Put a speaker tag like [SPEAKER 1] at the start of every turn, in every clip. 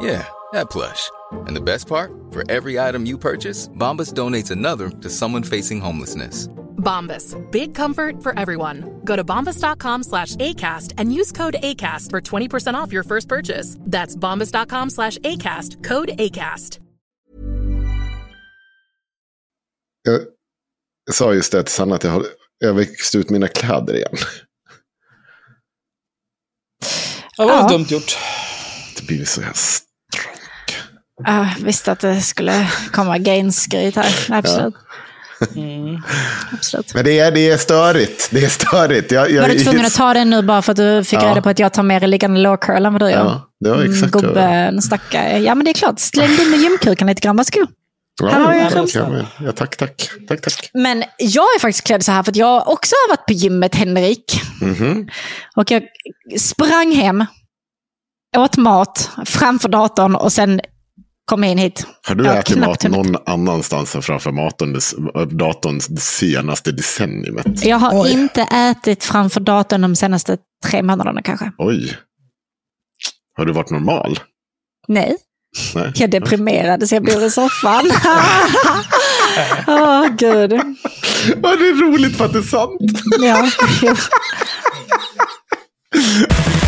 [SPEAKER 1] Yeah, that plush. And the best part? For every item you purchase, Bombas donates another to someone facing homelessness.
[SPEAKER 2] Bombas. Big comfort for everyone. Go to bombas.com slash ACAST and use code ACAST for 20% off your first purchase. That's bombas.com slash ACAST. Code ACAST.
[SPEAKER 3] Jag, jag sa just det till Sanna att jag har jag växt ut mina kläder igen.
[SPEAKER 4] Ja, det var
[SPEAKER 5] Ja.
[SPEAKER 4] dumt gjort.
[SPEAKER 3] Det blir så här
[SPEAKER 5] Jag visste att det skulle komma gainskryt här. Absolut. Absolut.
[SPEAKER 3] Men det är, det är störigt. Det är störigt. Jag, jag,
[SPEAKER 5] Var du tvungen att ta den nu bara för att du fick
[SPEAKER 3] Ja.
[SPEAKER 5] reda på att jag tar mer liggande low curl än vad du gör?
[SPEAKER 3] Ja, det var exakt jag-
[SPEAKER 5] Gubben, stackare. Ja, men det är klart. Släng in med gymkuken lite grann. Varsågod.
[SPEAKER 3] Ja,
[SPEAKER 5] Här har jag
[SPEAKER 3] ja, kan vi- ja, tack, tack. Tack, tack.
[SPEAKER 5] Men jag är faktiskt klädd så här för att jag också har varit på gymmet, Henrik.
[SPEAKER 3] Mhm.
[SPEAKER 5] Och jag sprang hem, åt mat framför datorn och sen kom jag in hit.
[SPEAKER 3] Har du ätit mat
[SPEAKER 5] hunnit.
[SPEAKER 3] någon annanstans än framför det, datorn det senaste decenniumet?
[SPEAKER 5] Jag har
[SPEAKER 4] Oj.
[SPEAKER 5] inte ätit framför datorn de senaste tre månaderna kanske.
[SPEAKER 3] Oj. Har du varit normal?
[SPEAKER 5] Nej.
[SPEAKER 3] Nej.
[SPEAKER 5] Jag deprimerade så jag bor i soffan. Åh, gud.
[SPEAKER 3] Ja, det är roligt för att det är sant.
[SPEAKER 5] Ja.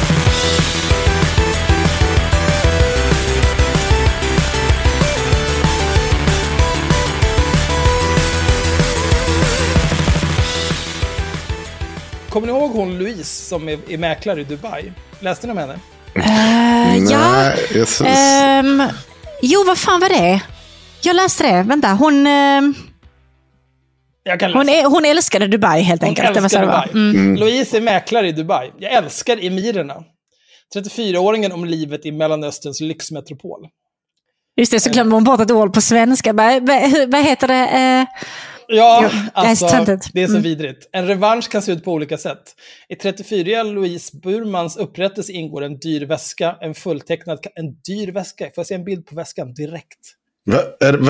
[SPEAKER 4] Kommer ni ihåg hon Louise som är, är mäklare i Dubai? Läste ni om henne?
[SPEAKER 5] Eh, ja.
[SPEAKER 3] Nej, Jesus.
[SPEAKER 5] Ehm, jo, vad fan var det? Jag läste det. Vänta, hon,
[SPEAKER 4] Jag kan läsa.
[SPEAKER 5] hon, är, hon älskade Dubai helt
[SPEAKER 4] Hon
[SPEAKER 5] enkelt. Det var så
[SPEAKER 4] älskar
[SPEAKER 5] det var.
[SPEAKER 4] Dubai.
[SPEAKER 5] Mm.
[SPEAKER 4] Louise är mäklare i Dubai. Jag älskar emirerna. 34-åringen om livet i Mellanösterns lyxmetropol.
[SPEAKER 5] Just det, så glömde hon bort ett ord på svenska. Vad, heter det?
[SPEAKER 4] Ja,
[SPEAKER 5] Jo, det är
[SPEAKER 4] alltså, det är så
[SPEAKER 5] Mm.
[SPEAKER 4] vidrigt. En revansch kan se ut på olika sätt. I 34 Louise Burmans upprättelse ingår en dyr väska, en fulltecknad... En dyr väska? Får jag se en bild på väskan direkt?
[SPEAKER 3] Va,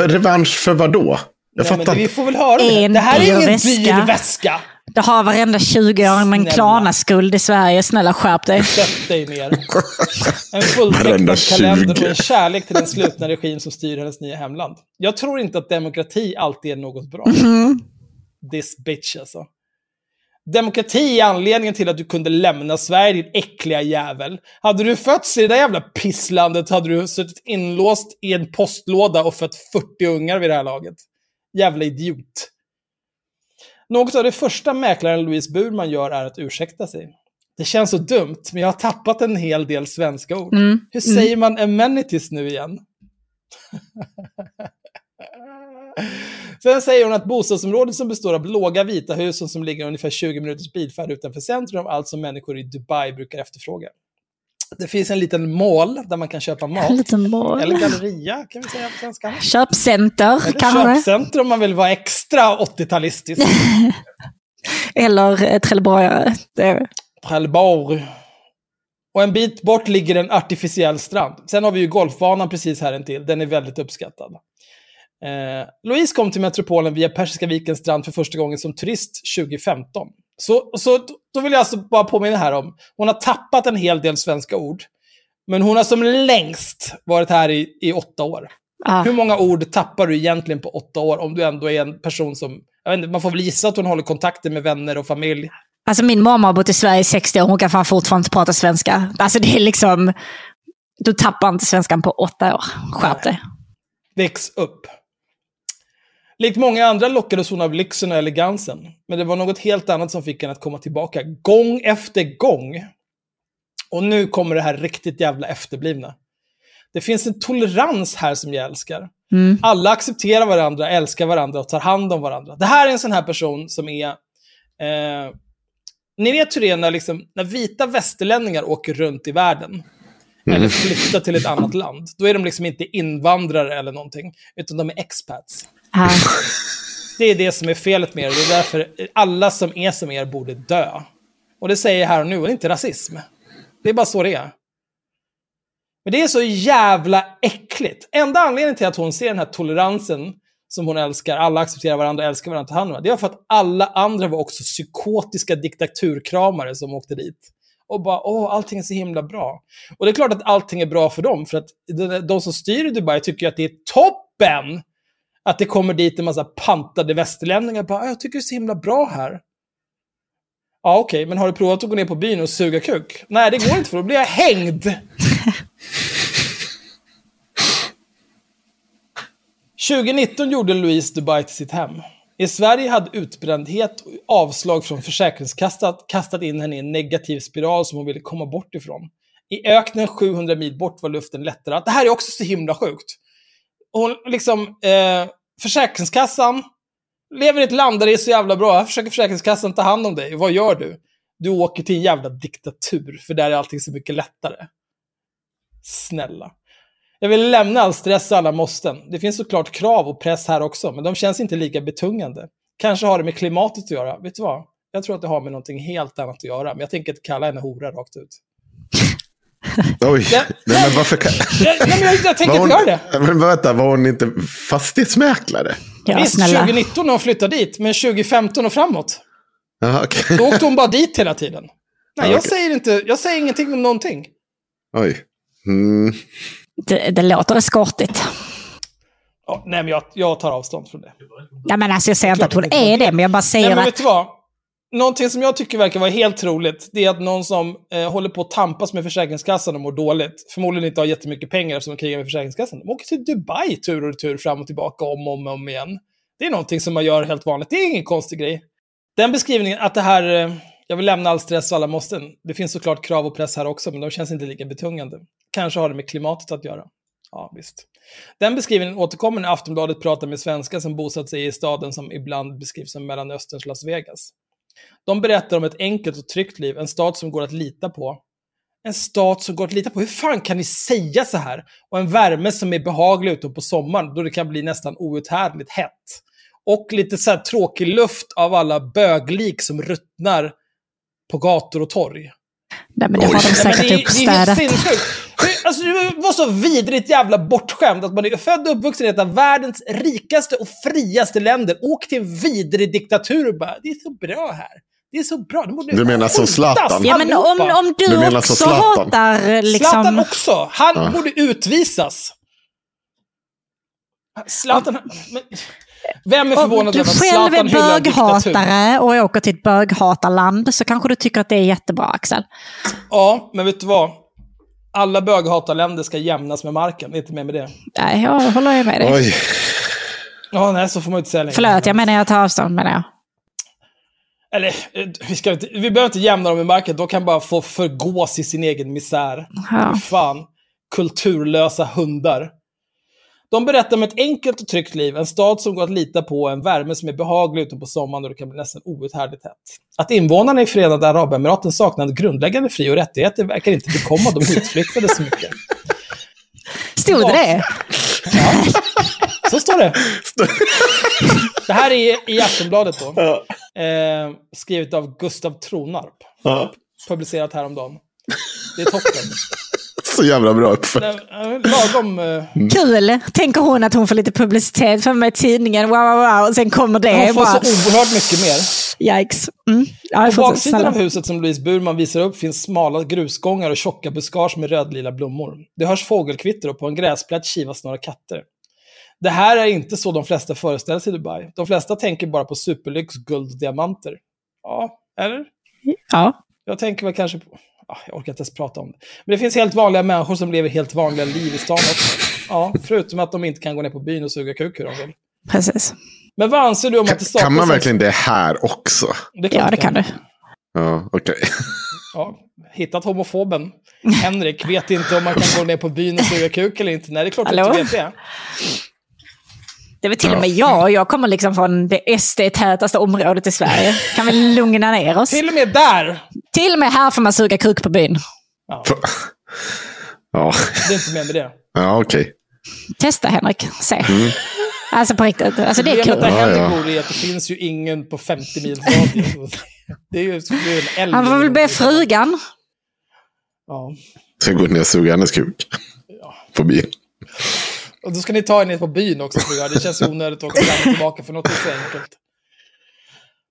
[SPEAKER 3] revansch för vad då? Jag
[SPEAKER 4] Nej, men
[SPEAKER 3] fattar
[SPEAKER 4] vi får väl höra det.
[SPEAKER 5] En
[SPEAKER 4] Det här är ingen dyr väska.
[SPEAKER 5] Det har varenda 20-åring med en. Klarna-skuld i Sverige. Snälla skärp dig.
[SPEAKER 4] Sätt dig ner. En fulltecknad
[SPEAKER 3] 20.
[SPEAKER 4] kalender och en kärlek till den slutna regim som styr hennes nya hemland. Jag tror inte att demokrati alltid är något bra.
[SPEAKER 5] Mm.
[SPEAKER 4] This bitch alltså. Demokrati är anledningen till att du kunde lämna Sverige, din äckliga jävel. Hade du fötts i det där jävla pisslandet hade du suttit inlåst i en postlåda och fött 40 ungar vid det här laget. Jävla idiot. Något av det första mäklaren Louise Burman gör är att ursäkta sig. Det känns så dumt, men jag har tappat en hel del svenska ord.
[SPEAKER 5] Mm.
[SPEAKER 4] Hur säger man amenities nu igen? Sen säger hon att bostadsområdet som består av låga vita hus och som ligger ungefär 20 minuters bilfärd utanför centrum, allt som människor i Dubai brukar efterfråga. Det finns en liten mall där man kan köpa mat.
[SPEAKER 5] En liten mall.
[SPEAKER 4] Eller galleria kan vi säga på svenska.
[SPEAKER 5] Köpcenter
[SPEAKER 4] Eller
[SPEAKER 5] kanske.
[SPEAKER 4] köpcenter om man vill vara extra 80-talistisk.
[SPEAKER 5] Eller eh, trelleborgare. Är...
[SPEAKER 4] Trelleborg. Och en bit bort ligger en artificiell strand. Sen har vi ju golfbanan precis här intill. Den är väldigt uppskattad. Eh, Louise kom till metropolen via Persiska vikens strand för första gången som turist 2015. Så, så då vill jag alltså bara påminna här om, hon har tappat en hel del svenska ord. Men hon har som längst varit här i, i åtta år.
[SPEAKER 5] Ja.
[SPEAKER 4] Hur många ord tappar du egentligen på åtta år om du ändå är en person som... Jag vet inte, man får väl gissa att hon håller kontakter med vänner och familj.
[SPEAKER 5] Alltså min mamma har bott i Sverige i 60 år, hon kan fan fortfarande inte prata svenska. Alltså det är liksom, du tappar inte svenskan på åtta år. Skärp dig.
[SPEAKER 4] Väx upp. Likt många andra lockades hon av lyxen och elegansen. Men det var något helt annat som fick henne att komma tillbaka. Gång efter gång. Och nu kommer det här riktigt jävla efterblivna. Det finns en tolerans här som jag älskar.
[SPEAKER 5] Mm.
[SPEAKER 4] Alla accepterar varandra, älskar varandra och tar hand om varandra. Det här är en sån här person som är... Eh, ni vet hur det är när, liksom, när vita västerlänningar åker runt i världen. Eller flyttar till ett annat land. Då är de liksom inte invandrare eller någonting. Utan de är expats.
[SPEAKER 5] Ja.
[SPEAKER 4] Det är det som är felet med er. Det är därför alla som är som er borde dö. Och det säger jag här och nu, och det är inte rasism. Det är bara så det är. Men det är så jävla äckligt. Enda anledningen till att hon ser den här toleransen som hon älskar, alla accepterar varandra, älskar varandra, tar hand om det är för att alla andra var också psykotiska diktaturkramare som åkte dit. Och bara, åh, allting är så himla bra. Och det är klart att allting är bra för dem, för att de, de som styr i Dubai tycker att det är toppen att det kommer dit en massa pantade västerlänningar. Bara, "Ah, jag tycker det är så himla bra här. Ja, okej, men har du provat att gå ner på byn och suga kuk? Nej, det går inte för då blir jag hängd. 2019 gjorde Louise Dubai till sitt hem. I Sverige hade utbrändhet och avslag från Försäkringskassan kastat in henne i en negativ spiral som hon ville komma bort ifrån. I öknen 700 mil bort var luften lättare. Det här är också så himla sjukt. Hon liksom, eh, Försäkringskassan lever i ett land där det är så jävla bra. Här försöker Försäkringskassan ta hand om dig. Vad gör du? Du åker till en jävla diktatur, för där är allting så mycket lättare. Snälla. Jag vill lämna all stress och alla måsten. Det finns såklart krav och press här också, men de känns inte lika betungande. Kanske har det med klimatet att göra. Vet du vad? Jag tror att det har med någonting helt annat att göra, men jag tänker inte kalla henne hora rakt ut.
[SPEAKER 3] Oj,
[SPEAKER 4] Ja.
[SPEAKER 3] nej, men varför kan...
[SPEAKER 4] Nej, men jag, jag tänker inte
[SPEAKER 3] hon,
[SPEAKER 4] göra det.
[SPEAKER 3] Men vänta, var hon inte fastighetsmäklare?
[SPEAKER 5] Ja,
[SPEAKER 4] Visst,
[SPEAKER 5] snälla.
[SPEAKER 4] 2019 när hon flyttade dit, men 2015 och framåt.
[SPEAKER 3] Jaha, okej.
[SPEAKER 4] Då åkte hon bara dit hela tiden. Nej,
[SPEAKER 3] Ja,
[SPEAKER 4] jag
[SPEAKER 3] okej.
[SPEAKER 4] säger inte, jag säger ingenting om någonting.
[SPEAKER 3] Oj. Mm.
[SPEAKER 5] Det, det låter eskortigt.
[SPEAKER 4] Ja, nej, men jag, jag tar avstånd från det.
[SPEAKER 5] Ja, men alltså, jag säger inte att hon är det, men jag bara
[SPEAKER 4] Nej,
[SPEAKER 5] säger
[SPEAKER 4] men
[SPEAKER 5] att...
[SPEAKER 4] vet du vad? Någonting som jag tycker verkar vara helt troligt, det är att någon som eh, håller på att tampas med Försäkringskassan och mår dåligt, förmodligen inte har jättemycket pengar eftersom de krigar med Försäkringskassan, de åker till Dubai tur och retur fram och tillbaka om och om, om igen. Det är någonting som man gör helt vanligt, det är ingen konstig grej. Den beskrivningen, att det här, eh, jag vill lämna all stress och alla måsten, det finns såklart krav och press här också, men de känns inte lika betungande. Kanske har det med klimatet att göra. Ja, visst. Den beskrivningen återkommer när Aftonbladet pratar med svenskar som bosatt sig i staden som ibland beskrivs som Mellanösterns Las Vegas. De berättar om ett enkelt och tryggt liv, en stad som går att lita på. En stad som går att lita på. Hur fan kan ni säga så här? Och en värme som är behaglig ute på sommaren, då det kan bli nästan outhärdligt hett. Och lite så här tråkig luft av alla böglik som ruttnar på gator och torg.
[SPEAKER 5] Nej, men det har de säkert
[SPEAKER 4] det, är- det är helt
[SPEAKER 5] uppstädat.
[SPEAKER 4] Alltså, det var så vidrigt jävla bortskämd att man är född och uppvuxen i ett av världens rikaste och friaste länder. Åk till en vidrig diktatur och bara, det är så bra här. Det är så bra.
[SPEAKER 3] Du menar som Zlatan?
[SPEAKER 5] Ja, men om, om du,
[SPEAKER 3] Du
[SPEAKER 5] också
[SPEAKER 3] Zlatan?
[SPEAKER 5] hatar
[SPEAKER 4] Zlatan
[SPEAKER 5] liksom...
[SPEAKER 4] också. Han
[SPEAKER 3] Ja.
[SPEAKER 4] borde utvisas. Zlatan... Men, vem är
[SPEAKER 5] Om
[SPEAKER 4] förvånad
[SPEAKER 5] du
[SPEAKER 4] över att
[SPEAKER 5] själv
[SPEAKER 4] Zlatan
[SPEAKER 5] är
[SPEAKER 4] hyllar diktatur?
[SPEAKER 5] böghatare och åker till ett böghatarland så kanske du tycker att det är jättebra, Axel.
[SPEAKER 4] Ja, men vet du vad? Alla böghatarländer ska jämnas med marken. Det är inte mer med det.
[SPEAKER 5] Nej, jag håller ju med dig.
[SPEAKER 3] Oj.
[SPEAKER 4] Ja, nej, så får man inte säga längre.
[SPEAKER 5] Förlåt, jag menar jag tar avstånd med det.
[SPEAKER 4] Eller, vi, ska inte, vi behöver inte jämna dem i marken. De kan bara få förgås i sin egen misär.
[SPEAKER 5] Ja.
[SPEAKER 4] Fan, kulturlösa hundar. De berättar om ett enkelt och tryggt liv, en stad som går att lita på, en värme som är behaglig ute på sommaren och det kan bli nästan outhärdligt hett. Att invånarna i Förenade Arabemiraten saknade grundläggande fri och rättigheter verkar inte bekomma de hitflyttade så mycket.
[SPEAKER 5] Stod det det?
[SPEAKER 4] Ja, så står det. Det här är i Aftonbladet då. Eh, skrivet av Gustav Tronarp.
[SPEAKER 3] Ja.
[SPEAKER 4] Publicerat häromdagen. Det är toppen.
[SPEAKER 3] Så jävla bra
[SPEAKER 4] eh, Lagom... eh,
[SPEAKER 5] Kul! Tänker hon att hon får lite publicitet för med i tidningen, wow, wow, wow, och sen kommer det.
[SPEAKER 4] Hon får
[SPEAKER 5] bara,
[SPEAKER 4] så oerhört mycket mer.
[SPEAKER 5] Yikes. Mm. Ja,
[SPEAKER 4] På baksidan
[SPEAKER 5] snälla.
[SPEAKER 4] av huset som Louise Burman visar upp finns smala grusgångar och tjocka buskage med rödlila blommor. Det hörs fågelkvitter och på en gräsplätt kivas några katter. Det här är inte så de flesta föreställer sig i Dubai. De flesta tänker bara på superlyx, guld och diamanter. Ja, eller?
[SPEAKER 5] Ja.
[SPEAKER 4] Jag tänker väl kanske på... Ah, jag orkar inte ens prata om det. Men det finns helt vanliga människor som lever helt vanliga liv i stan också. Ja, förutom att de inte kan gå ner på byn och suga kuk hur de vill.
[SPEAKER 5] Precis.
[SPEAKER 4] Men vad anser du om att det saknas...
[SPEAKER 3] Kan man
[SPEAKER 4] en-
[SPEAKER 3] verkligen det här också?
[SPEAKER 4] Det
[SPEAKER 5] Ja, det kan du.
[SPEAKER 3] Ja, okej.
[SPEAKER 4] Ja, hittat homofoben. Henrik vet inte om man kan gå ner på byn och suga kuk eller inte. Nej, det är klart att du vet det.
[SPEAKER 5] Det är väl till och med jag. Jag kommer liksom från det SD-tätaste området i Sverige. Kan vi lugna ner oss?
[SPEAKER 4] Till och med där!
[SPEAKER 5] Till och med här får man suga kuk på byn.
[SPEAKER 4] Ja,
[SPEAKER 3] Ja,
[SPEAKER 4] det är inte mer med det.
[SPEAKER 3] ja okej.
[SPEAKER 5] Testa Henrik, se. Alltså på riktigt, alltså det är kul.
[SPEAKER 3] Ja,
[SPEAKER 4] Henrik
[SPEAKER 3] ja.
[SPEAKER 4] bor är att det finns ju ingen på 50 mils radie. Det är ju det är ju en älg.
[SPEAKER 5] Han får väl be frugan.
[SPEAKER 4] Ja.
[SPEAKER 3] Ska gå ner och suga hennes kuk. På byn.
[SPEAKER 4] Och då ska ni ta er ner på byn också, fruar. Det känns ju onödigt att åka fram och tillbaka för något är så enkelt.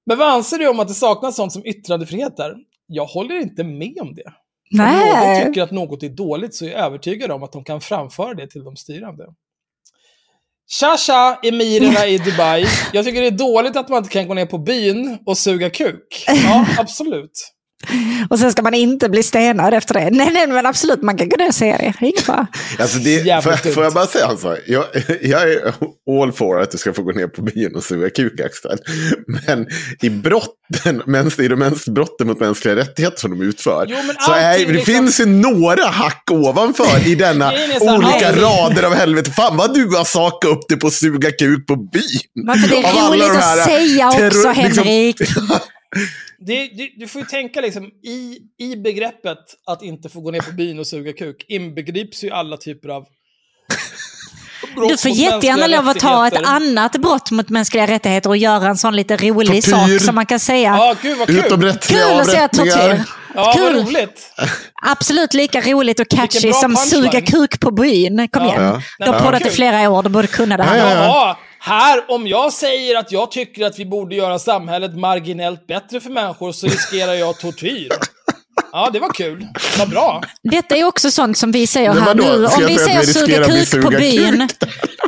[SPEAKER 4] Men vad anser du om att det saknas sånt som yttrandefrihet där? Jag håller inte med om det. Om någon
[SPEAKER 5] Nej.
[SPEAKER 4] tycker att något är dåligt så är jag övertygad om att de kan framföra det till de styrande. Tja tja, emirerna i Dubai. Jag tycker det är dåligt att man inte kan gå ner på byn och suga kuk. Ja, absolut.
[SPEAKER 5] Och sen ska man inte bli stenad efter det. Nej, nej, men absolut, man kan gå ner och se det. Fara.
[SPEAKER 3] Alltså det, får, får jag bara säga en sak? Jag, jag är all for att du ska få gå ner på byn och suga kuk, Axel. Men i brotten, mäns- i de mäns, brotten mot mänskliga rättigheter som de utför,
[SPEAKER 4] Jo, men
[SPEAKER 3] så är, det
[SPEAKER 4] liksom-
[SPEAKER 3] finns ju några hack ovanför i denna olika
[SPEAKER 4] allting-
[SPEAKER 3] rader av helvete. Fan vad du har sakat upp det på att suga kuk på byn.
[SPEAKER 5] Men för det
[SPEAKER 3] Av
[SPEAKER 5] är roligt
[SPEAKER 3] de
[SPEAKER 5] att
[SPEAKER 3] här
[SPEAKER 5] säga också,
[SPEAKER 3] terror- liksom-
[SPEAKER 5] Henrik.
[SPEAKER 4] Det, du, du får ju tänka liksom, i, i begreppet att inte få gå ner på byn och suga kuk inbegrips ju alla typer av
[SPEAKER 5] Du får jättegärna lov att ta ett annat brott mot mänskliga rättigheter och göra en sån lite rolig
[SPEAKER 3] Tortyr.
[SPEAKER 5] sak som man kan säga.
[SPEAKER 4] Ja, gud vad kul.
[SPEAKER 5] Kul att säga tortyr.
[SPEAKER 4] Ja, vad
[SPEAKER 5] Kul.
[SPEAKER 4] roligt.
[SPEAKER 5] Absolut lika roligt och catchy som
[SPEAKER 4] punchline.
[SPEAKER 5] suga kuk på byn. Kom
[SPEAKER 4] Ja.
[SPEAKER 5] igen.
[SPEAKER 3] Ja.
[SPEAKER 5] Du har
[SPEAKER 4] Ja,
[SPEAKER 5] poddat i flera år, du borde kunna det här.
[SPEAKER 3] Ja, ja, ja.
[SPEAKER 4] Här, om jag säger att jag tycker att vi borde göra samhället marginellt bättre för människor så riskerar jag tortyr. Ja, det var kul. Vad bra.
[SPEAKER 5] Detta är också sånt som vi säger här nu. Om vi säger suga kuk på byn.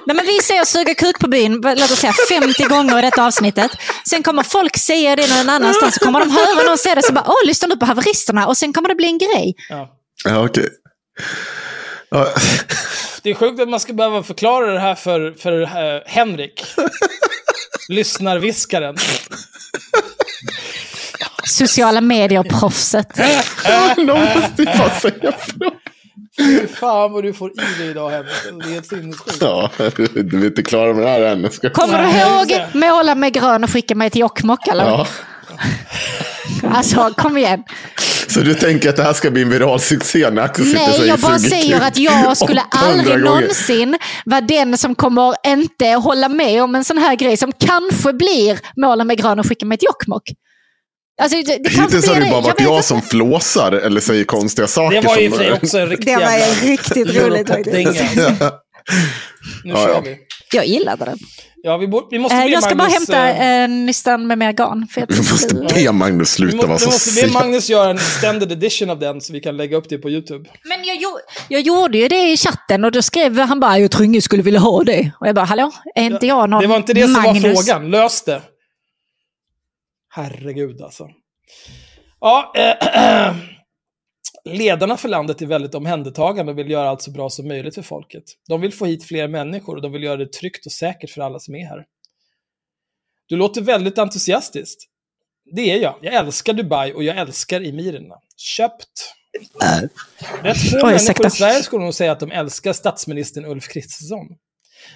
[SPEAKER 5] Nej, men vi säger suga kuk på byn, låt oss säga 50 gånger i detta avsnittet. Sen kommer folk säga det någon annanstans, så kommer de höra någon säga det, så bara, åh, lyssna nu på haveristerna, och sen kommer det bli en grej.
[SPEAKER 4] Ja.
[SPEAKER 3] Ja, okej. Ja,
[SPEAKER 4] Det är sjukt att man ska behöva förklara det här för, för eh, Henrik. Lyssnarviskaren.
[SPEAKER 5] Sociala medier-proffset.
[SPEAKER 3] Någon måste ju bara säga.
[SPEAKER 4] Fy fan vad du får i dig idag Henrik. Det är helt sinnessjukt.
[SPEAKER 3] Ja, du är inte klar med det här än. Ska...
[SPEAKER 5] Kommer du ihåg måla med grön och skicka mig till Jokkmokk? Eller?
[SPEAKER 3] Ja.
[SPEAKER 5] Alltså, kom igen.
[SPEAKER 3] Så du tänker att det här ska bli en viral succé när Axel sitter
[SPEAKER 5] Nej, jag bara säger att jag skulle
[SPEAKER 3] 800
[SPEAKER 5] aldrig
[SPEAKER 3] gånger.
[SPEAKER 5] någonsin vara den som kommer inte hålla med om en sån här grej som kanske blir måla med grön och skicka mig till Jokkmokk. Alltså, det, det
[SPEAKER 3] Hittills har det bara varit jag
[SPEAKER 5] inte.
[SPEAKER 3] som flåsar eller säger konstiga saker.
[SPEAKER 4] Det var ju
[SPEAKER 3] som...
[SPEAKER 4] också en riktig
[SPEAKER 5] Det var riktigt roligt faktiskt.
[SPEAKER 4] Europop-dänga. Nu
[SPEAKER 3] Ja,
[SPEAKER 4] kör
[SPEAKER 3] ja.
[SPEAKER 4] vi.
[SPEAKER 5] Jag gillade den.
[SPEAKER 4] Ja, vi, vi måste
[SPEAKER 5] Eh,
[SPEAKER 4] be
[SPEAKER 5] Jag ska bara
[SPEAKER 4] Magnus,
[SPEAKER 5] hämta
[SPEAKER 4] eh,
[SPEAKER 5] en nystan med mer garn. För jag
[SPEAKER 3] Vi måste be Magnus sluta vara
[SPEAKER 4] vi
[SPEAKER 3] så
[SPEAKER 4] måste be. Magnus göra en extended edition av den så vi kan lägga upp det på YouTube.
[SPEAKER 5] Men jag, jag gjorde ju det i chatten och då skrev han bara, jag tror ingen skulle vilja ha det. Och jag bara, hallå, är inte jag någon
[SPEAKER 4] Det var inte det som
[SPEAKER 5] Magnus?
[SPEAKER 4] var frågan. Lös det. Herregud alltså. Ja, eh, ledarna för landet är väldigt omhändertagande och vill göra allt så bra som möjligt för folket. De vill få hit fler människor och de vill göra det tryggt och säkert för alla som är här. Du låter väldigt entusiastisk. Det är jag. Jag älskar Dubai och jag älskar emirerna. Köpt. Rätt få
[SPEAKER 5] Oj,
[SPEAKER 4] människor i Sverige skulle nog säga att de älskar statsministern Ulf Kristersson.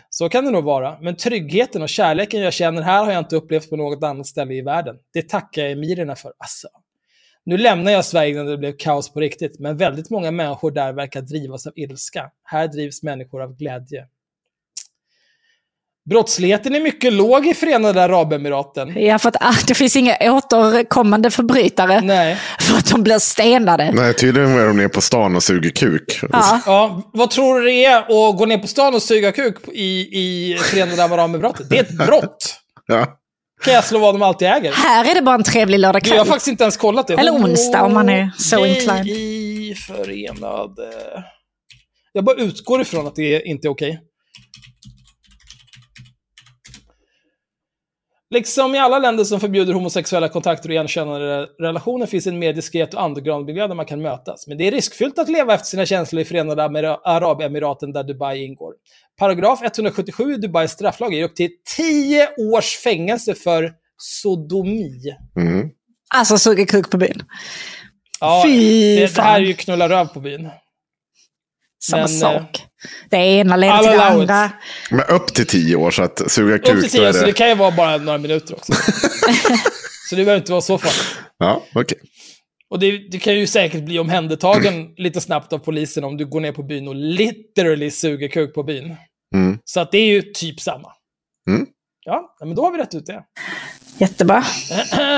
[SPEAKER 4] Så kan det nog vara, men tryggheten och kärleken jag känner här har jag inte upplevt på något annat ställe i världen. Det tackar jag emirerna för. Alltså. Nu lämnar jag Sverige när det blev kaos på riktigt, men väldigt många människor där verkar drivas av ilska. Här drivs människor av glädje. Brottsligheten är mycket låg i Förenade Arabemiraten.
[SPEAKER 5] Ja, för att ah, det finns inga återkommande förbrytare.
[SPEAKER 4] Nej.
[SPEAKER 5] För att de blir stenade.
[SPEAKER 3] Nej, tydligen är de ner på stan och suger kuk.
[SPEAKER 5] Ja.
[SPEAKER 4] Ja, vad tror du det är att gå ner på stan och suga kuk i, i Förenade Arabemiraten? Det är ett brott.
[SPEAKER 3] Ja.
[SPEAKER 4] Kan jag slå vad de alltid äger.
[SPEAKER 5] Här är det bara en trevlig
[SPEAKER 4] Du, jag har
[SPEAKER 5] lördagkväll.
[SPEAKER 4] faktiskt inte ens kollat det.
[SPEAKER 5] Eller onsdag, om man är så inclined.
[SPEAKER 4] i förenade... Jag bara utgår ifrån att det inte är okej. Liksom i alla länder som förbjuder homosexuella kontakter och igenkännande relationer finns en mer diskret och underground-miljö där man kan mötas. Men det är riskfyllt att leva efter sina känslor i Förenade Arabemiraten där Dubai ingår. Paragraf 177 i Dubais strafflag ger upp till 10 års fängelse för sodomi.
[SPEAKER 3] Mm.
[SPEAKER 5] Alltså suger kuk på byn.
[SPEAKER 4] Ja,
[SPEAKER 5] Fy
[SPEAKER 4] det, det här är ju knulla röv på byn.
[SPEAKER 5] Samma
[SPEAKER 4] Men, eh,
[SPEAKER 5] sak. Det ena leder
[SPEAKER 4] I'll
[SPEAKER 5] till det andra.
[SPEAKER 3] Men upp till tio år, så att suga
[SPEAKER 4] Upp till
[SPEAKER 3] kuk, då
[SPEAKER 4] 10,
[SPEAKER 3] är
[SPEAKER 4] så det
[SPEAKER 3] det...
[SPEAKER 4] kan ju vara bara några minuter också. så det behöver inte vara så farligt.
[SPEAKER 3] Ja, okej.
[SPEAKER 4] Och det, det kan ju säkert bli omhändertagen lite snabbt av polisen om du går ner på byn och literally suger kuk på byn.
[SPEAKER 3] Mm.
[SPEAKER 4] Så att det är ju typ samma.
[SPEAKER 3] Mm.
[SPEAKER 4] Ja, men då har vi rätt ut det.
[SPEAKER 5] Jättebra.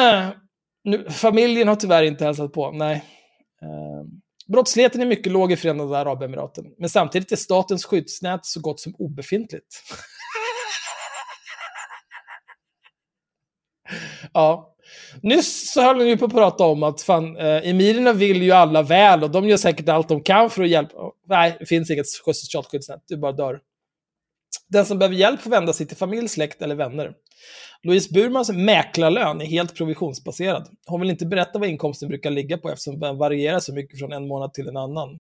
[SPEAKER 4] nu, familjen har tyvärr inte hälsat på, nej. Eh, brottsligheten är mycket låg i Förenade Arabemiraten, men samtidigt är statens skyddsnät så gott som obefintligt. ja. Nyss så höll ni ju på att prata om att fan, eh, emirerna vill ju alla väl och de gör säkert allt de kan för att hjälpa. Nej, det finns inget socialt skyddsnät, du bara dör. Den som behöver hjälp får vända sig till familj, släkt eller vänner. Louise Burmans mäklarlön är helt provisionsbaserad. Hon vill inte berätta vad inkomsten brukar ligga på eftersom den varierar så mycket från en månad till en annan.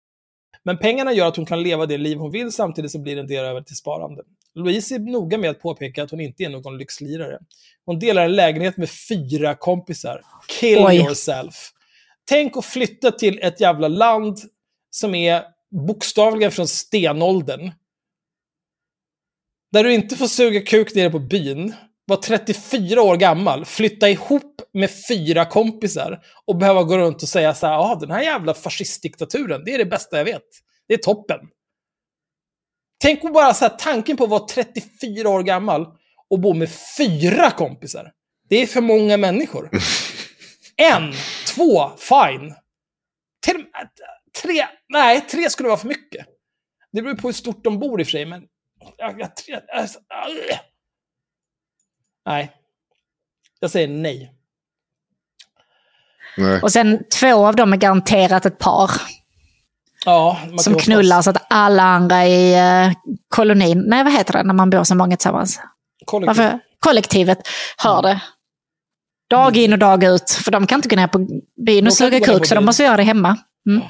[SPEAKER 4] Men pengarna gör att hon kan leva det liv hon vill samtidigt som blir en del över till sparande. Louise är noga med att påpeka att hon inte är någon lyxlirare. Hon delar en lägenhet med fyra kompisar. Kill
[SPEAKER 5] Oj.
[SPEAKER 4] yourself. Tänk att flytta till ett jävla land som är bokstavligen från stenåldern. Där du inte får suga kuk nere på byn, var 34 år gammal, flytta ihop med fyra kompisar och behöva gå runt och säga så här, ja den här jävla fascistdiktaturen, det är det bästa jag vet. Det är toppen. Tänk på bara så här, tanken på att vara 34 år gammal och bo med fyra kompisar. Det är för många människor. En, två, fine. Till, tre, nej, tre skulle vara för mycket. Det beror på hur stort de bor i och för sig, men... Jag, jag, tre, alltså, äh. Nej. Jag säger nej.
[SPEAKER 3] Nej.
[SPEAKER 5] Och sen två av dem är garanterat ett par.
[SPEAKER 4] Ja,
[SPEAKER 5] Som
[SPEAKER 4] hoppas.
[SPEAKER 5] knullar så att alla andra i eh, kolonin, nej vad heter det när man bor så många tillsammans?
[SPEAKER 4] Kollektivt.
[SPEAKER 5] Varför? Kollektivet hör det. Dag in och dag ut, för de kan inte gå ner på byn och suga kuk, så de måste göra det hemma. Mm.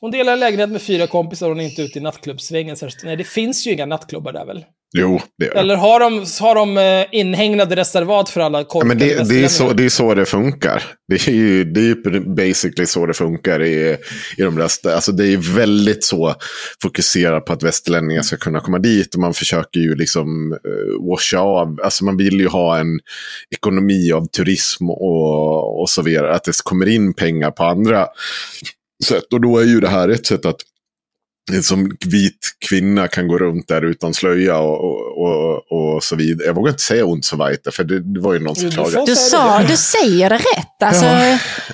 [SPEAKER 4] Hon delar en lägenhet med fyra kompisar och hon är inte ute i nattklubbsvängen. särskilt. Nej, det finns ju inga nattklubbar där väl?
[SPEAKER 3] Jo, det gör det.
[SPEAKER 4] Eller har de, har de eh, inhägnade reservat för alla
[SPEAKER 3] Ja,
[SPEAKER 4] korkade
[SPEAKER 3] men det, det, är så, det är så det funkar. Det är ju, det är basically så det funkar i, i de resta. Alltså det är väldigt så fokuserat på att västerlänningar ska kunna komma dit. Och man försöker ju liksom uh, washa av. Alltså man vill ju ha en ekonomi av turism och, och så vidare. Att det kommer in pengar på andra sätt. Och då är ju det här ett sätt att som vit kvinna kan gå runt där utan slöja och, och, och, och så vidare. Jag vågar inte säga ont så vidare, för det, det var ju någon som
[SPEAKER 4] Du
[SPEAKER 3] klagade.
[SPEAKER 5] Du, sa, du säger det rätt. Alltså,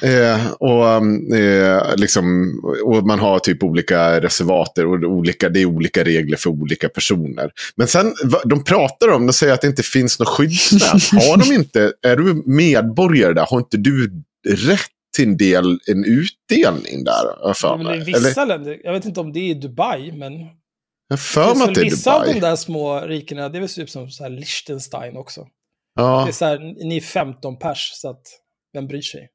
[SPEAKER 3] Eh, och, eh, liksom, och man har typ olika reservater och olika, det är olika regler för olika personer. Men sen, de pratar om, de säger att det inte finns något skyddsnät. Har de inte, är du medborgare där, har inte du rätt till en del, en utdelning där? har jag för
[SPEAKER 4] Men
[SPEAKER 3] mig?
[SPEAKER 4] i vissa
[SPEAKER 3] Eller,
[SPEAKER 4] länder, jag vet inte om det är i Dubai, men
[SPEAKER 3] jag för mig att det är
[SPEAKER 4] vissa av de
[SPEAKER 3] Dubai.
[SPEAKER 4] där små rikena, det är väl typ som så här Liechtenstein också.
[SPEAKER 3] Ja,
[SPEAKER 4] Det är så här, ni är 15 pers, så att vem bryr sig?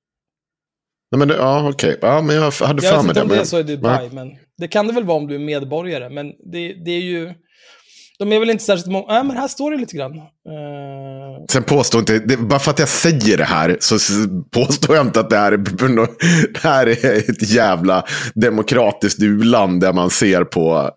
[SPEAKER 3] Nej, men det, ja okej. Ja, men jag hade
[SPEAKER 4] Jag
[SPEAKER 3] för
[SPEAKER 4] vet
[SPEAKER 3] mig
[SPEAKER 4] inte
[SPEAKER 3] det.
[SPEAKER 4] om det är
[SPEAKER 3] Men,
[SPEAKER 4] så i Dubai, men det kan det väl vara om du är medborgare. Men det, det är ju... De är väl inte särskilt många... Nej, men här står det lite grann. Eh,
[SPEAKER 3] Sen påstår inte, det, bara för att jag säger det här så påstår jag inte att det här är, det här är ett jävla demokratiskt u-land där man ser på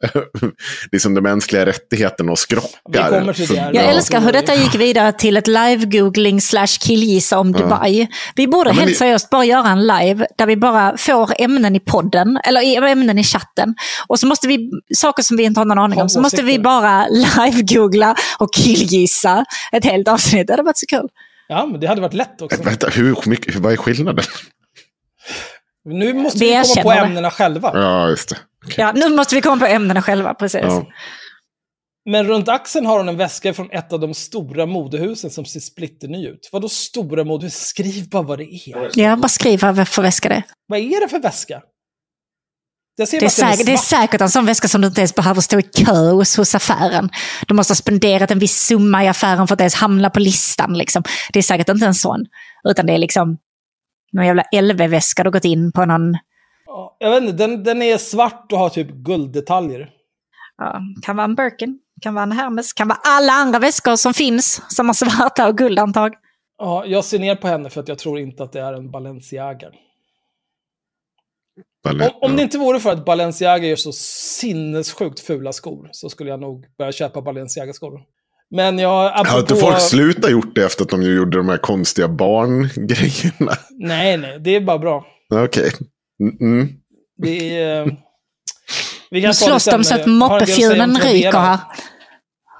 [SPEAKER 3] liksom de mänskliga rättigheterna och skrockar.
[SPEAKER 4] Vi kommer till
[SPEAKER 3] Så-
[SPEAKER 4] det här.
[SPEAKER 5] Jag
[SPEAKER 4] Ja.
[SPEAKER 5] älskar hur detta gick vidare till ett live-googling slash killgissa om Dubai. Vi borde
[SPEAKER 3] Ja,
[SPEAKER 5] helt
[SPEAKER 3] det-
[SPEAKER 5] seriöst bara göra en live där vi bara får ämnen i podden, eller i- ämnen i chatten. Och så måste vi, saker som vi inte har någon aning om, så måste vi bara live-googla och killgissa ett helt avsnitt. Det hade varit så kul.
[SPEAKER 4] Ja, men det hade varit lätt också.
[SPEAKER 3] Vänta, hur mycket, vad är skillnaden?
[SPEAKER 4] Nu måste
[SPEAKER 5] Vi
[SPEAKER 4] vi komma på
[SPEAKER 5] det.
[SPEAKER 4] ämnena själva.
[SPEAKER 3] Ja, just det.
[SPEAKER 5] Ja, nu måste vi komma på ämnena själva, precis.
[SPEAKER 3] Ja.
[SPEAKER 4] Men runt axeln har hon en väska från ett av de stora modehusen som ser splitterny ut. Vadå stora modehus? Skriv bara vad det är.
[SPEAKER 5] Ja, bara skriv vad för väska det är.
[SPEAKER 4] Vad är det för väska?
[SPEAKER 5] Det är, säkert, det är säkert en sån väska som du inte ens behöver stå i kö hos, hos affären. Du måste ha spenderat en viss summa i affären för att ens hamna på listan. Liksom. Det är säkert inte en sån. Utan det är liksom någon jävla LV-väska du gått in på någon...
[SPEAKER 4] Ja, Jag vet inte, den, den är svart och har typ gulddetaljer.
[SPEAKER 5] Ja, kan vara en Birkin, kan vara en Hermes, kan vara alla andra väskor som finns som har svarta och guldantag.
[SPEAKER 4] Ja, jag ser ner på henne för att jag tror inte att det är en Balenciaga. Om, om det inte vore för att Balenciaga gör så sinnessjukt fula skor så skulle jag nog börja köpa Balenciaga-skor. Men jag,
[SPEAKER 3] Har inte
[SPEAKER 4] apropå...
[SPEAKER 3] folk slutat gjort det efter att de gjorde de här konstiga barngrejerna?
[SPEAKER 4] Nej, nej, det är bara bra.
[SPEAKER 3] Okej. Mm, Mm.
[SPEAKER 4] Det är... eh, Vi kan det
[SPEAKER 5] slåss de så att
[SPEAKER 4] jag har en del att säga om
[SPEAKER 5] moppefjulen
[SPEAKER 4] Tradera.
[SPEAKER 5] ryker här.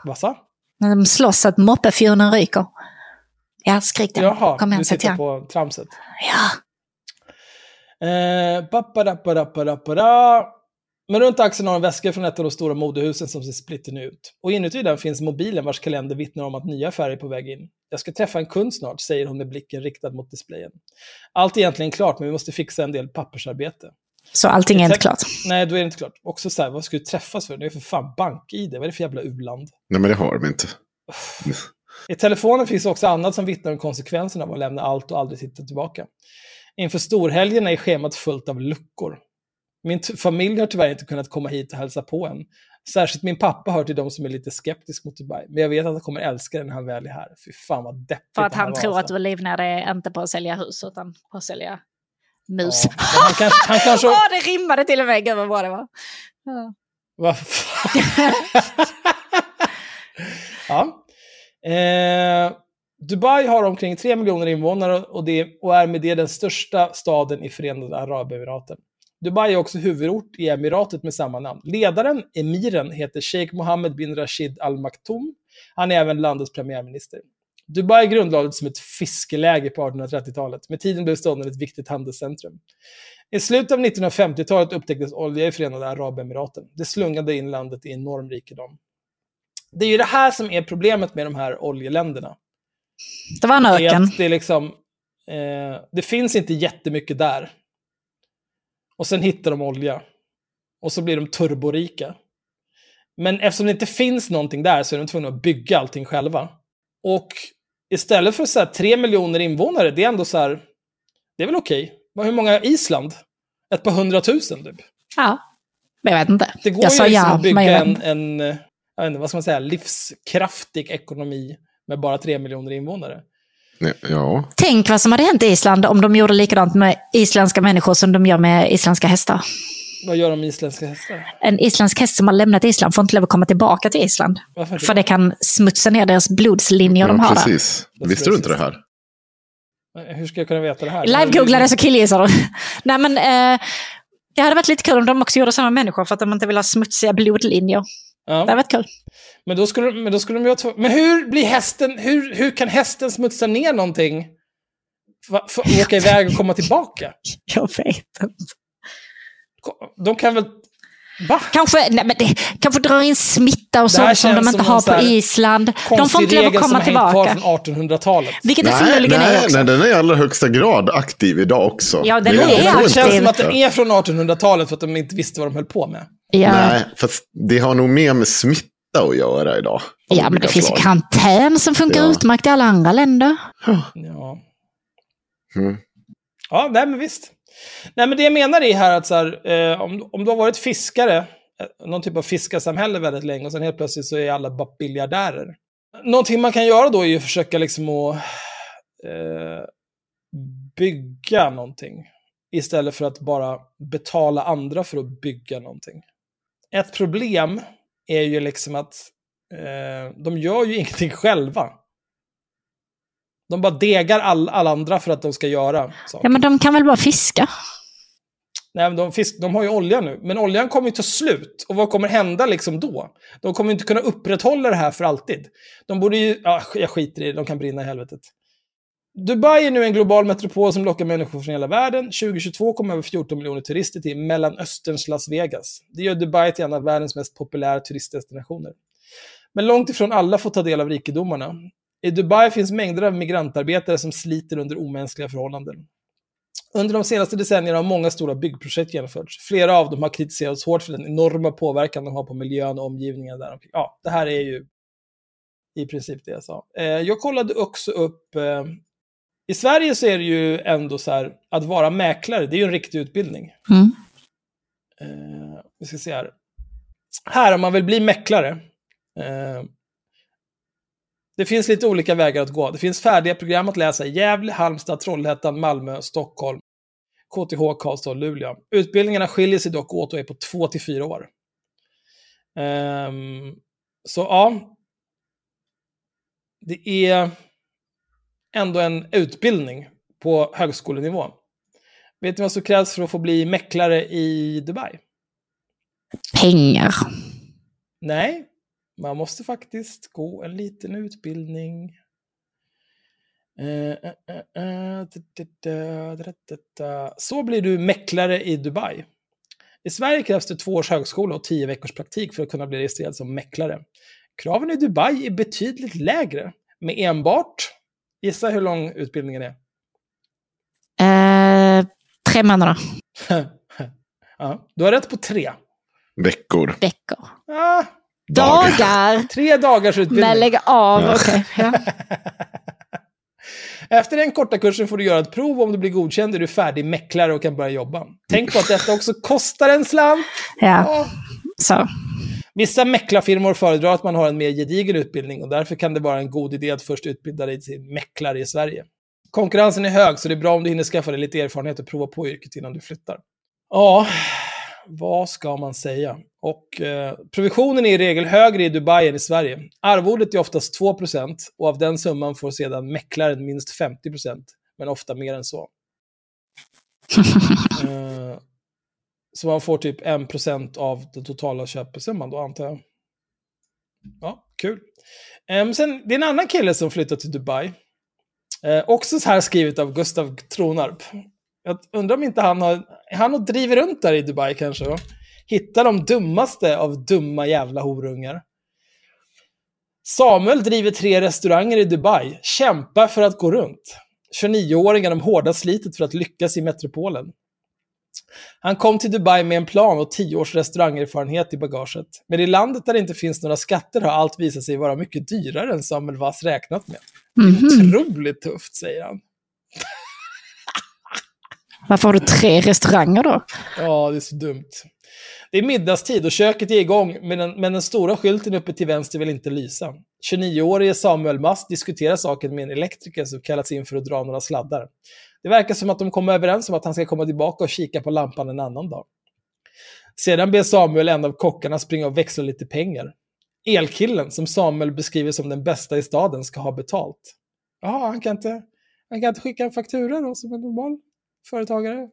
[SPEAKER 4] Vad sa?
[SPEAKER 5] De slåss så att moppefjulen ryker. Ja, skrik den.
[SPEAKER 4] Jaha,
[SPEAKER 5] Kom igen,
[SPEAKER 4] du tittar på tramset.
[SPEAKER 5] Ja.
[SPEAKER 4] Eh, pappadappadappadappada. Men runt axeln har en väska från ett av de stora modehusen som ser splitterny ut. Och inuti den finns mobilen vars kalender vittnar om att nya färger är på väg in. Jag ska träffa en kund snart, säger hon med blicken riktad mot displayen. Allt är egentligen klart, men vi måste fixa en del pappersarbete.
[SPEAKER 5] Så allting är inte klart.
[SPEAKER 4] Nej, då är det inte klart. Också så här, vad ska du träffas för? Det är för fan bank-id. Vad är det för jävla u-land?
[SPEAKER 3] Nej, men det har de inte.
[SPEAKER 4] I telefonen finns också annat som vittnar om konsekvenserna av att lämna allt och aldrig titta tillbaka. Inför storhelgerna är schemat fullt av luckor. Min familj har tyvärr inte kunnat komma hit och hälsa på än. Särskilt min pappa hör till de som är lite skeptisk mot Dubai. Men jag vet att han kommer älska den när han väl är här. Fy fan vad deppigt
[SPEAKER 5] För att
[SPEAKER 4] det
[SPEAKER 5] han
[SPEAKER 4] var,
[SPEAKER 5] tror att
[SPEAKER 4] alltså.
[SPEAKER 5] du livnär det inte på att sälja hus utan på att sälja mus.
[SPEAKER 4] Ja, han kanske... Han kanske
[SPEAKER 5] Åh, det rimmade till och med. Gud vad bra det var. Ja.
[SPEAKER 4] Vad fan? ja. Eh, Dubai har omkring 3 miljoner invånare och, det, och är med det den största staden i Förenade Arabemiraten. Dubai är också huvudort i emiratet med samma namn. Ledaren, emiren, heter Sheikh Mohammed bin Rashid Al Maktoum. Han är även landets premiärminister. Dubai grundlades som ett fiskeläge på 1830-talet. Med tiden blev staden ett viktigt handelscentrum. I slutet av 1950-talet upptäcktes olja i Förenade Arabemiraten. Det slungade in landet i enorm rikedom. Det är ju det här som är problemet med de här oljeländerna.
[SPEAKER 5] Det var en öken.
[SPEAKER 4] det, är liksom, eh, det finns inte jättemycket där. Och sen hittar de olja. Och så blir de turborika. Men eftersom det inte finns någonting där så är de tvungna att bygga allting själva. Och istället för så här 3 miljoner invånare, det är ändå så här, det är väl okej. Vad- Hur många är Island? Ett par hundratusen typ.
[SPEAKER 5] Ja, men jag vet inte.
[SPEAKER 4] Det går
[SPEAKER 5] jag
[SPEAKER 4] ju liksom
[SPEAKER 5] ja,
[SPEAKER 4] att bygga en, en, eh, jag vet inte, vad ska man säga, livskraftig ekonomi med bara 3 miljoner invånare.
[SPEAKER 3] Ja.
[SPEAKER 5] Tänk vad som hade hänt i Island om de gjorde likadant med isländska människor som de gör med isländska hästar.
[SPEAKER 4] Vad gör de med isländska hästar?
[SPEAKER 5] En isländsk häst som har lämnat Island får inte lov att komma tillbaka till Island.
[SPEAKER 4] Varför
[SPEAKER 5] För det kan smutsa ner deras blodslinjer de
[SPEAKER 3] ja,
[SPEAKER 5] har där.
[SPEAKER 3] precis. Visste du inte det här?
[SPEAKER 4] Hur ska jag kunna veta det här?
[SPEAKER 5] Live-googla det så killgissar du. Nej men, eh, det hade varit lite kul om de också gjorde samma människor för att de inte vill ha smutsiga blodlinjer. Det
[SPEAKER 4] Ja.
[SPEAKER 5] varit kul.
[SPEAKER 4] Men då skulle, men då skulle de ju ha två... Men hur blir hästen... Hur, hur kan hästen smutsa ner någonting? För, för att åka iväg och komma tillbaka?
[SPEAKER 5] Jag vet inte.
[SPEAKER 4] De kan väl... Va?
[SPEAKER 5] Kanske, nej, men det, kanske drar in smitta och
[SPEAKER 4] Det
[SPEAKER 5] sånt som de inte
[SPEAKER 4] som
[SPEAKER 5] har på Island. De får inte lov att komma
[SPEAKER 4] har hängt kvar
[SPEAKER 5] tillbaka.
[SPEAKER 4] från 1800-talet.
[SPEAKER 5] Vilket det
[SPEAKER 3] Nej,
[SPEAKER 5] förmodligen är också.
[SPEAKER 3] nej, den är i allra högsta grad aktiv idag också.
[SPEAKER 5] Ja, den
[SPEAKER 3] Det
[SPEAKER 5] är
[SPEAKER 4] Det
[SPEAKER 5] aktiv.
[SPEAKER 3] inte
[SPEAKER 4] känns som att den är från 1800-talet för att de inte visste vad de höll på med.
[SPEAKER 5] Ja,
[SPEAKER 3] Nej, fast det har nog mer med smitta att göra idag.
[SPEAKER 5] ja men det finns ju karantän som funkar
[SPEAKER 3] Ja.
[SPEAKER 5] utmärkt i alla andra länder.
[SPEAKER 4] Ja.
[SPEAKER 3] Mm.
[SPEAKER 4] Ja, nej men visst. Nej men det jag menar är här att så här, eh, om, om du har varit fiskare, eh, någon typ av fiskarsamhälle väldigt länge och sen helt plötsligt så är alla bara biljardärer. Någonting man kan göra då är ju att försöka liksom att eh, bygga någonting. Istället för att bara betala andra för att bygga någonting. Ett problem är ju liksom att eh, de gör ju ingenting själva. De bara degar all, alla andra för att de ska göra saker.
[SPEAKER 5] Ja, men de kan väl bara fiska?
[SPEAKER 4] Nej, men de, fisk, de har ju olja nu, men oljan kommer ju ta slut. Och vad kommer hända liksom då? De kommer inte kunna upprätthålla det här för alltid. De borde ju, ja, jag skiter i det, de kan brinna i helvetet. Dubai är nu en global metropol som lockar människor från hela världen. 2022 kom över 14 miljoner turister till Mellanösterns Las Vegas. Det gör Dubai till en av världens mest populära turistdestinationer. Men långt ifrån alla får ta del av rikedomarna. I Dubai finns mängder av migrantarbetare som sliter under omänskliga förhållanden. Under de senaste decennierna har många stora byggprojekt genomförts. Flera av dem har kritiserats hårt för den enorma påverkan de har på miljön och omgivningen där. Ja, det här är ju i princip det jag sa. Eh, jag kollade också upp... Eh, i Sverige så är det ju ändå så här, att vara mäklare, det är ju en riktig utbildning.
[SPEAKER 5] Mm.
[SPEAKER 4] Eh, vi ska se här. Här, om man vill bli mäklare. Eh, det finns lite olika vägar att gå. Det finns färdiga program att läsa i Gävle, Halmstad, Trollhättan, Malmö, Stockholm, KTH, Karlstad och Luleå. Utbildningarna skiljer sig dock åt och är på två till fyra år. Ehm, så ja, det är ändå en utbildning på högskolenivå. Vet ni vad som krävs för att få bli mäklare i Dubai?
[SPEAKER 5] Pengar.
[SPEAKER 4] Nej, man måste faktiskt gå en liten utbildning. Så blir du mäklare i Dubai. I Sverige krävs det två års högskola och tio veckors praktik för att kunna bli registrerad som mäklare. Kraven i Dubai är betydligt lägre, med enbart, gissa hur lång utbildningen är?
[SPEAKER 5] Eh, tre månader.
[SPEAKER 4] ja, du har rätt på tre.
[SPEAKER 3] Veckor.
[SPEAKER 5] Veckor.
[SPEAKER 4] Ah,
[SPEAKER 5] Dagar.
[SPEAKER 4] tre dagars utbildning.
[SPEAKER 5] Men lägg av, ja.
[SPEAKER 4] Efter den korta kursen får du göra ett prov. Om du blir godkänd är du färdig mäklare och kan börja jobba. Tänk på att detta också kostar en slant.
[SPEAKER 5] ja. Så.
[SPEAKER 4] Vissa mäklarfirmor föredrar att man har en mer gedigen utbildning och därför kan det vara en god idé att först utbilda dig till mäklare i Sverige. Konkurrensen är hög så det är bra om du hinner skaffa dig lite erfarenhet och prova på yrket innan du flyttar. Ja, vad ska man säga? Och eh, provisionen är i regel högre i Dubai än i Sverige. Arvodet är oftast 2% och av den summan får sedan mäklaren minst 50%, men ofta mer än så. Eh, så man får typ 1% av den totala köpesumman då, antar jag. Ja, kul. Um, sen, det är en annan kille som flyttar till Dubai. Uh, också så här skrivet av Gustav Tronarp. Jag undrar om inte han har, han och driver runt där i Dubai kanske då. Hittar de dummaste av dumma jävla horungar. Samuel driver tre restauranger i Dubai, kämpar för att gå runt. 29-åringar de hårda slitet för att lyckas i metropolen. Han kom till Dubai med en plan och tio års restaurangerfarenhet i bagaget. Men i landet där det inte finns några skatter har allt visat sig vara mycket dyrare än Samuel Vass räknat med.
[SPEAKER 5] Mhm.
[SPEAKER 4] Otroligt tufft, säger han.
[SPEAKER 5] Varför har du tre restauranger då?
[SPEAKER 4] Ja, det är så dumt. Det är middagstid och köket är igång, men den, men den stora skylten uppe till vänster vill inte lysa. 29-årige Samuel Mast diskuterar saken med en elektriker som kallats in för att dra några sladdar. Det verkar som att de kommer överens om att han ska komma tillbaka och kika på lampan en annan dag. Sedan ber Samuel en av kockarna springa och växla lite pengar. Elkillen, som Samuel beskriver som den bästa i staden, ska ha betalt. Jaha, han kan inte, han kan inte skicka en faktura då, som en normal företagare?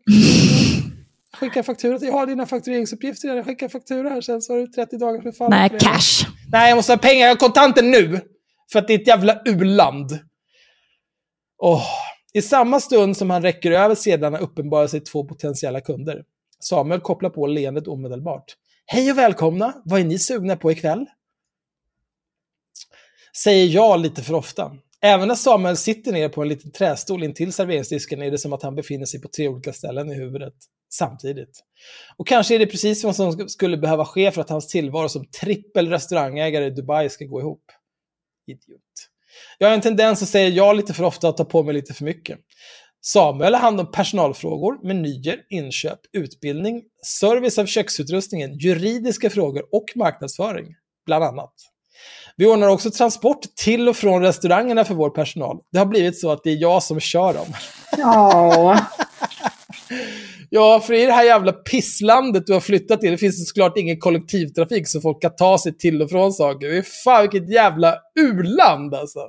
[SPEAKER 4] Skicka faktura. Jag har dina faktureringsuppgifter. Jag skickar faktura här sen så har du 30 dagar för fall.
[SPEAKER 5] Nej, cash.
[SPEAKER 4] Nej, jag måste ha pengar. Jag har kontanter nu. För att det är ett jävla u-land. Åh. I samma stund som han räcker över sedlarna uppenbarar sig två potentiella kunder. Samuel kopplar på leendet omedelbart. Hej och välkomna. Vad är ni sugna på ikväll? Säger jag lite för ofta. Även när Samuel sitter ner på en liten trästol intill serveringsdisken är det som att han befinner sig på tre olika ställen i huvudet samtidigt. Och kanske är det precis vad som skulle behöva ske för att hans tillvaro som trippel restaurangägare i Dubai ska gå ihop. Idiot. Jag har en tendens att säga ja lite för ofta och ta på mig lite för mycket. Samuel har hand om personalfrågor, menyer, inköp, utbildning, service av köksutrustningen, juridiska frågor och marknadsföring, bland annat. Vi ordnar också transport till och från restaurangerna för vår personal. Det har blivit så att det är jag som kör dem.
[SPEAKER 5] Åh.
[SPEAKER 4] Ja, för i det här jävla pisslandet du har flyttat till, det finns det såklart ingen kollektivtrafik så folk kan ta sig till och från saker. Det är fan vilket jävla urland alltså.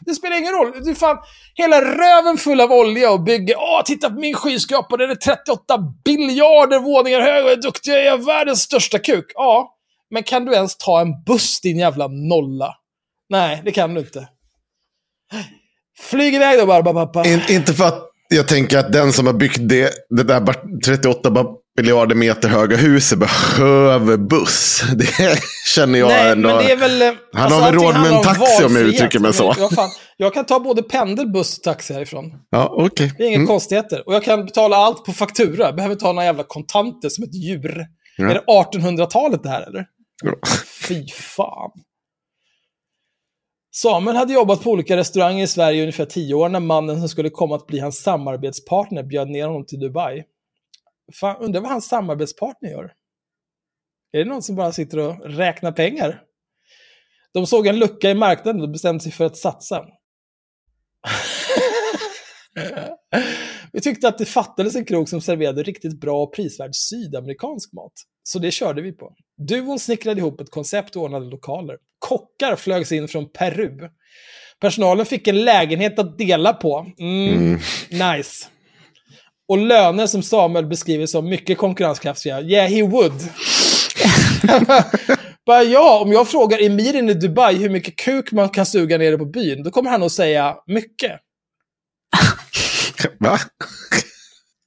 [SPEAKER 4] Det spelar ingen roll. Du är fan hela röven full av olja och bygger. Åh, titta på min skyskrapa, den är 38 biljarder våningar hög och är duktig, jag är världens största kuk. Ja, men kan du ens ta en buss din jävla nolla? Nej, det kan du inte. Flyg iväg då bara, pappa.
[SPEAKER 3] In, inte för att jag tänker att den som har byggt det, det där bara 38 miljarder meter höga huset behöver buss. Det känner jag
[SPEAKER 4] Nej,
[SPEAKER 3] ändå.
[SPEAKER 4] men det är väl... eh,
[SPEAKER 3] Han har väl råd med en taxi om jag uttrycker mig så.
[SPEAKER 4] Men, ja, fan, jag kan ta både pendel, buss och taxi härifrån.
[SPEAKER 3] Ja, okej.
[SPEAKER 4] Det är inga
[SPEAKER 3] Mm.
[SPEAKER 4] konstigheter. Och jag kan betala allt på faktura. Jag behöver ta några jävla kontanter som ett djur.
[SPEAKER 3] Ja.
[SPEAKER 4] Är det 1800-talet det här eller?
[SPEAKER 3] Ja.
[SPEAKER 4] Fy fan. Samuel hade jobbat på olika restauranger i Sverige i ungefär tio år när mannen som skulle komma att bli hans samarbetspartner bjöd ner honom till Dubai. Fan, undrar vad hans samarbetspartner gör? Är det någon som bara sitter och räknar pengar? De såg en lucka i marknaden och bestämde sig för att satsa. Vi tyckte att det fattades en krog som serverade riktigt bra och prisvärd sydamerikansk mat. Så det körde vi på. Duon snickrade ihop ett koncept och ordnade lokaler. Kockar flögs in från Peru. Personalen fick en lägenhet att dela på. Mm, Nice. Och löner som Samuel beskriver som mycket konkurrenskraftiga. Yeah, he would. Bara ja, om jag frågar emiren i Dubai hur mycket kuk man kan suga nere på byn, då kommer han att säga mycket.
[SPEAKER 3] Va?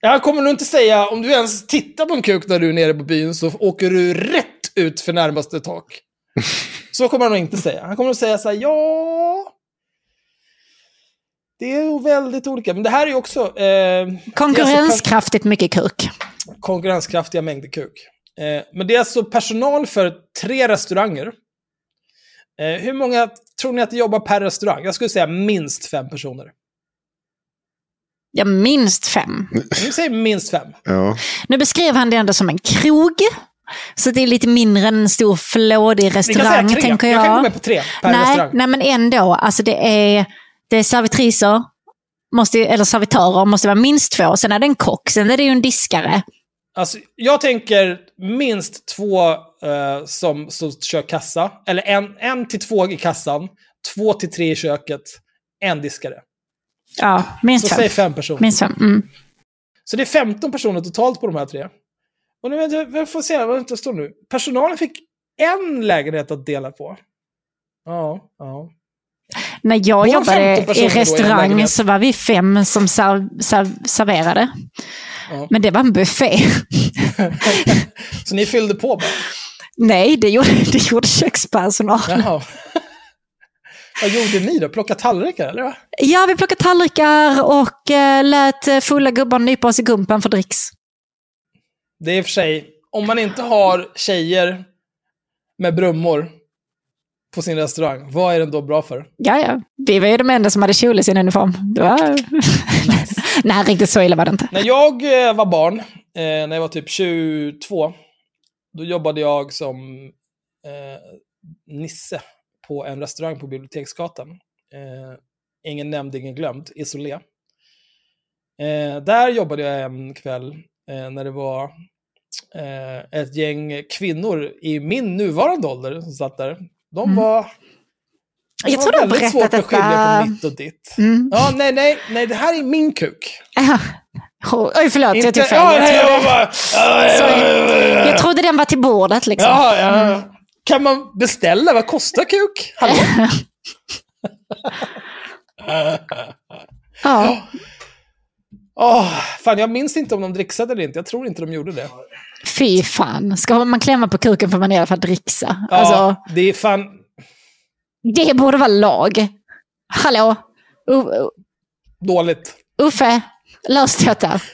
[SPEAKER 4] Ja, Han kommer nog inte säga, om du ens tittar på en kuk när du är nere på byn så åker du rätt ut för närmaste tak. Så kommer han nog inte säga. Han kommer att säga så här, ja... Det är nog väldigt olika. Men det här är ju också eh,
[SPEAKER 5] Konkurrenskraftigt mycket kuk.
[SPEAKER 4] konkurrenskraftiga mängder kuk. Eh, men det är alltså personal för tre restauranger. Eh, hur många tror ni att det jobbar per restaurang? Jag skulle säga minst fem personer.
[SPEAKER 5] Ja, minst fem.
[SPEAKER 4] Vi säger minst fem.
[SPEAKER 3] Ja.
[SPEAKER 5] Nu beskrev han det ändå som en krog. Så det är lite mindre än en stor flådig
[SPEAKER 4] säga
[SPEAKER 5] restaurang,
[SPEAKER 4] tre.
[SPEAKER 5] tänker jag.
[SPEAKER 4] Jag kan gå med på tre per
[SPEAKER 5] nej,
[SPEAKER 4] restaurang.
[SPEAKER 5] nej, men ändå. Alltså det är, det är servitriser, måste, eller servitörer, måste vara minst två. Sen är det en kock, sen är det ju en diskare.
[SPEAKER 4] Alltså, jag tänker minst två eh, som, som kör kassa. Eller en, en till två i kassan, två till tre i köket, en diskare.
[SPEAKER 5] Ja, minst
[SPEAKER 4] Så
[SPEAKER 5] fem.
[SPEAKER 4] säg fem personer.
[SPEAKER 5] Minst fem. Mm.
[SPEAKER 4] Så det är 15 personer totalt på de här tre. Och nu, vi får se vad det står nu. Personalen fick en lägenhet att dela på. Ja, ja.
[SPEAKER 5] När jag
[SPEAKER 4] Var 15
[SPEAKER 5] jobbade i restaurang så var vi fem som serv, serv, serverade.
[SPEAKER 4] Ja.
[SPEAKER 5] Men det var en buffé.
[SPEAKER 4] Så ni fyllde på bara?
[SPEAKER 5] Nej, det gjorde, det gjorde kökspersonal.
[SPEAKER 4] Vad gjorde ni då? Plocka tallrikar eller?
[SPEAKER 5] Ja, vi plockade tallrikar och eh, lät eh, fulla gubbar nypa oss i gumpen för dricks.
[SPEAKER 4] Det är i och för sig, om man inte har tjejer med brummor på sin restaurang, vad är den då bra för?
[SPEAKER 5] Ja, ja. Vi var ju de enda som hade kjol i sin uniform. Det var... Nej, riktigt så illa var det inte.
[SPEAKER 4] När jag eh, var barn, eh, när jag var typ 22, då jobbade jag som eh, Nisse på en restaurang på Biblioteksgatan. Eh, ingen nämnd, ingen glömd, Isolé. Eh, där jobbade jag en kväll eh, när det var eh, ett gäng kvinnor i min nuvarande ålder som satt där. De
[SPEAKER 5] Mm.
[SPEAKER 4] var... de
[SPEAKER 5] Jag tror du har
[SPEAKER 4] väldigt svårt
[SPEAKER 5] berättat
[SPEAKER 4] att skilja
[SPEAKER 5] detta.
[SPEAKER 4] på mitt och ditt.
[SPEAKER 5] Mm.
[SPEAKER 4] Ja, nej, nej, nej, det här är min kuk.
[SPEAKER 5] Ja. Oj, förlåt, jag tog fel.
[SPEAKER 4] ja,
[SPEAKER 5] Jag
[SPEAKER 4] jag, ja, ja,
[SPEAKER 5] Sorry. jag trodde den var till bordet liksom.
[SPEAKER 4] ja, ja. Kan man beställa? Vad kostar kuk? Hallå?
[SPEAKER 5] Ja.
[SPEAKER 4] Åh, fan, jag minns inte om de dricksade eller inte. Jag tror inte de gjorde det.
[SPEAKER 5] Fy fan, ska man klämma på kuken får man i alla fall dricksa.
[SPEAKER 4] Ja,
[SPEAKER 5] Alltså,
[SPEAKER 4] det är fan...
[SPEAKER 5] det borde vara lag. Hallå? U-
[SPEAKER 4] Dåligt.
[SPEAKER 5] Uffe, lös detta.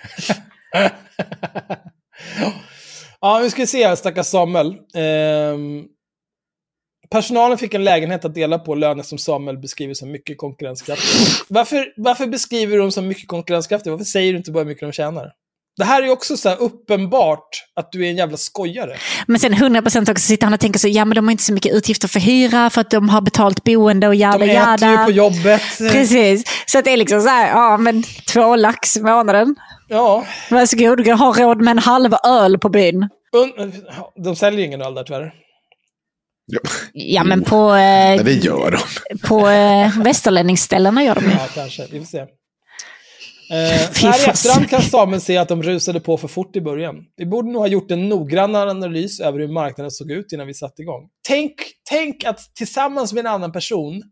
[SPEAKER 4] Ja, nu ska vi se här, stackars Samuel. Ehm, personalen fick en lägenhet att dela på löner som Samuel beskriver som mycket konkurrenskraftiga. Varför, varför beskriver du dem som mycket konkurrenskraftiga? Varför säger du inte bara hur mycket de tjänar? Det här är ju också så här uppenbart att du är en jävla skojare.
[SPEAKER 5] Men sen 100% också sitter han och tänker så, ja men de har inte så mycket utgifter för hyra för att de har betalt boende och
[SPEAKER 4] De
[SPEAKER 5] jada
[SPEAKER 4] äter ju
[SPEAKER 5] jada.
[SPEAKER 4] på jobbet.
[SPEAKER 5] Precis, så det är liksom så här, ja men två lax i månaden.
[SPEAKER 4] Ja,
[SPEAKER 5] Varsågod, du har råd med en halv öl på byn.
[SPEAKER 4] de säljer ju ingen öl där tyvärr.
[SPEAKER 3] Ja,
[SPEAKER 5] Ja men på, eh,
[SPEAKER 3] men det gör de.
[SPEAKER 5] på eh, västerlänningsställena gör de ju.
[SPEAKER 4] Ja, kanske. Vi får se. Eh, här i efterhand kan Samuel se att de rusade på för fort i början. Vi borde nog ha gjort en noggrannare analys över hur marknaden såg ut innan vi satte igång. Tänk, tänk att tillsammans med en annan person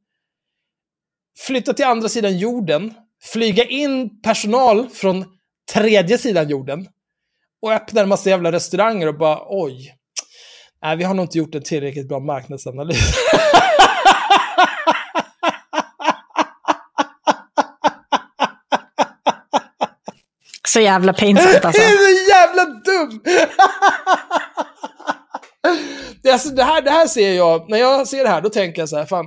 [SPEAKER 4] flytta till andra sidan jorden, flyga in personal från tredje sidan jorden och öppna en massa jävla restauranger och bara oj. Nej, vi har nog inte gjort en tillräckligt bra marknadsanalys.
[SPEAKER 5] Så jävla pinsamt alltså.
[SPEAKER 4] Det är så jävla dum! det, alltså, det, här, det här ser jag, när jag ser det här, då tänker jag så här, fan.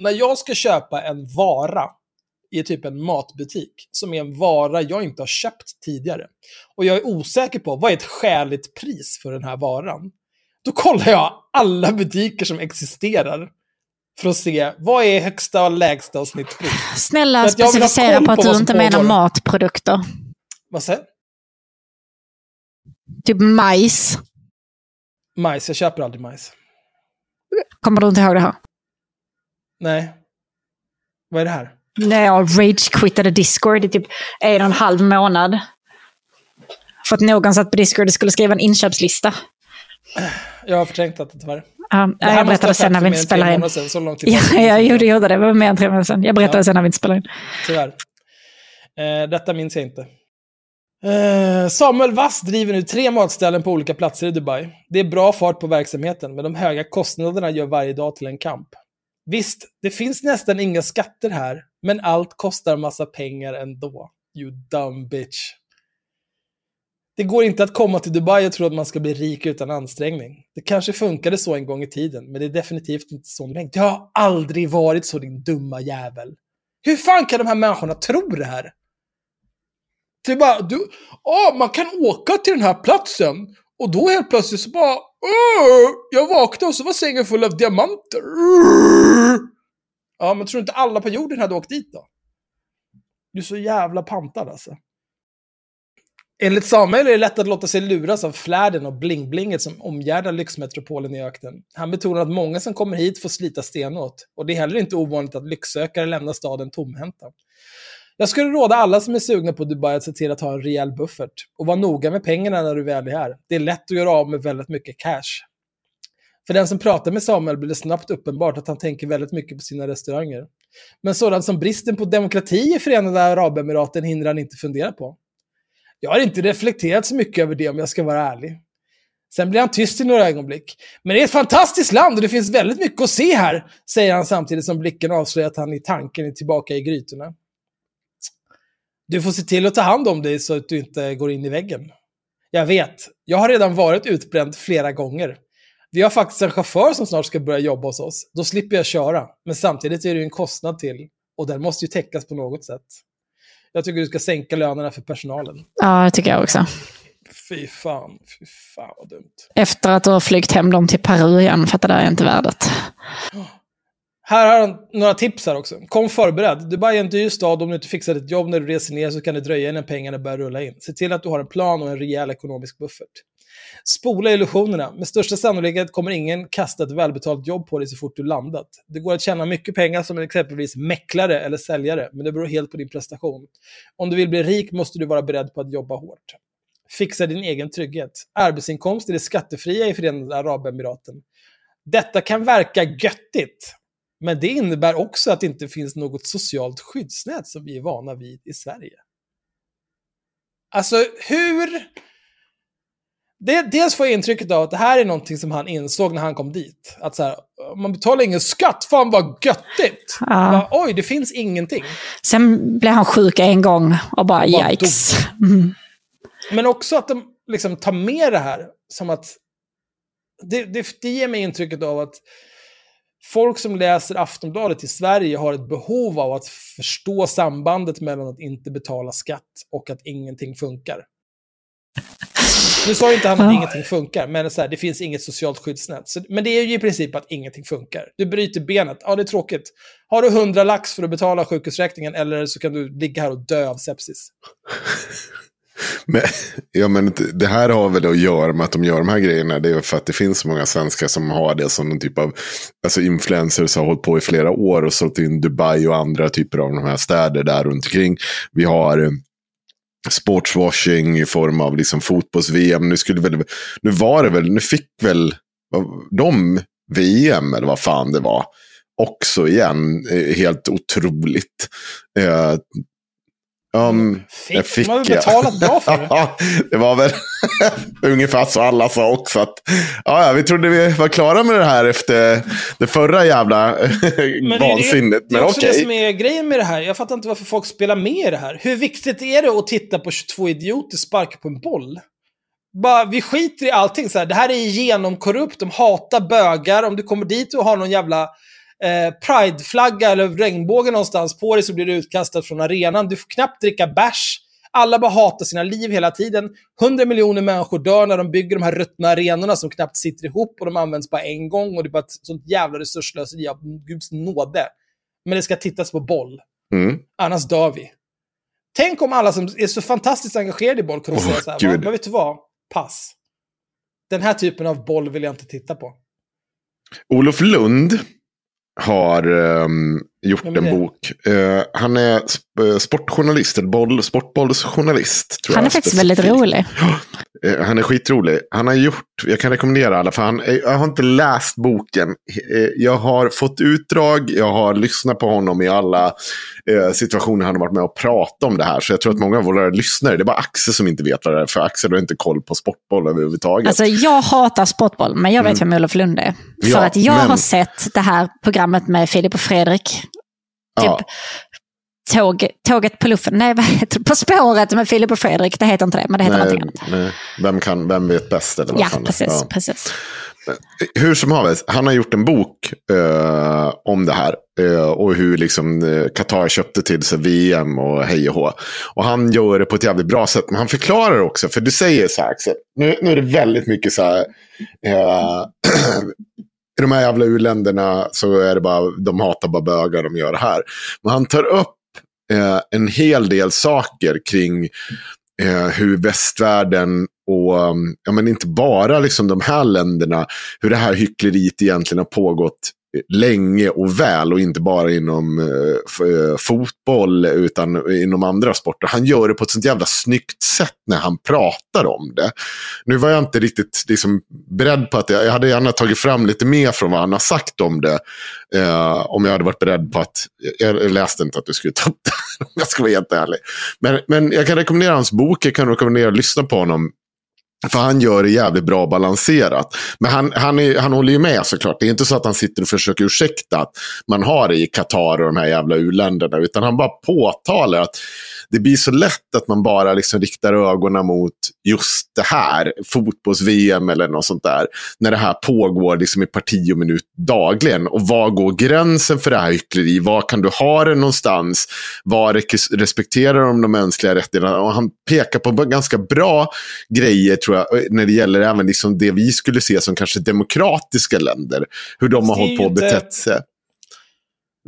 [SPEAKER 4] När jag ska köpa en vara i typ en matbutik, som är en vara jag inte har köpt tidigare, och jag är osäker på vad är ett skäligt pris för den här varan, då kollar jag alla butiker som existerar för att se vad är högsta och lägsta och snittpris.
[SPEAKER 5] Snälla specificera på att du inte menar matprodukter.
[SPEAKER 4] Vad säger
[SPEAKER 5] Typ majs.
[SPEAKER 4] Majs, jag köper aldrig majs.
[SPEAKER 5] Kommer du inte ihåg det här?
[SPEAKER 4] Nej. Vad är det här?
[SPEAKER 5] När jag rage-quittade Discord i typ en och en halv månad. För att någon satt på Discord och skulle skriva en inköpslista.
[SPEAKER 4] Jag har förträngt det tyvärr.
[SPEAKER 5] Ja,
[SPEAKER 4] Det här
[SPEAKER 5] jag berättade sen när vi inte spelar in.
[SPEAKER 4] sedan, Så långt
[SPEAKER 5] Ja,
[SPEAKER 4] tillbaka.
[SPEAKER 5] jag gjorde, gjorde det. Det var mer än tre månader sedan. Jag berättade
[SPEAKER 4] Ja.
[SPEAKER 5] sen när vi inte spelade in.
[SPEAKER 4] Tyvärr. Eh, detta minns jag inte. Eh, Samuel Wass driver nu tre matställen på olika platser i Dubai. Det är bra fart på verksamheten, men de höga kostnaderna gör varje dag till en kamp. Visst, det finns nästan inga skatter här, men allt kostar massa pengar ändå. You dumb bitch. Det går inte att komma till Dubai och tro att man ska bli rik utan ansträngning. Det kanske funkade så en gång i tiden, men det är definitivt inte så länge. Det har aldrig varit så, din dumma jävel. Hur fan kan de här människorna tro det här? Det är bara, du, oh, man kan åka till den här platsen och då helt plötsligt så bara, oh, jag vaknade och så var sängen full av diamanter. Ja, men tror du inte alla på jorden hade åkt dit då? Du är så jävla pantad alltså. Enligt Samuel är det lätt att låta sig luras av flärden och bling-blinget som omgärdar lyxmetropolen i öknen. Han betonar att många som kommer hit får slita stenåt. Och det är heller inte ovanligt att lycksökare lämnar staden tomhänta. Jag skulle råda alla som är sugna på Dubai att se till att ha en rejäl buffert. Och vara noga med pengarna när du väl är här. Det är lätt att göra av med väldigt mycket cash. För den som pratar med Samuel blir det snabbt uppenbart att han tänker väldigt mycket på sina restauranger. Men sådant som bristen på demokrati i Förenade Arabemiraten hindrar han inte fundera på. Jag har inte reflekterat så mycket över det om jag ska vara ärlig. Sen blir han tyst i några ögonblick. Men det är ett fantastiskt land och det finns väldigt mycket att se här, säger han samtidigt som blicken avslöjar att han i tanken är tillbaka i grytorna. Du får se till att ta hand om dig så att du inte går in i väggen. Jag vet, jag har redan varit utbränd flera gånger. Vi har faktiskt en chaufför som snart ska börja jobba hos oss. Då slipper jag köra. Men samtidigt är det ju en kostnad till. Och den måste ju täckas på något sätt. Jag tycker du ska sänka lönerna för personalen.
[SPEAKER 5] Ja, det tycker jag också.
[SPEAKER 4] Fy fan, fy fan vad dumt.
[SPEAKER 5] Efter att du har flygt hem dem till Peru igen, för att det där är inte värdet.
[SPEAKER 4] Här har han några tips här också. Kom förberedd. Dubai är en dyr stad. Om du inte fixar ett jobb när du reser ner så kan det dröja innan pengarna börjar rulla in. Se till att du har en plan och en rejäl ekonomisk buffert. Spola illusionerna. Med största sannolikhet kommer ingen kasta ett välbetalt jobb på dig så fort du landat. Det går att tjäna mycket pengar som exempelvis mäklare eller säljare, men det beror helt på din prestation. Om du vill bli rik måste du vara beredd på att jobba hårt. Fixa din egen trygghet. Arbetsinkomst är det skattefria i Förenade Arabemiraten. Detta kan verka göttigt, men det innebär också att det inte finns något socialt skyddsnät som vi är vana vid i Sverige. Alltså, hur... Det, dels får jag intrycket av att det här är någonting som han insåg när han kom dit. Att så här, man betalar ingen skatt, fan vad göttigt!
[SPEAKER 5] Ja.
[SPEAKER 4] Bara, Oj, det finns ingenting.
[SPEAKER 5] Sen blev han sjuk en gång och bara,
[SPEAKER 4] bara
[SPEAKER 5] yikes. Mm.
[SPEAKER 4] Men också att de liksom tar med det här som att... Det, det, det ger mig intrycket av att folk som läser Aftonbladet i Sverige har ett behov av att förstå sambandet mellan att inte betala skatt och att ingenting funkar. Nu sa ju inte han att
[SPEAKER 5] Ja.
[SPEAKER 4] ingenting funkar, men så här, det finns inget socialt skyddsnät. Så, men det är ju i princip att ingenting funkar. Du bryter benet, ja det är tråkigt. Har du 100 lax för att betala sjukhusräkningen eller så kan du ligga här och dö av sepsis.
[SPEAKER 3] Men, ja, men det här har väl att göra med att de gör de här grejerna. Det är för att det finns så många svenskar som har det som någon typ av alltså influencers som har hållit på i flera år och sålt in Dubai och andra typer av de här städer där runt omkring. Vi har eh, sportswashing i form av liksom fotbolls-VM. Nu, skulle väl, nu var det väl, nu fick väl de VM eller vad fan det var. Också igen, eh, helt otroligt. Eh, um,
[SPEAKER 4] Fick,
[SPEAKER 3] jag fick
[SPEAKER 4] de
[SPEAKER 3] ja.
[SPEAKER 4] betalat bra för det.
[SPEAKER 3] Ja, det var väl ungefär så alla sa också. Att, ja, vi trodde vi var klara med det här efter det förra jävla
[SPEAKER 4] Men det är det-
[SPEAKER 3] vansinnet.
[SPEAKER 4] Det är
[SPEAKER 3] Men
[SPEAKER 4] också
[SPEAKER 3] okej.
[SPEAKER 4] det som är grejen med det här. Jag fattar inte varför folk spelar med i det här. Hur viktigt är det att titta på 22 idioter sparka på en boll? Bara, vi skiter i allting. Så här. Det här är genomkorrupt, de hatar bögar. Om du kommer dit och har någon jävla eh, prideflagga eller regnbåge någonstans på dig så blir du utkastad från arenan. Du får knappt dricka bärs. Alla bara hatar sina liv hela tiden. 100 miljoner människor dör när de bygger de här ruttna arenorna som knappt sitter ihop och de används bara en gång och det är bara ett sånt jävla resurslöseri av guds nåde. Men det ska tittas på boll.
[SPEAKER 3] Mm.
[SPEAKER 4] Annars dör vi. Tänk om alla som är så fantastiskt engagerade i boll kunde
[SPEAKER 3] Åh,
[SPEAKER 4] säga så här. "Va, men vet du vad? Pass. Den här typen av boll vill jag inte titta på.
[SPEAKER 3] Olof Lund har um, gjort en bok. Eh, han är sp- eh, sportjournalist, eller boll, sportbollsjournalist. Tror
[SPEAKER 5] Han är
[SPEAKER 3] jag,
[SPEAKER 5] faktiskt väldigt rolig.
[SPEAKER 3] Eh, Han är skitrolig. Han har gjort, jag kan rekommendera alla, för han, jag har inte läst boken. Eh, Jag har fått utdrag, jag har lyssnat på honom i alla situationer han har varit med och pratat om det här. Så jag tror att många av våra lyssnare, det är bara Axel som inte vet vad det är, för Axel har inte koll på sportboll överhuvudtaget.
[SPEAKER 5] Alltså jag hatar sportboll, men jag vet vem Olof Lund är. För
[SPEAKER 3] Ja,
[SPEAKER 5] att jag
[SPEAKER 3] men-
[SPEAKER 5] har sett det här programmet med Filip och Fredrik. Typ
[SPEAKER 3] ja,
[SPEAKER 5] tåg, Tåget på luffen. Nej, vad heter det? På spåret med Filip och Fredrik. Det heter inte det, men det heter
[SPEAKER 3] nej,
[SPEAKER 5] någonting annat.
[SPEAKER 3] nej. Vem, kan, vem vet bäst? Eller vad
[SPEAKER 5] Ja,
[SPEAKER 3] fan
[SPEAKER 5] precis.
[SPEAKER 3] Ja.
[SPEAKER 5] precis.
[SPEAKER 3] Hur som helst, han har gjort en bok eh, om det här. Eh, och hur liksom eh, Qatar köpte till sig VM och hej och hå. Och han gör det på ett jävligt bra sätt. Men han förklarar också, för du säger så här Axel. Nu, nu är det väldigt mycket så här. I de här jävla u-länderna så är det bara, de hatar bara bögar, de gör det här. Men han tar upp eh, en hel del saker kring eh, hur västvärlden och, mm, ja men inte bara liksom de här länderna, hur det här hyckleriet egentligen har pågått länge och väl och inte bara inom eh, eh, fotboll utan inom andra sporter. Han gör det på ett sånt jävla snyggt sätt när han pratar om det. Nu var jag inte riktigt liksom, beredd på att jag, jag hade gärna tagit fram lite mer från vad han har sagt om det. Eh, om jag hade varit beredd på att, jag, jag läste inte att du skulle ta upp det, om jag ska vara helt ärlig. Men, men jag kan rekommendera hans bok, jag kan rekommendera att lyssna på honom. För han gör det jävligt bra balanserat. Men han, han, är, han håller ju med såklart. Det är inte så att han sitter och försöker ursäkta att man har det i Qatar och de här jävla uländerna. Utan han bara påtalar att det blir så lätt att man bara liksom riktar ögonen mot just det här. Fotbolls-VM eller något sånt där. När det här pågår liksom i parti och minut dagligen. Och var går gränsen för det här hyckleri? Var kan du ha det någonstans? Var respekterar de de mänskliga rättigheterna? Och han pekar på ganska bra grejer tror jag. När det gäller även liksom det vi skulle se som kanske demokratiska länder. Hur de har hållit på och betett sig.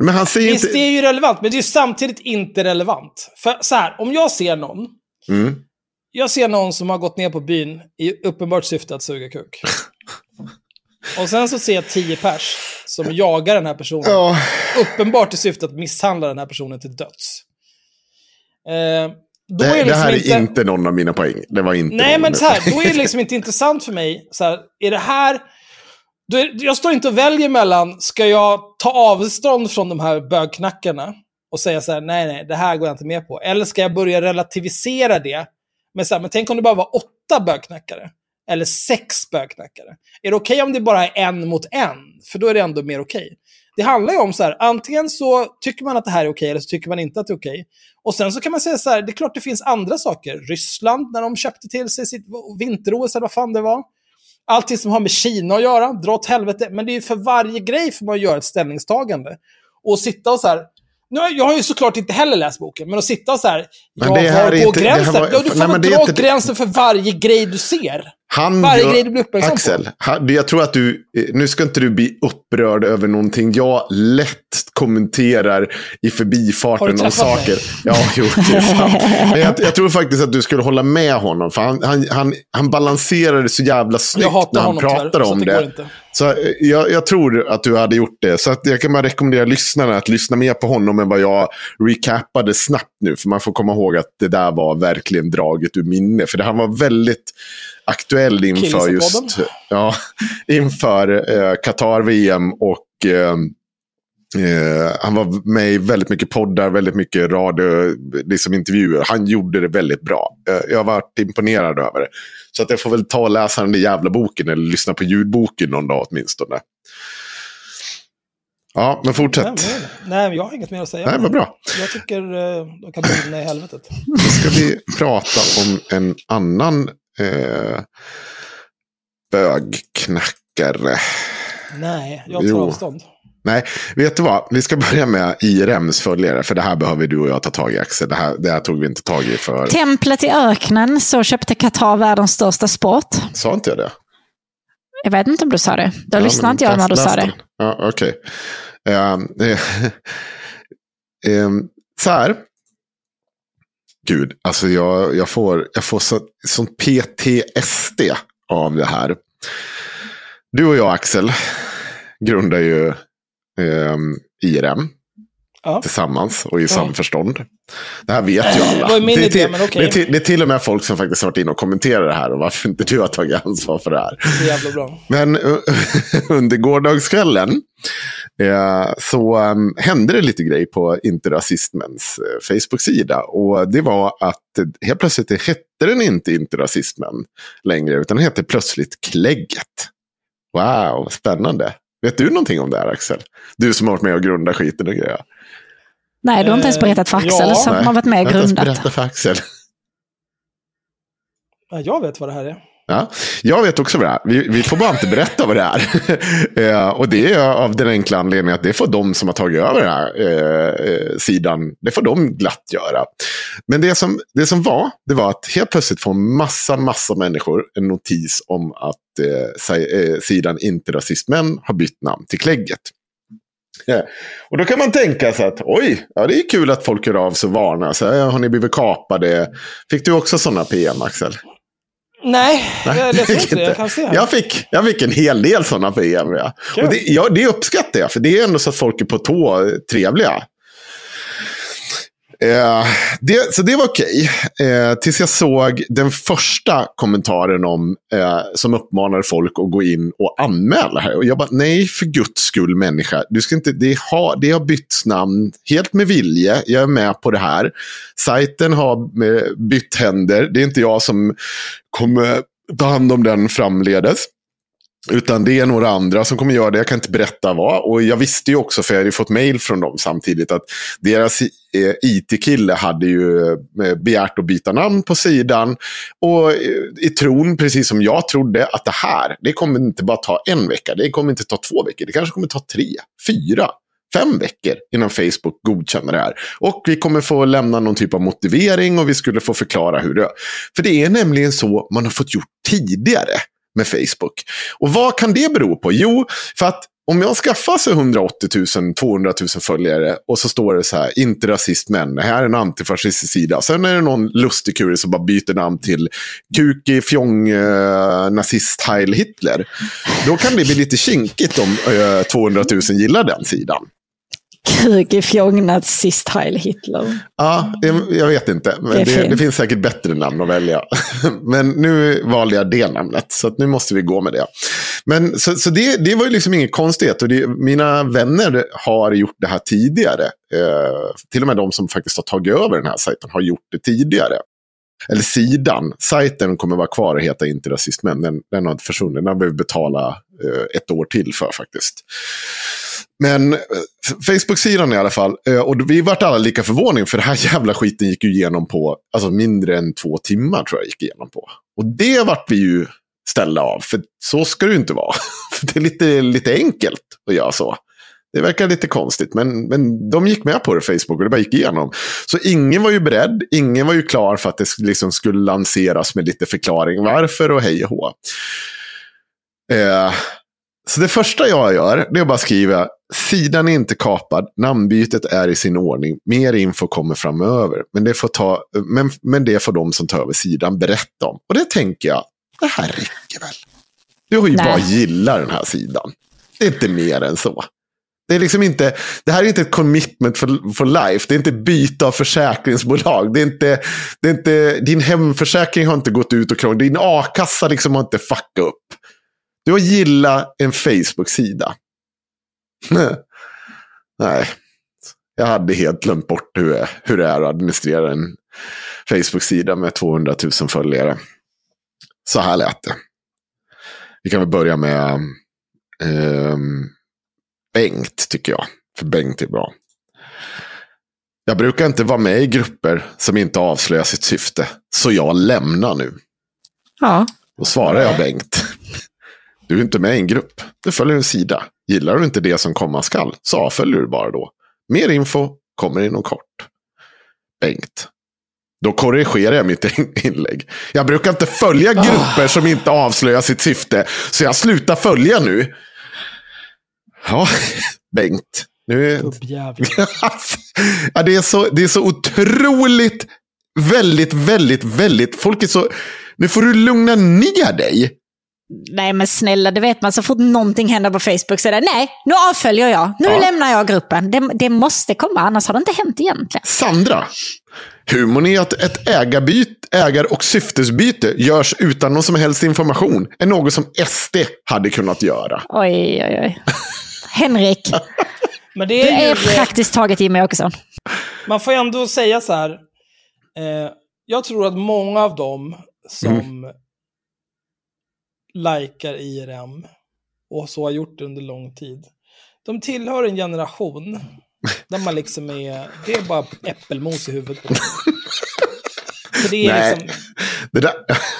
[SPEAKER 3] Men han säger
[SPEAKER 4] Visst,
[SPEAKER 3] inte...
[SPEAKER 4] det är ju relevant, men det är ju samtidigt inte relevant. För så här, om jag ser någon,
[SPEAKER 3] Mm.
[SPEAKER 4] jag ser någon som har gått ner på byn i uppenbart syfte att suga kuk. Och sen så ser jag tio pers som jagar den här personen.
[SPEAKER 3] Ja,
[SPEAKER 4] Uppenbart i syfte att misshandla den här personen till döds. Eh, då
[SPEAKER 3] det,
[SPEAKER 4] är
[SPEAKER 3] det
[SPEAKER 4] liksom
[SPEAKER 3] här
[SPEAKER 4] inte...
[SPEAKER 3] är inte någon av mina poäng. Det var inte
[SPEAKER 4] Nej, men så här, då är det liksom inte intressant för mig. Så här, är det här... Jag står inte och väljer mellan, ska jag ta avstånd från de här bögknackarna och säga så här, nej, nej, det här går jag inte med på. Eller ska jag börja relativisera det? Men, så här, men tänk om det bara var åtta bögknackare. Eller sex bögknackare. Är det okej om det bara är en mot en? För då är det ändå mer okej. Det handlar ju om så här, antingen så tycker man att det här är okej eller så tycker man inte att det är okej. Och sen så kan man säga så här, det är klart det finns andra saker. Ryssland, när de köpte till sig sitt vinter-OS eller vad fan det var. Allting som har med Kina att göra, dra åt helvete. Men det är ju för varje grej får man göra ett ställningstagande. Och sitta och så här... Nu, jag har ju såklart inte heller läst boken, men att sitta och så här...
[SPEAKER 3] Men
[SPEAKER 4] Ja,
[SPEAKER 3] det här
[SPEAKER 4] var går
[SPEAKER 3] inte-
[SPEAKER 4] gränsen?
[SPEAKER 3] var-
[SPEAKER 4] ja, du får
[SPEAKER 3] nej,
[SPEAKER 4] dra
[SPEAKER 3] inte-
[SPEAKER 4] gränsen för varje grej du ser.
[SPEAKER 3] Han
[SPEAKER 4] Varje
[SPEAKER 3] gör-
[SPEAKER 4] grej du blir uppmärksam på.
[SPEAKER 3] Axel, han, jag tror att du, eh, nu ska inte du bli upprörd över någonting jag lätt kommenterar i förbifarten om
[SPEAKER 4] träffat mig?
[SPEAKER 3] saker. Ja, jo, det. Men jag, jag tror faktiskt att du skulle hålla med honom, för han, han, han, han balanserar det så jävla snyggt när han pratar
[SPEAKER 4] tyvärr, så
[SPEAKER 3] om
[SPEAKER 4] att det
[SPEAKER 3] det. Så eh, jag, jag tror att du hade gjort det. Så att jag kan bara rekommendera lyssnarna att lyssna mer på honom än vad jag recapade snabbt nu. För man får komma ihåg att det där var verkligen draget ur minne. För det, han var väldigt aktuell inför just ja, inför eh, Qatar-VM och eh, eh, han var med i väldigt mycket poddar, väldigt mycket radio, liksom intervjuer. Han gjorde det väldigt bra. Eh, jag har varit imponerad över det. Så att jag får väl ta och läsa den där jävla boken eller lyssna på ljudboken någon dag åtminstone. Ja, men fortsätt.
[SPEAKER 4] Nej, nej, jag har inget mer att säga.
[SPEAKER 3] Nej, vad bra.
[SPEAKER 4] Jag tycker de kan brinna i helvetet.
[SPEAKER 3] Då ska vi prata om en annan eh, bögknackare.
[SPEAKER 4] Nej, jag tar
[SPEAKER 3] Jo.
[SPEAKER 4] avstånd.
[SPEAKER 3] Nej, vet du vad? Vi ska börja med IRMs följare. För det här behöver du och jag ta tag i, Axel. Det här, det här tog vi inte tag i för...
[SPEAKER 5] Templet i öknen så köpte Qatar världens största sport.
[SPEAKER 3] Sa inte jag det?
[SPEAKER 5] Jag vet inte om du sa det. Då
[SPEAKER 3] Ja,
[SPEAKER 5] lyssnade inte jag när du sa det.
[SPEAKER 3] Ja, okej. Ehm, eh, ehm, så här. Gud, alltså jag, jag får, jag får så, sån PTSD av det här. Du och jag, Axel, grundar ju ehm, IRM
[SPEAKER 4] Ja.
[SPEAKER 3] tillsammans och i
[SPEAKER 4] Ja.
[SPEAKER 3] samförstånd. Det här vet ju alla.
[SPEAKER 4] Det
[SPEAKER 3] är till, det, är till, det är till och med folk som faktiskt har varit inne och kommenterat det här och varför inte du har tagit ansvar för det här.
[SPEAKER 4] Så jävla bra.
[SPEAKER 3] Men eh, under gårdagskvällen eh, så um, hände det lite grej på Inte Rasismens eh, Facebook-sida. Och det var att eh, helt plötsligt hette den inte Inte Rasismen längre, utan den hette plötsligt Klägget. Wow, spännande. Vet du någonting om det här Axel? Du som har varit med och grundat skiten och grejer.
[SPEAKER 5] Nej, du har inte ens
[SPEAKER 4] Eh,
[SPEAKER 5] berättat för Axel
[SPEAKER 4] ja.
[SPEAKER 5] som
[SPEAKER 3] Nej,
[SPEAKER 5] har varit med
[SPEAKER 3] Jag
[SPEAKER 5] och
[SPEAKER 3] har inte ens
[SPEAKER 5] grundat.
[SPEAKER 3] berättat för Axel.
[SPEAKER 4] Ja, jag vet vad det här är.
[SPEAKER 3] Ja, jag vet också vad det är. Vi, vi får bara inte berätta vad det är. Eh, och det är av den enkla anledningen att det får de som har tagit över den här eh, eh, sidan, det får de glatt göra. Men det som, det som var, det var att helt plötsligt får massa, massa människor en notis om att eh, eh sidan Inte Rasistmän har bytt namn till Klägget. Yeah. Och då kan man tänka sig att oj, ja, det är kul att folk hör av sig och varnar. Så, här, har ni blivit kapade? Fick du också sådana PM, Axel?
[SPEAKER 4] Nej,
[SPEAKER 3] Nej,
[SPEAKER 4] jag
[SPEAKER 3] fick
[SPEAKER 4] inte det. Jag kan se här.
[SPEAKER 3] Jag fick, jag fick en hel del sådana PM. Ja.
[SPEAKER 4] Kul.
[SPEAKER 3] Och det, ja, det uppskattar jag, för det är ändå så att folk är på tå trevliga. Eh, det, så det var okej. Eh, tills jag såg den första kommentaren om, eh, som uppmanade folk att gå in och anmäla här. Och jag bara, nej för guds skull människa. Du ska inte, det, har, det har bytts namn helt med vilje. Jag är med på det här. Sajten har eh, bytt händer. Det är inte jag som kommer ta hand om den framledes. Utan det är några andra som kommer göra det. Jag kan inte berätta vad. Och jag visste ju också, för jag hade ju fått mail från dem samtidigt, att deras eh, IT-kille hade ju eh, begärt att byta namn på sidan. Och eh, i tron, precis som jag trodde, att det här, det kommer inte bara ta en vecka. Det kommer inte ta två veckor. Det kanske kommer ta tre, fyra, fem veckor innan Facebook godkänner det här. Och vi kommer få lämna någon typ av motivering och vi skulle få förklara hur det För det är nämligen så man har fått gjort tidigare med Facebook. Och vad kan det bero på? Jo, för att om jag skaffar sig 180 000, 200 000 följare och så står det så här, inte rasist men, det här är en antifascistisk sida. Sen är det någon lustig kurie som bara byter namn till Kuki Fjong eh, nazist Heil Hitler. Då kan det bli lite kinkigt om eh, 200 000 gillar den sidan.
[SPEAKER 5] Kuk i fjångnat sist Heil Hitler.
[SPEAKER 3] Ja, jag, vet inte. Men
[SPEAKER 5] Det
[SPEAKER 3] det, det finns säkert bättre namn att välja. Men nu valde jag det namnet, så nu måste vi gå med det. Men, så så det, det var ju liksom inget konstigt. Och det, mina vänner har gjort det här tidigare. Eh, till och med de som faktiskt har tagit över den här sajten har gjort det tidigare. Eller sidan. Sajten kommer vara kvar och heta Inte rasistmän. Den, den har inte försvunnit. Den har vi betala eh, ett år till för faktiskt. Men eh, Facebook-sidan i alla fall. Eh, och vi vart alla lika förvånade, för den här jävla skiten gick ju igenom på alltså mindre än två timmar tror jag gick igenom på. Och det vart vi ju ställa av. För så ska det ju inte vara. För det är lite, lite enkelt att göra så. Det verkar lite konstigt, men, men de gick med på det, Facebook, och det bara gick igenom. Så ingen var ju beredd, ingen var ju klar för att det liksom skulle lanseras med lite förklaring varför och hej och hå. Eh, så det första jag gör, det är att bara skriva, sidan är inte kapad, namnbytet är i sin ordning, mer info kommer framöver. Men det får, ta, men, men det får de som tar över sidan berätta om. Och det tänker jag, det här räcker väl. Du har ju
[SPEAKER 5] Nej.
[SPEAKER 3] bara gillat den här sidan. Det är inte mer än så. Det, är liksom inte, det här är inte ett commitment for, for life. Det är inte byte av försäkringsbolag. Det är inte, det är inte, din hemförsäkring har inte gått ut och krånglat. Din a-kassa liksom har inte fuckat upp. Du har gillat en Facebook-sida. Nej, jag hade helt glömt bort hur, hur det är att administrera en Facebook-sida med 200 000 följare. Så här lät det. Vi kan väl börja med ehm, Bengt, tycker jag. För Bengt är bra. Jag brukar inte vara med i grupper som inte avslöjar sitt syfte, så jag lämnar nu.
[SPEAKER 5] Ja.
[SPEAKER 3] Då svarar jag Bengt. Du är inte med i en grupp. Du följer en sida. Gillar du inte det som komma skall så avföljer du bara då. Mer info kommer inom kort. Bengt. Då korrigerar jag mitt inlägg. Jag brukar inte följa grupper som inte avslöjar sitt syfte. Så jag slutar följa nu. Ja, Bengt. Nu, ja, det, är så, det är så otroligt, väldigt, väldigt, väldigt. Folk är så... Nu får du lugna ner dig.
[SPEAKER 5] Nej men snälla, det vet man. Så fort någonting händer på Facebook så är det nej, nu avföljer jag. Nu
[SPEAKER 3] Ja.
[SPEAKER 5] lämnar jag gruppen. Det, det måste komma, annars har det inte hänt egentligen.
[SPEAKER 3] Sandra. Humorn är att ett ägarbyte, ägar och syftesbyte görs utan någon som helst information. Är något som SD hade kunnat göra.
[SPEAKER 5] Oj, oj, oj. Henrik,
[SPEAKER 4] Men
[SPEAKER 5] du
[SPEAKER 4] det är,
[SPEAKER 5] är
[SPEAKER 4] ju,
[SPEAKER 5] praktiskt taget Jimmie Åkesson.
[SPEAKER 4] man får ändå säga så här. Eh, jag tror att många av dem som
[SPEAKER 3] Mm.
[SPEAKER 4] Likar IRM och så har gjort det under lång tid. De tillhör en generation där man liksom är, det är bara äppelmos i huvudet på. För det är
[SPEAKER 3] Nej.
[SPEAKER 4] liksom,
[SPEAKER 3] Det där,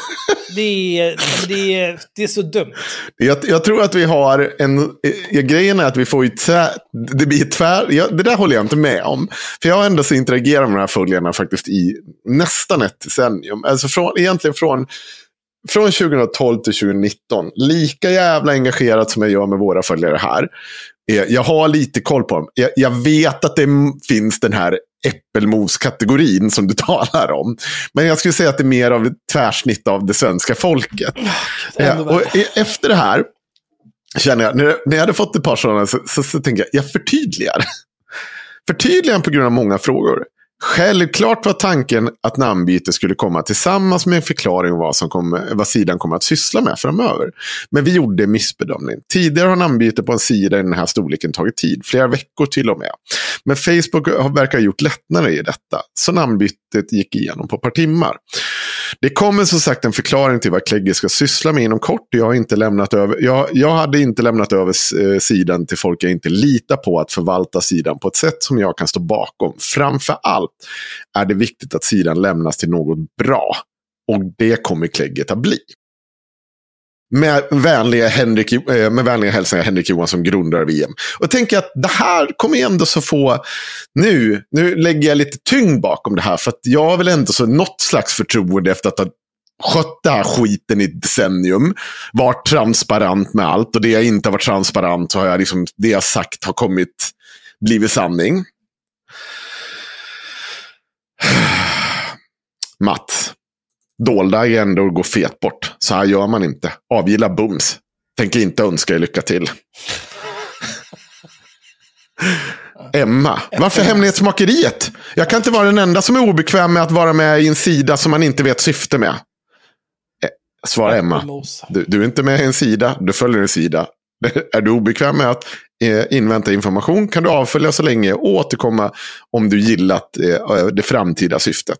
[SPEAKER 4] det är, det är, det är så dumt.
[SPEAKER 3] jag, jag tror att vi har en... eh, Grejen är att vi får ju tvär, det blir tvär... Jag, det där håller jag inte med om. För jag har ändå så interagerat med de här följarna faktiskt i nästan ett decennium. Alltså från, egentligen från, från 2012 till 2019. Lika jävla engagerat som jag gör med våra följare här. Jag har lite koll på dem. Jag, jag vet att det finns den här äppelmos-kategorin som du talar om. Men jag skulle säga att det är mer av ett tvärsnitt av det svenska folket. Ja, och efter det här känner jag, när, när jag hade fått ett par sådana så, så, så tänker jag, jag förtydligar. Förtydligar på grund av många frågor. Självklart var tanken att namnbyte skulle komma tillsammans med en förklaring om vad, som kom, vad sidan kommer att syssla med framöver. Men vi gjorde en missbedömning. Tidigare har namnbyte på en sida i den här storleken tagit tid, flera veckor till och med. Men Facebook verkar ha gjort lättnader i detta, så namnbytet gick igenom på ett par timmar. Det kommer som sagt en förklaring till vad Klegge ska syssla med inom kort. Jag, har inte lämnat över, jag, jag hade inte lämnat över eh, sidan till folk jag inte litar på att förvalta sidan på ett sätt som jag kan stå bakom. Framför allt är det viktigt att sidan lämnas till något bra. Och det kommer Klegge att bli. Med vänliga, Henrik, eh, med vänliga hälsningar Henrik Johansson, grundare av VM. Och tänker att det här kommer ändå så få... Nu, nu lägger jag lite tyngd bakom det här. För att jag har väl ändå så något slags förtroende efter att ha skött den här skiten i ett decennium. Varit transparent med allt. Och det jag inte har varit transparent så har jag liksom, det jag sagt har kommit, blivit sanning. Mats. Dolda agendor går fet bort. Så här gör man inte. Avgilla bums. Tänker inte önska er lycka till. Emma. Varför hemlighetsmakeriet? Jag kan inte vara den enda som är obekväm med att vara med i en sida som man inte vet syfte med. Eh, Svara Emma. Du, du är inte med i en sida, du följer en sida. Är du obekväm med att eh, invänta information kan du avfölja så länge och återkomma om du gillat eh, det framtida syftet.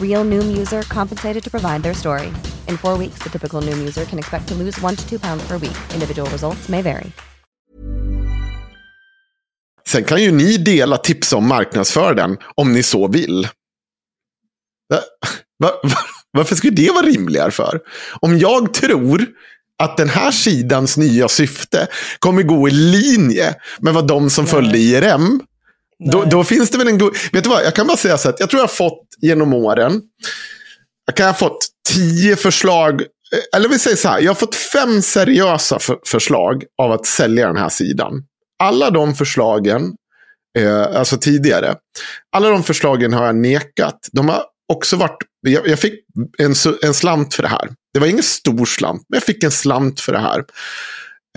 [SPEAKER 6] Real Noom user compensated to provide their story. In four weeks, the typical Noom user can expect to lose one to two pounds per week. Individual results may vary.
[SPEAKER 3] Sen kan ju ni dela tips om marknadsför den om ni så vill. Va, va, va, varför skulle det vara rimligare för? Om jag tror att den här sidans nya syfte kommer gå i linje med vad de som följde IRM. Då, då, finns det väl en god... Vet du vad, jag kan bara säga så att jag tror jag har fått genom åren. Jag kan ha fått tio förslag. Eh, eller vi säger så här, jag har fått fem seriösa för, förslag av att sälja den här sidan. Alla de förslagen, eh, alltså tidigare, alla de förslagen har jag nekat. De har också varit, jag, jag fick en, en slant för det här. Det var ingen stor slant, men jag fick en slant för det här.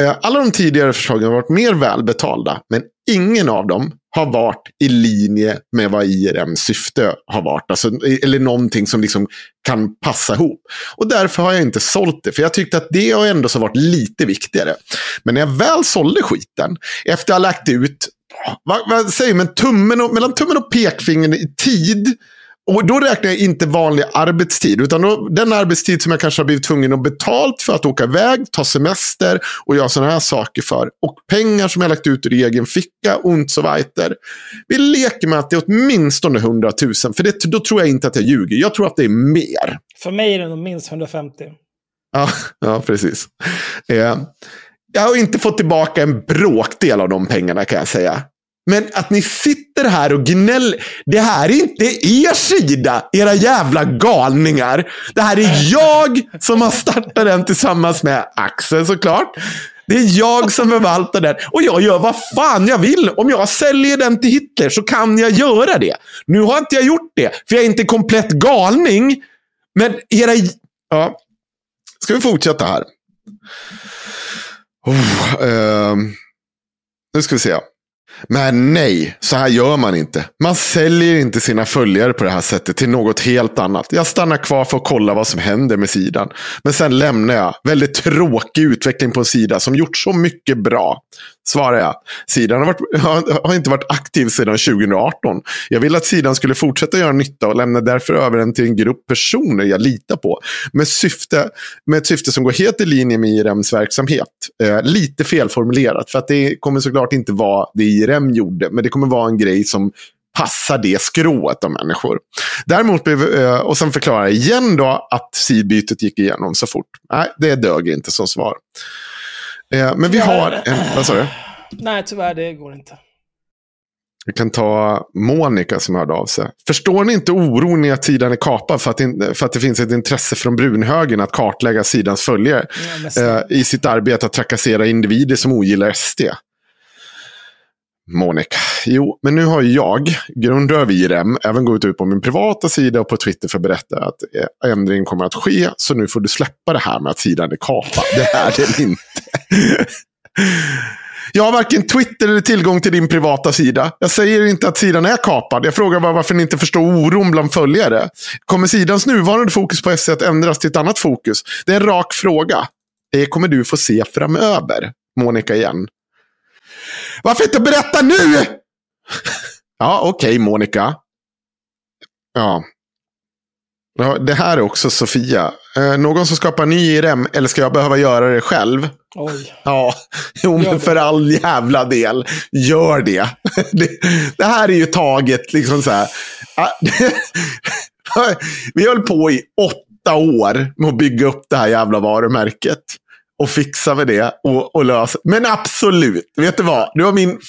[SPEAKER 3] Eh, alla de tidigare förslagen har varit mer välbetalda, men ingen av dem har varit i linje med vad IRMs syfte har varit. Alltså, eller någonting som liksom kan passa ihop. Och därför har jag inte sålt det. För jag tyckte att det har ändå så varit lite viktigare. Men när jag väl sålde skiten, efter att ha lagt ut, vad, vad säger man, tummen och, mellan tummen och pekfingern i tid och då räknar jag inte vanlig arbetstid, utan då, den arbetstid som jag kanske har blivit tvungen att betalt för att åka iväg, ta semester och göra sådana här saker för. Och pengar som jag lagt ut ur egen ficka, und so weiter. Vi leker med att det är åtminstone 100 000, för det, då tror jag inte att jag ljuger. Jag tror att det är mer.
[SPEAKER 4] För mig är det nog minst 150.
[SPEAKER 3] Ja, ja precis. Eh, jag har inte fått tillbaka en bråkdel av de pengarna kan jag säga. Men att ni sitter här och gnäller. Det här är inte er sida, era jävla galningar. Det här är jag som har startat den tillsammans med Axel såklart. Det är jag som förvaltar den. Och jag gör vad fan jag vill. Om jag säljer den till Hitler så kan jag göra det. Nu har inte jag gjort det, för jag är inte komplett galning. Men era... Ja. Ska vi fortsätta här? Oh, eh. Nu ska vi se. Men nej, så här gör man inte. Man säljer inte sina följare på det här sättet till något helt annat. Jag stannar kvar för att kolla vad som händer med sidan. Men sen lämnar jag. Väldigt tråkig utveckling på en sida som gjort så mycket bra. Svarar jag. Sidan har, varit, har, har inte varit aktiv sedan 2018. Jag vill att sidan skulle fortsätta göra nytta och lämnar därför över den till en grupp personer jag litar på. Med, syfte, med ett syfte som går helt i linje med IRMs verksamhet. Eh, lite felformulerat, för att det kommer såklart inte vara det IRM gjorde. Men det kommer vara en grej som passar det skrået av människor. Däremot blev, eh, och sen förklarar jag igen då att sidbytet gick igenom så fort. Nej, det dög inte som svar. Eh, men vi har en, vad sa du?
[SPEAKER 4] Nej, tyvärr, det går inte.
[SPEAKER 3] Vi kan ta Monica som hörde av sig. Förstår ni inte oron i att sidan är kapad för att, för att det finns ett intresse från brunhögern att kartlägga sidans följare ja, eh, i sitt arbete att trakassera individer som ogillar SD? Monica. Jo, men nu har jag, grundar IRM, även gått ut på min privata sida och på Twitter för att berätta att ändringen ändring kommer att ske. Så nu får du släppa det här med att sidan är kapad. Det är det inte. Jag har varken Twitter eller tillgång till din privata sida. Jag säger inte att sidan är kapad. Jag frågar bara varför ni inte förstår oron bland följare. Kommer sidans nuvarande fokus på SC att ändras till ett annat fokus? Det är en rak fråga. Det kommer du få se framöver. Monica igen. Varför inte berätta nu? ja, okej okay, Monica. Ja. ja. Det här är också Sofia. Eh, någon som skapar ny IRM eller ska jag behöva göra det själv?
[SPEAKER 4] Oj.
[SPEAKER 3] Ja, jo, men för all jävla del. Gör det. det. det. här är ju taget liksom så här. Vi höll på i åtta år med att bygga upp det här jävla varumärket och fixa med det och, och lösa. Men absolut, vet du vad? Du, har min,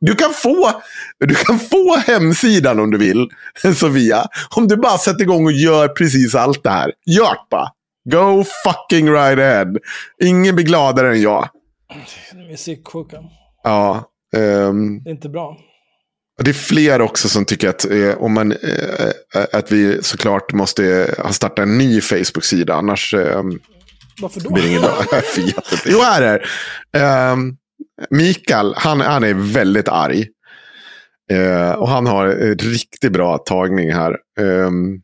[SPEAKER 3] du, kan få, du kan få hemsidan om du vill, Sofia. Om du bara sätter igång och gör precis allt det här. Gör bara. Go fucking right ahead. Ingen blir gladare än jag.
[SPEAKER 4] Är psyksjuka.
[SPEAKER 3] Ja. ehm,
[SPEAKER 4] Det är inte bra.
[SPEAKER 3] det är fler också som tycker att, eh, om man, eh, att vi såklart måste ha startat en ny Facebook-sida. Annars eh,
[SPEAKER 4] varför då?
[SPEAKER 3] blir ingen bra. Jo, här är det. Ehm, Mikael, han, han är väldigt arg. Uh, och han har en riktigt bra tagning här. Um,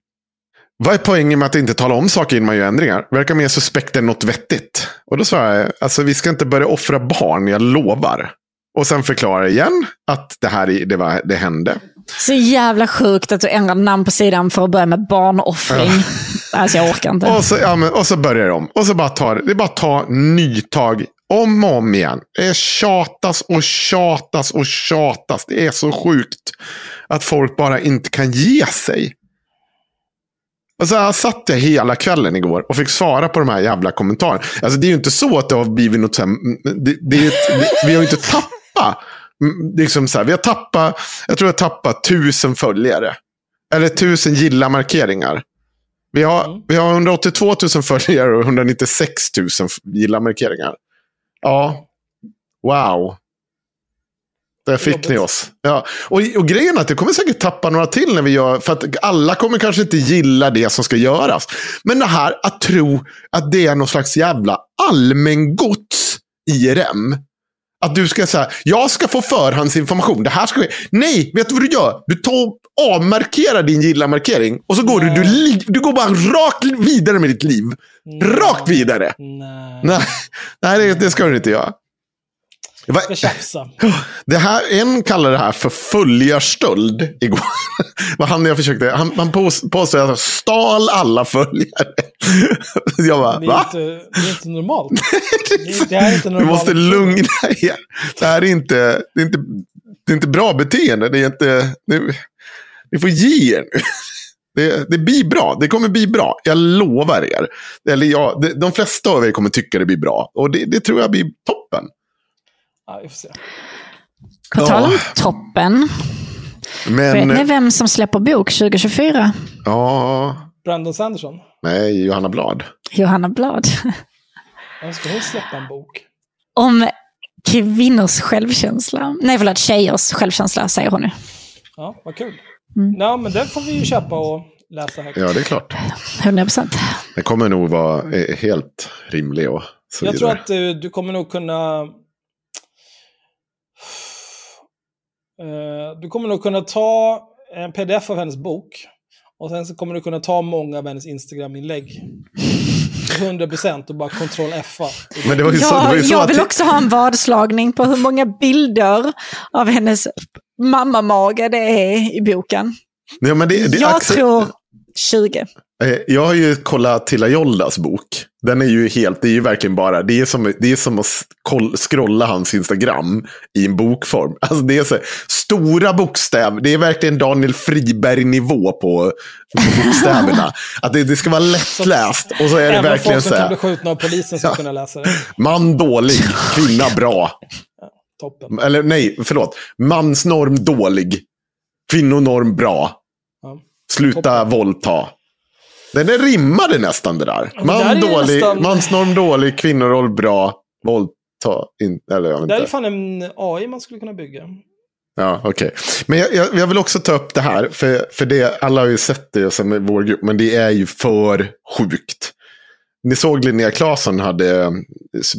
[SPEAKER 3] vad är poängen med att inte tala om saker innan man gör ändringar? Verkar mer suspekt än något vettigt. Och då svarar jag, alltså vi ska inte börja offra barn, jag lovar. Och sen förklarar jag igen att det här det, var, det hände.
[SPEAKER 5] Så jävla sjukt att du ändrar namn på sidan för att börja med barnoffring. Alltså jag orkar inte.
[SPEAKER 3] Och så, ja, men, och så börjar de. Och så bara tar det är bara att ta nytag om och om igen. Det tjatas och tjatas och tjatas. Det är så sjukt att folk bara inte kan ge sig. Och så här satt jag hela kvällen igår och fick svara på de här jävla kommentarerna. Alltså det är ju inte så att det har blivit något så här, det, det ett, det, Vi har ju inte tappat. Mm, liksom så här, vi har tappat, jag tror jag tappat tusen följare. Eller tusen gilla-markeringar. Vi har, vi har 182 000 följare och 196 000 gilla-markeringar. Ja, wow. Där fick ni oss. Ja. Och, och grejen är att det kommer säkert tappa några till när vi gör, för att alla kommer kanske inte gilla det som ska göras. Men det här att tro att det är någon slags jävla allmängods IRM. Att du ska säga, jag ska få förhandsinformation. Det här ska vi... Nej, vet du vad du gör? Du tar avmarkerar din gilla-markering. Och så går du, du, li- du går bara rakt vidare med ditt liv. Rakt vidare.
[SPEAKER 4] Nej.
[SPEAKER 3] Nej, nej det, det ska du inte göra.
[SPEAKER 4] Ska tjafsa.
[SPEAKER 3] Det här, en kallar det här för följarstöld igår. Vad han jag försökte, han, han pås- påstod att jag stal alla följare. Jag bara,
[SPEAKER 4] Det är,
[SPEAKER 3] va?
[SPEAKER 4] inte, det är inte normalt. Det, är- inte
[SPEAKER 3] Du
[SPEAKER 4] normalt.
[SPEAKER 3] måste lugna er. Det här är inte, det är inte, det är inte bra beteende. Det är inte, det, ni får ge er nu. Det, det blir bra. Det kommer bli bra. Jag lovar er. Eller jag, de flesta av er kommer tycka det blir bra. Och det, det tror jag blir toppen.
[SPEAKER 4] Ja, vi får se.
[SPEAKER 5] På tal om toppen. Vet
[SPEAKER 3] Men,
[SPEAKER 5] ni vem som släpper bok 2024?
[SPEAKER 3] ja,
[SPEAKER 4] Brandon Sanderson.
[SPEAKER 3] nej, Johanna Blad.
[SPEAKER 5] Johanna Blad.
[SPEAKER 4] Ja, Ska hon släppa en bok?
[SPEAKER 5] Om kvinnors självkänsla. Nej, förlåt, tjejers självkänsla säger hon nu.
[SPEAKER 4] Ja, vad kul.
[SPEAKER 5] Mm.
[SPEAKER 4] Ja, men den får vi ju köpa och läsa högt.
[SPEAKER 3] Ja, det är klart.
[SPEAKER 5] 100 procent.
[SPEAKER 3] Det kommer nog vara eh, helt rimlig och så
[SPEAKER 4] Jag tror
[SPEAKER 3] vidare.
[SPEAKER 4] att du, du kommer nog kunna... Eh, Du kommer nog kunna ta en pdf av hennes bok. Och sen så kommer du kunna ta många av hennes Instagram-inlägg. 100% och bara kontroll F.
[SPEAKER 3] Men det var ju så, det
[SPEAKER 5] Ja,
[SPEAKER 3] var ju så
[SPEAKER 5] jag
[SPEAKER 3] att...
[SPEAKER 5] vill också ha en vadslagning på hur många bilder av hennes mammamage det är i boken.
[SPEAKER 3] Ja, men det, det,
[SPEAKER 5] jag
[SPEAKER 3] Axel-
[SPEAKER 5] tror 20.
[SPEAKER 3] Eh, Jag har ju kollat Tilla Joldas bok. Den är ju helt, det är ju verkligen bara, det är som, det är som att scrolla hans Instagram i en bokform. Alltså det är så, stora bokstäver, det är verkligen Daniel Friberg-nivå på, på bokstäverna. att det, det ska vara lättläst och så är det
[SPEAKER 4] Även
[SPEAKER 3] verkligen
[SPEAKER 4] folk
[SPEAKER 3] så
[SPEAKER 4] som kan bli
[SPEAKER 3] här,
[SPEAKER 4] skjutna av polisen ska
[SPEAKER 3] Ja.
[SPEAKER 4] kunna läsa det.
[SPEAKER 3] man dålig, kvinna bra.
[SPEAKER 4] Toppen.
[SPEAKER 3] Eller nej, förlåt, mansnorm dålig, kvinnonorm bra.
[SPEAKER 4] Ja.
[SPEAKER 3] Sluta våldta. Den där rimmade nästan det där.
[SPEAKER 4] men det där är
[SPEAKER 3] Man dålig,
[SPEAKER 4] nästan-
[SPEAKER 3] mansnorm dålig, kvinnoroll bra, våldta inte. Eller jag vet
[SPEAKER 4] Det här är fan en AI man skulle kunna bygga.
[SPEAKER 3] Ja, okej. Men jag, jag, jag vill också ta upp det här, för, för det, alla har ju sett det som är vår grupp, men det är ju för sjukt. Ni såg Linnea Claesson hade eh,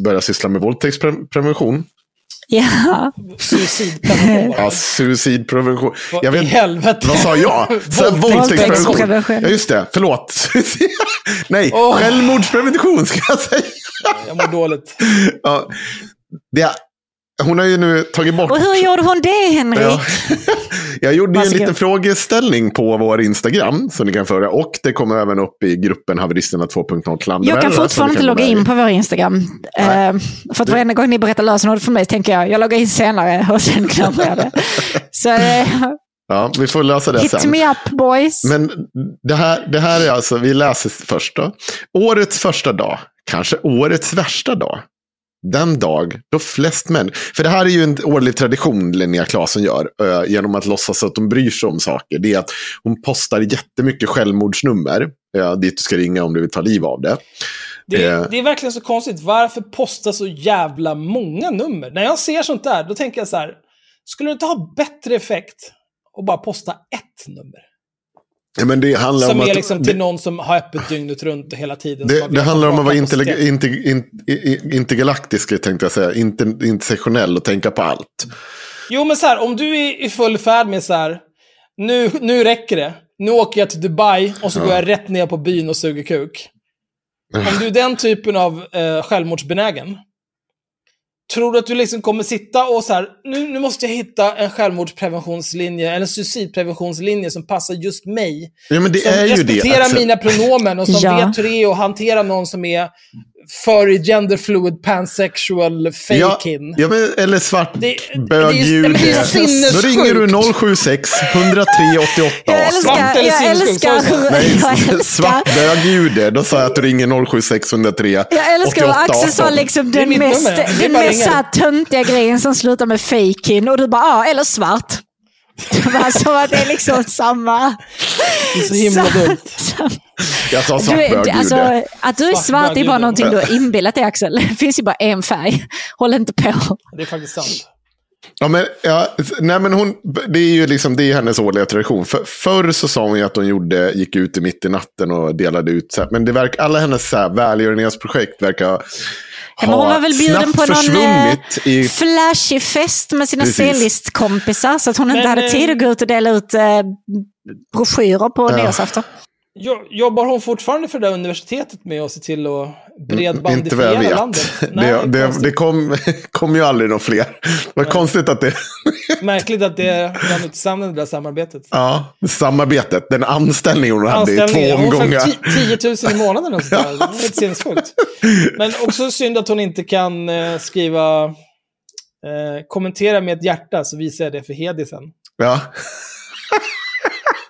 [SPEAKER 3] börjat syssla med våldtäktsprevention.
[SPEAKER 5] Ja,
[SPEAKER 4] Suicidprevention.
[SPEAKER 3] Ja, suicidprevention. Jag
[SPEAKER 4] i
[SPEAKER 3] vet,
[SPEAKER 4] helvete?
[SPEAKER 3] vad sa jag? Våldtäktsprevention. Ja, just det. Förlåt. Nej,
[SPEAKER 4] Åh.
[SPEAKER 3] självmordsprevention ska jag säga.
[SPEAKER 4] Jag mår dåligt.
[SPEAKER 3] Ja, det, hon har ju nu tagit bort...
[SPEAKER 5] och hur gjorde hon det Henrik?
[SPEAKER 3] Ja. Jag gjorde ju en liten frågeställning på vår Instagram som ni kan föra. Och det kommer även upp i gruppen Haveristerna 2.0 klandervärda.
[SPEAKER 5] Jag kan fortfarande inte logga in på vår Instagram. Eh, för att varenda gång ni berättar lösenord för mig tänker jag, jag loggar in senare och sen glömmer jag det. Så
[SPEAKER 3] i. Ja, vi får lösa det
[SPEAKER 5] hit
[SPEAKER 3] sen.
[SPEAKER 5] me up boys.
[SPEAKER 3] Men det här, det här är alltså, vi läser först då. Årets första dag, kanske årets värsta dag. Den dag då flest män, för det här är ju en årlig tradition Linnea Claesson gör, eh, genom att låtsas att de bryr sig om saker. Det är att hon postar jättemycket självmordsnummer ja, dit du ska ringa om du vill ta liv av det.
[SPEAKER 4] Det,
[SPEAKER 3] Eh.
[SPEAKER 4] det är verkligen så konstigt. Varför posta så jävla många nummer? När jag ser sånt där, då tänker jag så här. Skulle det inte ha bättre effekt att bara posta ett nummer?
[SPEAKER 3] Ja, men det handlar
[SPEAKER 4] Som
[SPEAKER 3] om
[SPEAKER 4] är
[SPEAKER 3] att,
[SPEAKER 4] liksom
[SPEAKER 3] det,
[SPEAKER 4] till någon som har öppet dygnet runt hela tiden.
[SPEAKER 3] det, det handlar om att vara
[SPEAKER 4] skräck.
[SPEAKER 3] inte, in, intergalaktisk, tänkte jag säga. Inter, intersektionell och tänka på allt.
[SPEAKER 4] Jo, men så här, om du är i full färd med så här, nu, nu räcker det. Nu åker jag till Dubai och så går jag rätt ner på byn och suger kuk. Om du är den typen av eh, självmordsbenägen, tror du att du liksom kommer sitta och så här, nu, nu måste jag hitta en självmordspreventionslinje, eller en suicidpreventionslinje som passar just mig.
[SPEAKER 3] Ja, men det
[SPEAKER 4] som
[SPEAKER 3] är ju det.
[SPEAKER 4] respekterar
[SPEAKER 3] Axel.
[SPEAKER 4] mina pronomen och som
[SPEAKER 5] Ja.
[SPEAKER 4] vet hur det är att hantera någon som är för gender fluid pansexual
[SPEAKER 3] Ja,
[SPEAKER 4] faking.
[SPEAKER 3] ja, men, eller svart
[SPEAKER 4] Det- det men det är
[SPEAKER 3] Då ringer du 076 103 88
[SPEAKER 5] Jag
[SPEAKER 3] 18.
[SPEAKER 4] Svart
[SPEAKER 5] älskar,
[SPEAKER 4] eller
[SPEAKER 5] jag älskar,
[SPEAKER 3] Nej,
[SPEAKER 5] jag älskar,
[SPEAKER 3] svart bögljud. Då sa jag att du ringer 076 103
[SPEAKER 5] jag älskar
[SPEAKER 3] 88
[SPEAKER 5] Axel sa
[SPEAKER 3] 18.
[SPEAKER 5] liksom
[SPEAKER 4] Det
[SPEAKER 5] den mest.
[SPEAKER 4] Det
[SPEAKER 5] den mest
[SPEAKER 4] ringa.
[SPEAKER 5] så här töntiga grejen som slutar med fejkin och du bara, ja, eller svart. Det var som att det är liksom samma...
[SPEAKER 4] Det är så himla dumt.
[SPEAKER 3] Jag sa
[SPEAKER 5] Du
[SPEAKER 3] svart
[SPEAKER 5] är,
[SPEAKER 3] bögljud.
[SPEAKER 5] alltså, att du är
[SPEAKER 4] Svart
[SPEAKER 5] är bara någonting du har inbillat dig Axel. Det finns ju bara en färg. Håll inte på.
[SPEAKER 4] Det är faktiskt sant.
[SPEAKER 3] Ja, men, ja, nej, men hon, det är ju liksom, det är hennes årliga tradition. För, förr så sa hon ju att hon gjorde, gick ut i mitt i natten och delade ut. Så här, men det verkar, alla hennes så här, välgörenhetsprojekt verkar
[SPEAKER 5] men hon var väl bjuden på någon eh,
[SPEAKER 3] i
[SPEAKER 5] flashig fest med sina. C-listkompisar så att hon inte
[SPEAKER 4] Men,
[SPEAKER 5] hade
[SPEAKER 4] eh,
[SPEAKER 5] tid att gå ut och dela ut eh, broschyrer på
[SPEAKER 3] Ja.
[SPEAKER 5] nyårsafton.
[SPEAKER 4] Jo- Jobbar hon fortfarande för det där universitetet med att se till att
[SPEAKER 3] vad
[SPEAKER 4] bredbandifiera
[SPEAKER 3] vet.
[SPEAKER 4] landet?
[SPEAKER 3] det,
[SPEAKER 4] Nej,
[SPEAKER 3] det, det
[SPEAKER 4] konstigt.
[SPEAKER 3] kom, kom ju aldrig några fler. Det var konstigt att det...
[SPEAKER 4] Märkligt att det rann ut sanden, det där samarbetet.
[SPEAKER 3] Ja, samarbetet, den anställningen hon hade i två.
[SPEAKER 4] Hon
[SPEAKER 3] omgångar.
[SPEAKER 4] fick 10 000 i månaden och sådär. Det är helt sinnessjukt. Men också synd att hon inte kan eh, skriva, eh, kommentera med ett hjärta, så visar jag det för Hedisen.
[SPEAKER 3] Ja.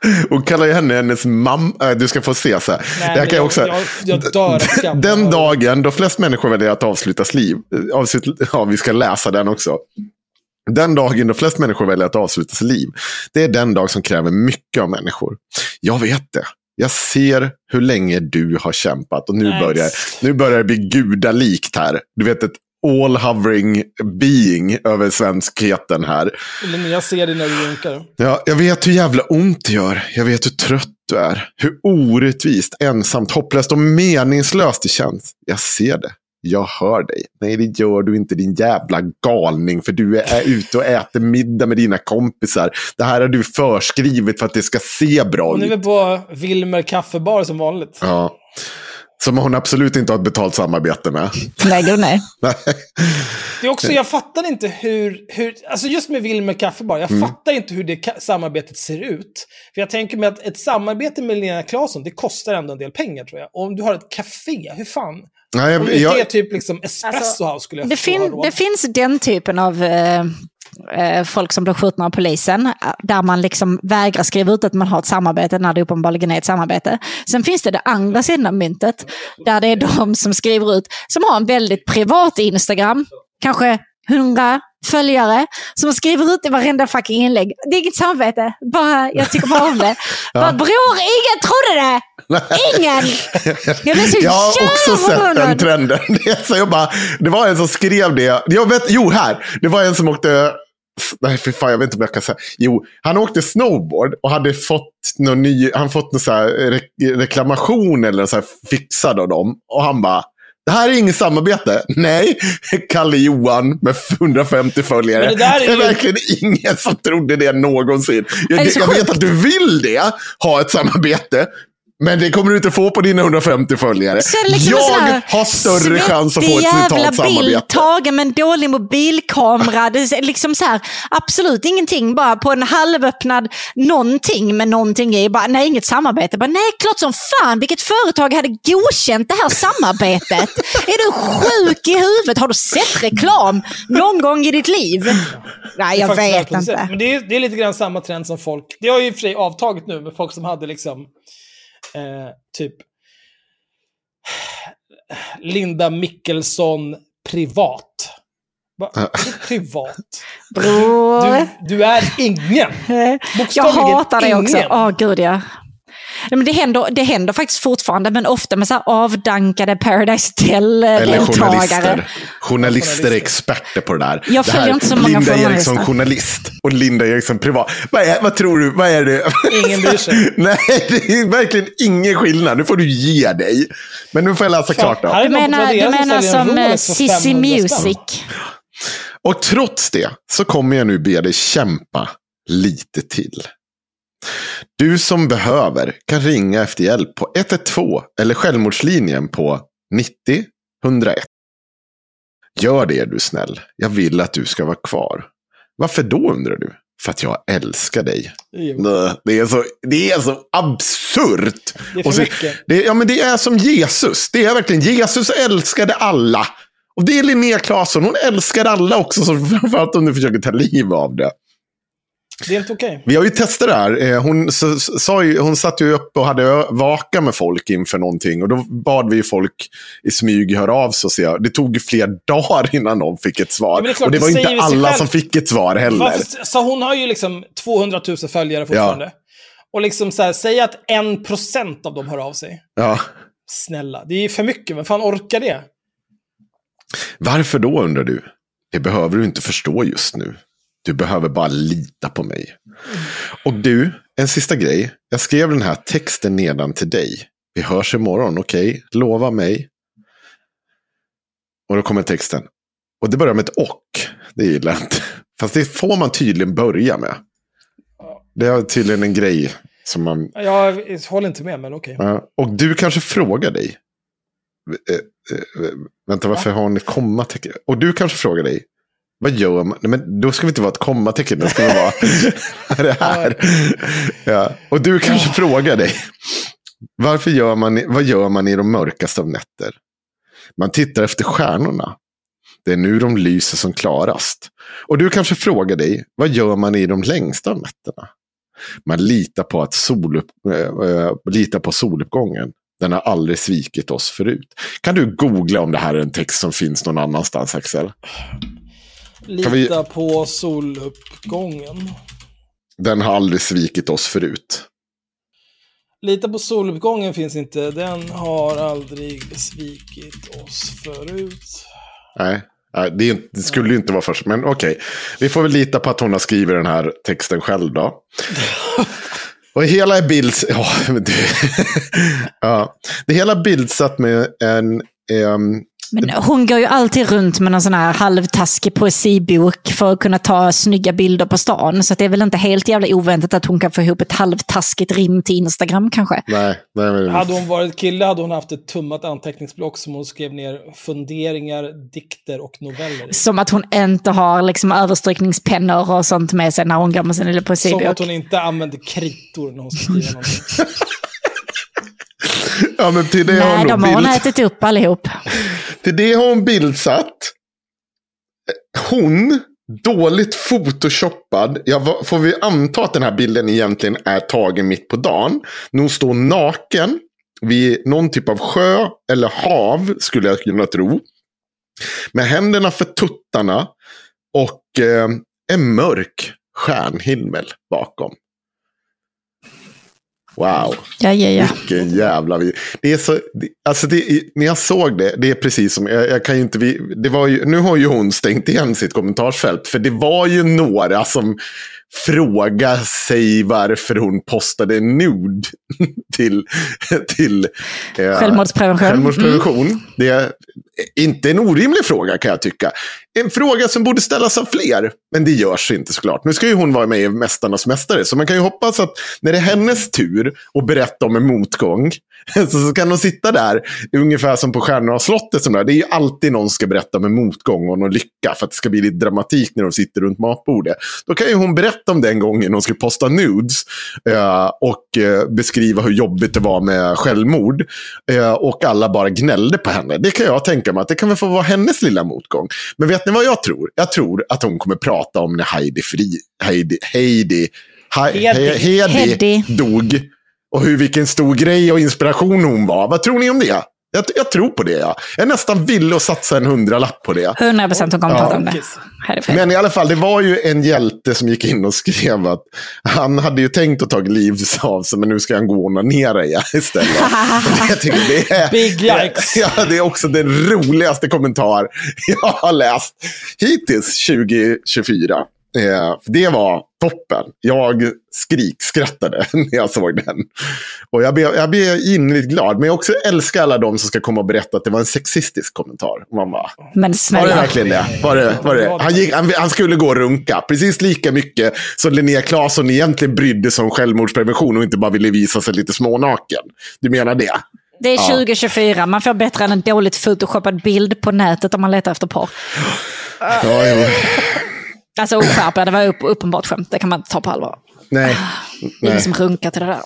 [SPEAKER 3] Hon kallar ju henne hennes mamma. Du ska få se så här.
[SPEAKER 4] Nej,
[SPEAKER 3] jag kan ju också...
[SPEAKER 4] jag, jag dör.
[SPEAKER 3] Den dagen då flest människor väljer att avsluta liv. Avslut, ja, vi ska läsa den också. Den dagen då flest människor väljer att avsluta sitt liv. Det är den dag som kräver mycket av människor. Jag vet det. Jag ser hur länge du har kämpat och nu,
[SPEAKER 4] Nej.
[SPEAKER 3] börjar, nu börjar det bli gudalikt här. Du vet ett all hovering being över svenskheten här.
[SPEAKER 4] Jag ser det när du runkar.
[SPEAKER 3] Ja, jag vet hur jävla ont det gör. Jag vet hur trött du är. Hur orättvist, ensamt, hopplöst och meningslöst det känns. Jag ser det. Jag hör dig. Nej, det gör du inte din jävla galning. För du är ute och äter middag med dina kompisar. Det här har du förskrivet för att det ska se bra
[SPEAKER 4] Hon är
[SPEAKER 3] ut.
[SPEAKER 4] väl på Wilmer kaffebar som vanligt.
[SPEAKER 3] Ja. Som hon absolut inte har ett betalt samarbete med.
[SPEAKER 5] Nej, gud nej.
[SPEAKER 4] Det är också, jag fattar inte hur, hur alltså just med Wilmer kaffebar, jag
[SPEAKER 3] Mm.
[SPEAKER 4] fattar inte hur det samarbetet ser ut. För jag tänker mig att ett samarbete med Lena Claesson, det kostar ändå en del pengar tror jag. Och om du har ett café, hur fan?
[SPEAKER 3] Nej,
[SPEAKER 4] Om
[SPEAKER 3] jag,
[SPEAKER 4] det
[SPEAKER 3] jag,
[SPEAKER 4] är typ liksom Espresso
[SPEAKER 5] Alltså,
[SPEAKER 4] House skulle jag
[SPEAKER 5] Det, fin det finns den typen av eh, folk som blir skjutna av polisen, eh, där man liksom vägrar skriva ut att man har ett samarbete när det uppenbarligen är ett samarbete. Sen finns det det andra sidan av myntet, där det är de som skriver ut, som har en väldigt privat Instagram, kanske 100 följare, som skriver ut i varenda fucking inlägg. Det är inget samarbete, bara, jag tycker bara om det. Bara, bror, ingen trodde det! Ingen! Jag blev så
[SPEAKER 3] Jag har också
[SPEAKER 5] jävla
[SPEAKER 3] sett den trenden. Så jag bara, det var en som skrev det. Jag vet, jo, här. Det var en som åkte... Nej, för fan, jag vet inte vad jag kan säga. Jo, han åkte snowboard och hade fått någon ny, han fått någon så här re- reklamation eller så här fixad av dem. Och han bara, det här är inget samarbete. Nej, Kalle Johan med 150 följare.
[SPEAKER 4] Men det där är
[SPEAKER 3] det är
[SPEAKER 4] ju-
[SPEAKER 3] verkligen ingen som trodde det någonsin. Jag,
[SPEAKER 5] det
[SPEAKER 3] jag vet att du vill det, ha ett samarbete. Men det kommer du inte få på dina 150 följare.
[SPEAKER 5] Liksom
[SPEAKER 3] jag har större chans att få ett
[SPEAKER 5] svettig
[SPEAKER 3] citat
[SPEAKER 5] jävla
[SPEAKER 3] samarbete.
[SPEAKER 5] tagen med en dålig mobilkamera. Det är liksom så här, absolut ingenting, bara på en halvöppnad någonting med någonting i. Bara, nej, inget samarbete. Bara, nej, klart som fan. Vilket företag hade godkänt det här samarbetet? är du sjuk i huvudet? Har du sett reklam någon gång i ditt liv? Nej,
[SPEAKER 4] Det är
[SPEAKER 5] jag vet inte.
[SPEAKER 4] Men det är, det är lite grann samma trend som folk... Det har ju i och för sig avtagit nu med folk som hade liksom... Eh, typ... Linda Mickelsson privat. Va? Privat? Du, du är ingen.
[SPEAKER 5] Jag hatar det också. Åh, gud ja. Men det, händer, det händer faktiskt fortfarande, men ofta med så här avdankade Paradise
[SPEAKER 3] Eller
[SPEAKER 5] Hotel-deltagare.
[SPEAKER 3] journalister. Journalister är experter på det där.
[SPEAKER 5] Jag
[SPEAKER 3] det
[SPEAKER 5] följer inte så många
[SPEAKER 3] Linda. Eriksson journalist och Linda Eriksson privat. Vad, är, vad tror du? Vad är det?
[SPEAKER 4] Ingen bryr sig.
[SPEAKER 3] Nej, det är verkligen ingen skillnad. Nu får du ge dig. Men nu får jag läsa klart då.
[SPEAKER 5] Du menar, du
[SPEAKER 4] som
[SPEAKER 5] menar som eh, Sissi
[SPEAKER 4] 500 spänn.
[SPEAKER 5] Music?
[SPEAKER 3] Och trots det så kommer jag nu be dig kämpa lite till. Du som behöver kan ringa efter hjälp på 112 eller självmordslinjen på 90 101. Gör det är du snäll. Jag vill att du ska vara kvar. Varför då undrar du? För att jag älskar dig.
[SPEAKER 4] Jo.
[SPEAKER 3] Det är så, det är så absurt.
[SPEAKER 4] Det är för
[SPEAKER 3] så-
[SPEAKER 4] mycket.
[SPEAKER 3] det, ja, men det är som Jesus. Det är verkligen, Jesus älskade alla. Och det är Linnea Claesson, hon älskar alla också, så framförallt om du försöker ta liv av det.
[SPEAKER 4] Det är inte okej.
[SPEAKER 3] Vi har ju testat det här. Eh, Hon, s- s- sa ju, hon satt ju upp och hade vaka med folk inför någonting. Och då bad vi folk i smyg höra av sig och se. Det tog flera dagar innan de fick ett svar.
[SPEAKER 4] Ja, det klart,
[SPEAKER 3] och det
[SPEAKER 4] det
[SPEAKER 3] var
[SPEAKER 4] säger
[SPEAKER 3] inte alla
[SPEAKER 4] själv.
[SPEAKER 3] som fick ett svar heller.
[SPEAKER 4] Varför, så hon har ju liksom 200 000 följare fortfarande. Och liksom så här, säg att en procent av dem hör av sig.
[SPEAKER 3] Ja.
[SPEAKER 4] Snälla, det är ju för mycket. Vem fan orkar det?
[SPEAKER 3] Varför då undrar du? Det behöver du inte förstå just nu. Du behöver bara lita på mig. Och du, en sista grej. Jag skrev den här texten nedan till dig. Vi hörs imorgon, okej? Lova mig. Och då kommer texten. Och det börjar med ett och. Det gillar jag inte. Fast det får man tydligen börja med. Det är tydligen en grej som man...
[SPEAKER 4] Jag håller inte med, men okej.
[SPEAKER 3] Ja, och du kanske frågar dig. Eh, eh, eh, vänta, varför har ni kommatecken? Och du kanske frågar dig. Vad gör man? Men då ska vi inte vara ett kommatecken. Det ska vi vara det här. Ja. Och du kanske frågar dig. Varför gör man, vad gör man i de mörkaste av nätter? Man tittar efter stjärnorna. Det är nu de lyser som klarast. Och du kanske frågar dig. Vad gör man i de längsta av nätterna? Man litar på, att solupp, äh, litar på soluppgången. Den har aldrig svikit oss förut. Kan du googla om det här är en text som finns någon annanstans, Axel?
[SPEAKER 4] Lita
[SPEAKER 3] vi-
[SPEAKER 4] på soluppgången.
[SPEAKER 3] Den har aldrig svikit oss förut.
[SPEAKER 4] Lita på soluppgången finns inte. Den har aldrig svikit oss förut.
[SPEAKER 3] Nej, det, inte- det skulle ju inte vara först. Men okej, vi får väl lita på att hon har skrivit den här texten själv då. Och hela är bild... Ja, det, ja. det hela bildsatt med en... ehm,
[SPEAKER 5] Men hon går ju alltid runt med någon sån här halvtaskig poesibok för att kunna ta snygga bilder på stan. Så att det är väl inte helt jävla oväntat att hon kan få ihop ett halvtaskigt rim till Instagram kanske.
[SPEAKER 3] nej, nej, men,
[SPEAKER 4] Hade hon varit kille hade hon haft ett tummat anteckningsblock som hon skrev ner funderingar, dikter och noveller.
[SPEAKER 5] Som att hon inte har liksom överstrykningspennor och sånt med sig när hon går med sin lilla
[SPEAKER 4] Som
[SPEAKER 5] poesibok.
[SPEAKER 4] att hon inte använder kritor när hon ska skriva någonting.
[SPEAKER 3] ja, men till det har
[SPEAKER 5] Nej,
[SPEAKER 3] hon
[SPEAKER 5] de har hon ätit upp allihop.
[SPEAKER 3] Till det har hon bildsatt. Hon, dåligt photoshoppad. Jag får vi anta att den här bilden egentligen är tagen mitt på dagen. När hon står naken vid någon typ av sjö eller hav, skulle jag kunna tro. Med händerna för tuttarna och eh, en mörk stjärnhimmel bakom. Wow.
[SPEAKER 5] Ja, ja, ja.
[SPEAKER 3] Vilken jävla. Det är så, alltså det, när jag såg det, det är precis som, jag, jag kan inte, det var ju, nu har ju hon stängt igen sitt kommentarsfält, för det var ju några som frågade sig varför hon postade en nude till, till eh,
[SPEAKER 5] Självmordsprevention.
[SPEAKER 3] självmordsprevention. Det är inte en orimlig fråga kan jag tycka. En fråga som borde ställas av fler, men det görs inte såklart. Nu ska ju hon vara med i Mästarnas Mästare, så man kan ju hoppas att när det är hennes tur att berätta om en motgång, så, kan hon sitta där, ungefär som på Stjärnorna och slottet. Som där. Det är ju alltid någon som ska berätta om en motgång och någon lycka, för att det ska bli lite dramatik när de sitter runt matbordet. Då kan ju hon berätta om den gången hon skulle posta nudes eh, och eh, beskriva hur jobbigt det var med självmord. Eh, och alla bara gnällde på henne. Det kan jag tänka mig att det kan väl få vara hennes lilla motgång. Men vet ni vad jag tror? Jag tror att hon kommer prata om när Heidi, Fri, Heidi, Heidi, He,
[SPEAKER 4] Hedi.
[SPEAKER 3] He, Hedi,
[SPEAKER 5] Hedi.
[SPEAKER 3] dog. Och hur vilken stor grej och inspiration hon var. Vad tror ni om det? Jag, jag tror på det, ja. Jag är nästan villig att satsa en hundralapp på det.
[SPEAKER 5] 100 procent hon kommer
[SPEAKER 3] Ja.
[SPEAKER 5] prata om det. Härifrån.
[SPEAKER 3] Men i alla fall, det var ju en hjälte som gick in och skrev att han hade ju tänkt att ta livet av sig, men nu ska han gå och onanera igen istället. Tycker jag, det, är,
[SPEAKER 4] Big yikes.
[SPEAKER 3] Ja, det är också den roligaste kommentar jag har läst hittills 2024. Eh, det var toppen. Jag skrikskrattade när jag såg den. Och jag blev, jag blev innerligt glad. Men jag också älskar alla de som ska komma och berätta att det var en sexistisk kommentar. Man bara,
[SPEAKER 5] Men
[SPEAKER 3] var det
[SPEAKER 5] snälla.
[SPEAKER 3] verkligen det? Var det, var det? Han, gick, han, han skulle gå och runka. Precis lika mycket som Linnea Claesson egentligen brydde sig om självmordsprevention och inte bara ville visa sig lite smånaken. Du menar det?
[SPEAKER 5] Det är 2024, man får bättre än en dåligt photoshoppad bild på nätet om man letar efter porr.
[SPEAKER 3] Ja, jo.
[SPEAKER 5] Alltså oskärpa, det var upp, uppenbart skämt, det kan man inte ta på allvar.
[SPEAKER 3] Nej.
[SPEAKER 5] Ingen
[SPEAKER 3] Nej.
[SPEAKER 5] som runkar till det där.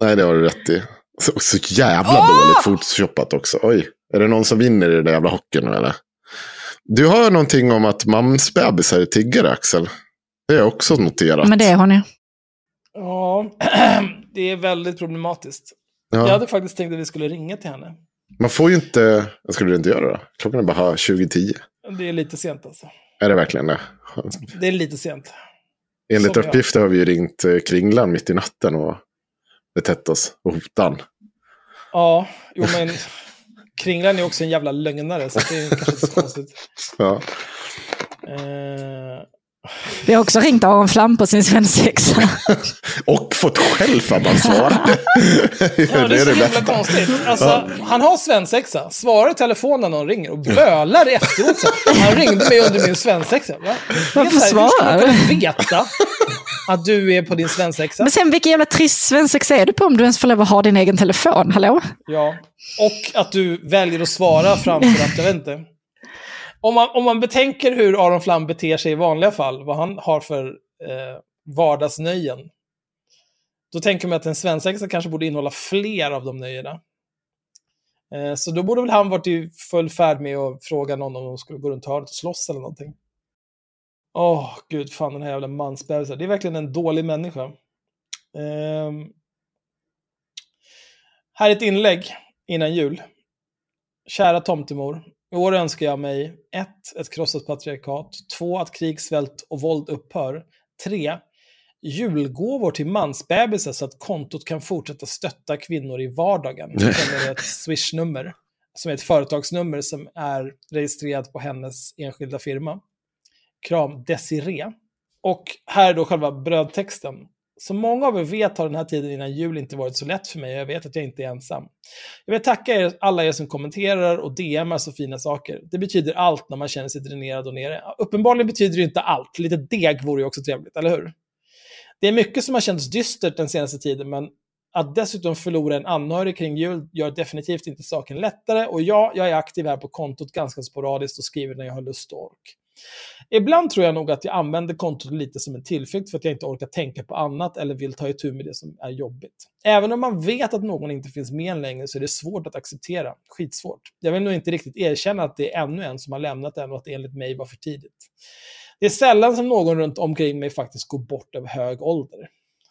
[SPEAKER 3] Nej, det har du rätt i. Så, så jävla dåligt photoshoppat också. Oj, är det någon som vinner i den där jävla hockeyn nu eller? Du har någonting om att mamsbebisar är tiggare, Axel. Det har jag också noterat.
[SPEAKER 5] Men det är hon ju.
[SPEAKER 4] Ja, det är väldigt problematiskt.
[SPEAKER 3] Ja.
[SPEAKER 4] Jag hade faktiskt tänkt att vi skulle ringa till henne.
[SPEAKER 3] Man får ju inte... Vad skulle du inte göra då? Klockan är bara 20.10.
[SPEAKER 4] Det är lite sent alltså.
[SPEAKER 3] Är det verkligen det?
[SPEAKER 4] Det är lite sent.
[SPEAKER 3] Enligt
[SPEAKER 4] Som jag.
[SPEAKER 3] uppgifter har vi ju ringt eh, Kringlan mitt i natten och betett oss och hotan.
[SPEAKER 4] Ja, jo men Kringlan är också en jävla lögnare, så det är kanske inte så konstigt.
[SPEAKER 3] Ja.
[SPEAKER 4] Eh,
[SPEAKER 5] Vi har också ringt Aron Flam på sin svensexa.
[SPEAKER 3] Och fått skäll för att han svarade.
[SPEAKER 4] ja, det är så himla konstigt. Alltså, Han har svensexa, svarar i telefon när någon ringer och bölar efteråt. Han ringde mig under min svensexa. Va?
[SPEAKER 5] Varför
[SPEAKER 4] Hur
[SPEAKER 5] svarar
[SPEAKER 4] man kunna veta att du är på din svensexa?
[SPEAKER 5] Men sen vilken jävla trist svensexa är du på om du ens får lov att ha din egen telefon? Hallå?
[SPEAKER 4] Ja, och att du väljer att svara framför att, jag vet inte. Om man, om man betänker hur Aron Flam beter sig i vanliga fall, vad han har för eh, vardagsnöjen, då tänker man att en svensexa kanske borde innehålla fler av de nöjena. Eh, så då borde väl han varit i full färd med att fråga någon om de skulle gå runt hörnet och slåss eller någonting. Åh, gud, fan den här jävla mansbebisen. Det är verkligen en dålig människa. Eh, här är ett inlägg innan jul. Kära tomtemor. I år önskar jag mig 1. Ett krossat patriarkat. 2. Att krig, svält och våld upphör. 3. Julgåvor till mansbebisar så att kontot kan fortsätta stötta kvinnor i vardagen. Sen är ett swishnummer som är ett företagsnummer som är registrerat på hennes enskilda firma. Kram Desiree. Och här är då själva brödtexten. Som många av er vet har den här tiden innan jul inte varit så lätt för mig och jag vet att jag inte är ensam. Jag vill tacka er, alla er som kommenterar och DMar så fina saker. Det betyder allt när man känner sig dränerad och nere. Uppenbarligen betyder det inte allt. Lite deg vore ju också trevligt, eller hur? Det är mycket som har känts dystert den senaste tiden, men att dessutom förlora en anhörig kring jul gör definitivt inte saken lättare. Och ja, jag är aktiv här på kontot ganska sporadiskt och skriver när jag har lust och ork. Ibland tror jag nog att jag använder kontot lite som en tillflykt för att jag inte orkar tänka på annat eller vill ta itu med det som är jobbigt. Även om man vet att någon inte finns med en längre så är det svårt att acceptera. Skitsvårt. Jag vill nog inte riktigt erkänna att det är ännu en som har lämnat en och att det enligt mig var för tidigt. Det är sällan som någon runt omkring mig faktiskt går bort av hög ålder.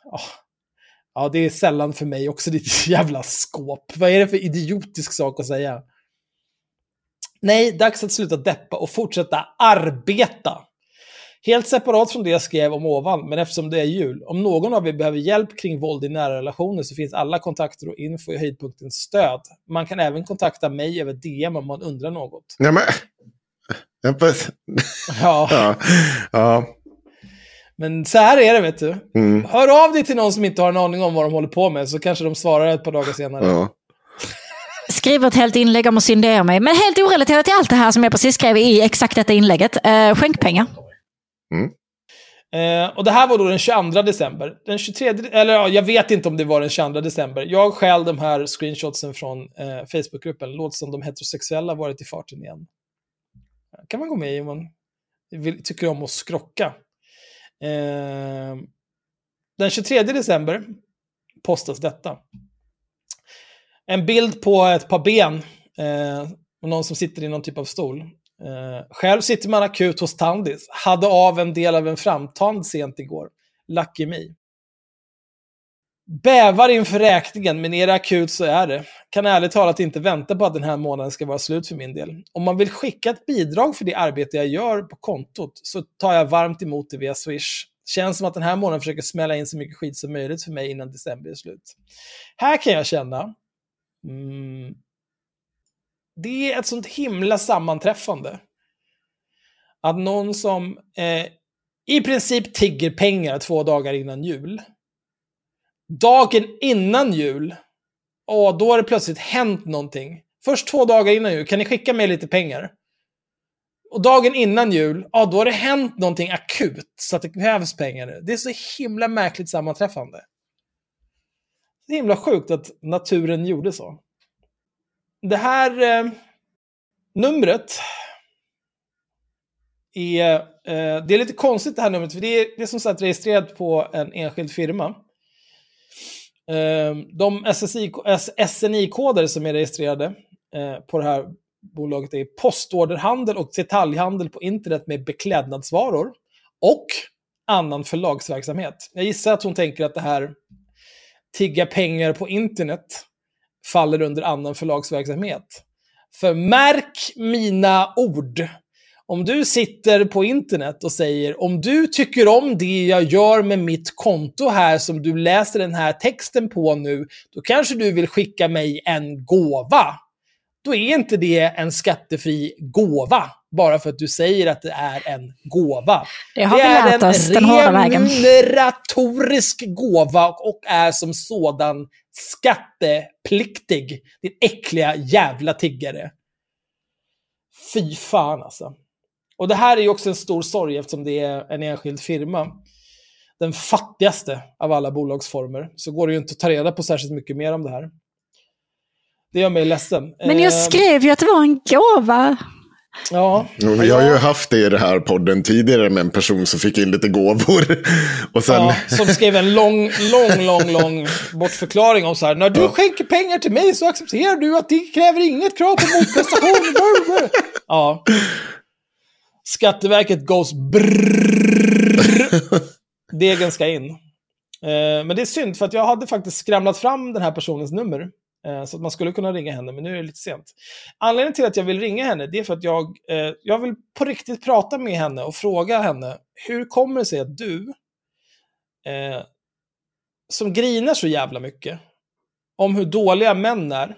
[SPEAKER 4] Oh. ja det är sällan för mig också, ditt jävla skåp. Vad är det för idiotisk sak att säga? Nej, dags att sluta deppa och fortsätta arbeta. Helt separat från det jag skrev om ovan, men eftersom det är jul. Om någon av er behöver hjälp kring våld i nära relationer så finns alla kontakter och info i höjdpunktens stöd. Man kan även kontakta mig över DM om man undrar något.
[SPEAKER 3] Ja, men- Ja,
[SPEAKER 4] Ja.
[SPEAKER 3] ja.
[SPEAKER 4] men så här är det vet du.
[SPEAKER 3] Mm.
[SPEAKER 4] Hör av dig till någon som inte har en aning om vad de håller på med, så kanske de svarar ett par dagar senare.
[SPEAKER 3] ja.
[SPEAKER 5] Skriver ett helt inlägg om att syndera mig, men helt orelaterat till allt det här som jag precis skrev i exakt detta inlägget. Eh, skänkpengar.
[SPEAKER 4] Eh, och det här var då den 22 december. Den 23, eller ja, jag vet inte om det var den 22 december. Jag stjäl de här screenshotsen från eh, Facebookgruppen. Låt som de heterosexuella varit i farten igen. kan man gå med i om man vill, tycker om att skrocka. Eh, den 23 december postas detta. En bild på ett par ben eh, och någon som sitter i någon typ av stol. Eh, själv sitter man akut hos Tandis. Hade av en del av en framtand sent igår. Lucky me. Bävar inför räkningen, men är det akut så är det. Kan ärligt talat inte vänta på att den här månaden ska vara slut för min del. Om man vill skicka ett bidrag för det arbete jag gör på kontot så tar jag varmt emot det via Swish. Känns som att den här månaden försöker smälla in så mycket skit som möjligt för mig innan december är slut. Här kan jag känna, mm, det är ett sånt himla sammanträffande. Att någon som eh, i princip tigger pengar två dagar innan jul. Dagen innan jul, och då har det plötsligt hänt någonting. Först två dagar innan jul, kan ni skicka mig lite pengar? Och dagen innan jul, ja då har det hänt någonting akut så att det krävs pengar nu. Det är så himla märkligt sammanträffande. Det är himla sjukt att naturen gjorde så. Det här eh, numret är, eh, det är lite konstigt det här numret, för det är, det är som sagt registrerat på en enskild firma. Eh, de SNI-koder som är registrerade eh, på det här bolaget är postorderhandel och detaljhandel på internet med beklädnadsvaror och annan förlagsverksamhet. Jag gissar att hon tänker att det här tigga pengar på internet faller under annan förlagsverksamhet. För märk mina ord. Om du sitter på internet och säger om du tycker om det jag gör med mitt konto här som du läser den här texten på nu, då kanske du vill skicka mig en gåva. Då är inte det en skattefri gåva, bara för att du säger att det är en gåva.
[SPEAKER 5] Det har det vi lärt oss den hårda vägen.
[SPEAKER 4] Det är en remuneratorisk gåva och är som sådan skattepliktig. Din äckliga jävla tiggare. Fy fan alltså. Och det här är ju också en stor sorg eftersom det är en enskild firma. Den fattigaste av alla bolagsformer. Så går det ju inte att ta reda på särskilt mycket mer om det här. Det gör mig ledsen.
[SPEAKER 5] Men jag
[SPEAKER 4] Eh,
[SPEAKER 5] skrev ju att det var en gåva.
[SPEAKER 4] Ja.
[SPEAKER 3] Vi har ju haft det i den här podden tidigare med en person som fick in lite gåvor. Och sen...
[SPEAKER 4] Ja, som skrev en lång, lång, lång, lång bortförklaring om så här. När du skänker pengar till mig så accepterar du att det kräver inget krav på motprestation. ja. Skatteverket goes brrrr. Degen ska in. Eh, men det är synd, för att jag hade faktiskt skramlat fram den här personens nummer. Eh, så att man skulle kunna ringa henne, men nu är det lite sent. Anledningen till att jag vill ringa henne, det är för att jag, eh, jag vill på riktigt prata med henne och fråga henne, hur kommer det sig att du, eh, som grinar så jävla mycket, om hur dåliga män är,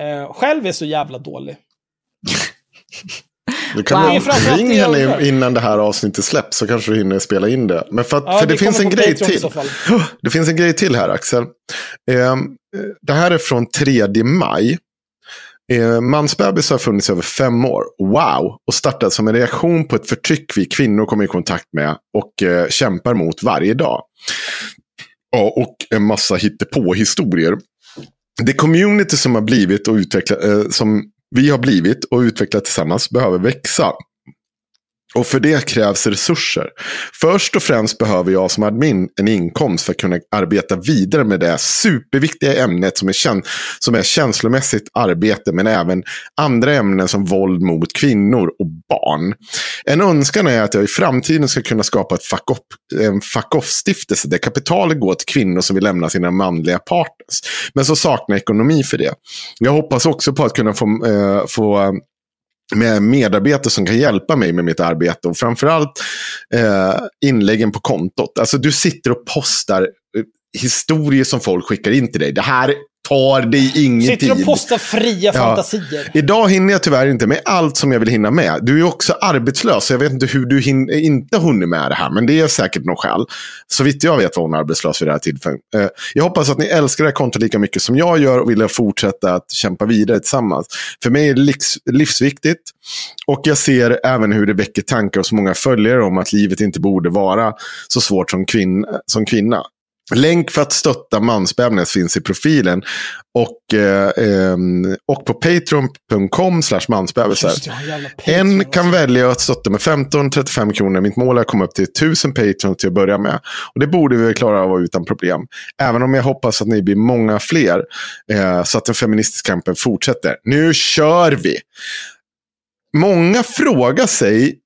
[SPEAKER 4] eh, själv är så jävla dålig.
[SPEAKER 3] Du kan
[SPEAKER 5] Wow.
[SPEAKER 4] Framförallt
[SPEAKER 3] ring henne innan det här avsnittet släpps så kanske du hinner spela in det. Men för, att,
[SPEAKER 4] Ja,
[SPEAKER 3] för det,
[SPEAKER 4] det
[SPEAKER 3] finns en grej till. Det finns en grej till här Axel. Eh, det här är från 3 maj. Eh, Mansbebis har funnits i över fem år. Wow! Och startade som en reaktion på ett förtryck vi kvinnor kommer i kontakt med och eh, kämpar mot varje dag. Ja, och en massa hittepå-historier. Det community som har blivit och utvecklat, eh, som vi har blivit och utvecklat tillsammans behöver växa. Och för det krävs resurser. Först och främst behöver jag som admin en inkomst för att kunna arbeta vidare med det superviktiga ämnet som är, käns som är känslomässigt arbete, men även andra ämnen som våld mot kvinnor och barn. En önskan är att jag i framtiden ska kunna skapa ett fuck up, en fuck off-stiftelse där kapitalet går till kvinnor som vill lämna sina manliga partners. Men så saknar ekonomi för det. Jag hoppas också på att kunna få, eh, få med medarbetare som kan hjälpa mig med mitt arbete. Och framförallt eh, inläggen på kontot. Alltså du sitter och postar eh, historier som folk skickar in till dig. Det här tar dig ingen
[SPEAKER 4] Sitter och
[SPEAKER 3] tid.
[SPEAKER 4] postar fria
[SPEAKER 3] Ja.
[SPEAKER 4] fantasier.
[SPEAKER 3] Idag hinner jag tyvärr inte med allt som jag vill hinna med. Du är också arbetslös, så jag vet inte hur du hin- inte hunnit med det här. Men det är säkert något skäl. Så vitt jag vet var hon arbetslös vid det här tillfället. Eh, Jag hoppas att ni älskar det här kontot lika mycket som jag gör och vill fortsätta att kämpa vidare tillsammans. För mig är det livs- livsviktigt. Och jag ser även hur det väcker tankar hos många följare om att livet inte borde vara så svårt som, kvinn- som kvinna. Länk för att stötta Mansbebnet finns i profilen. Och, eh, ehm, och på patreon.com slash
[SPEAKER 4] har en också.
[SPEAKER 3] kan välja att stötta med 15-35 kronor. Mitt mål är att komma upp till 1000 Patreon till att börja med. Och det borde vi klara av utan problem. Även om jag hoppas att ni blir många fler. Eh, så att den feministiska kampen fortsätter. Nu kör vi! Många frågar sig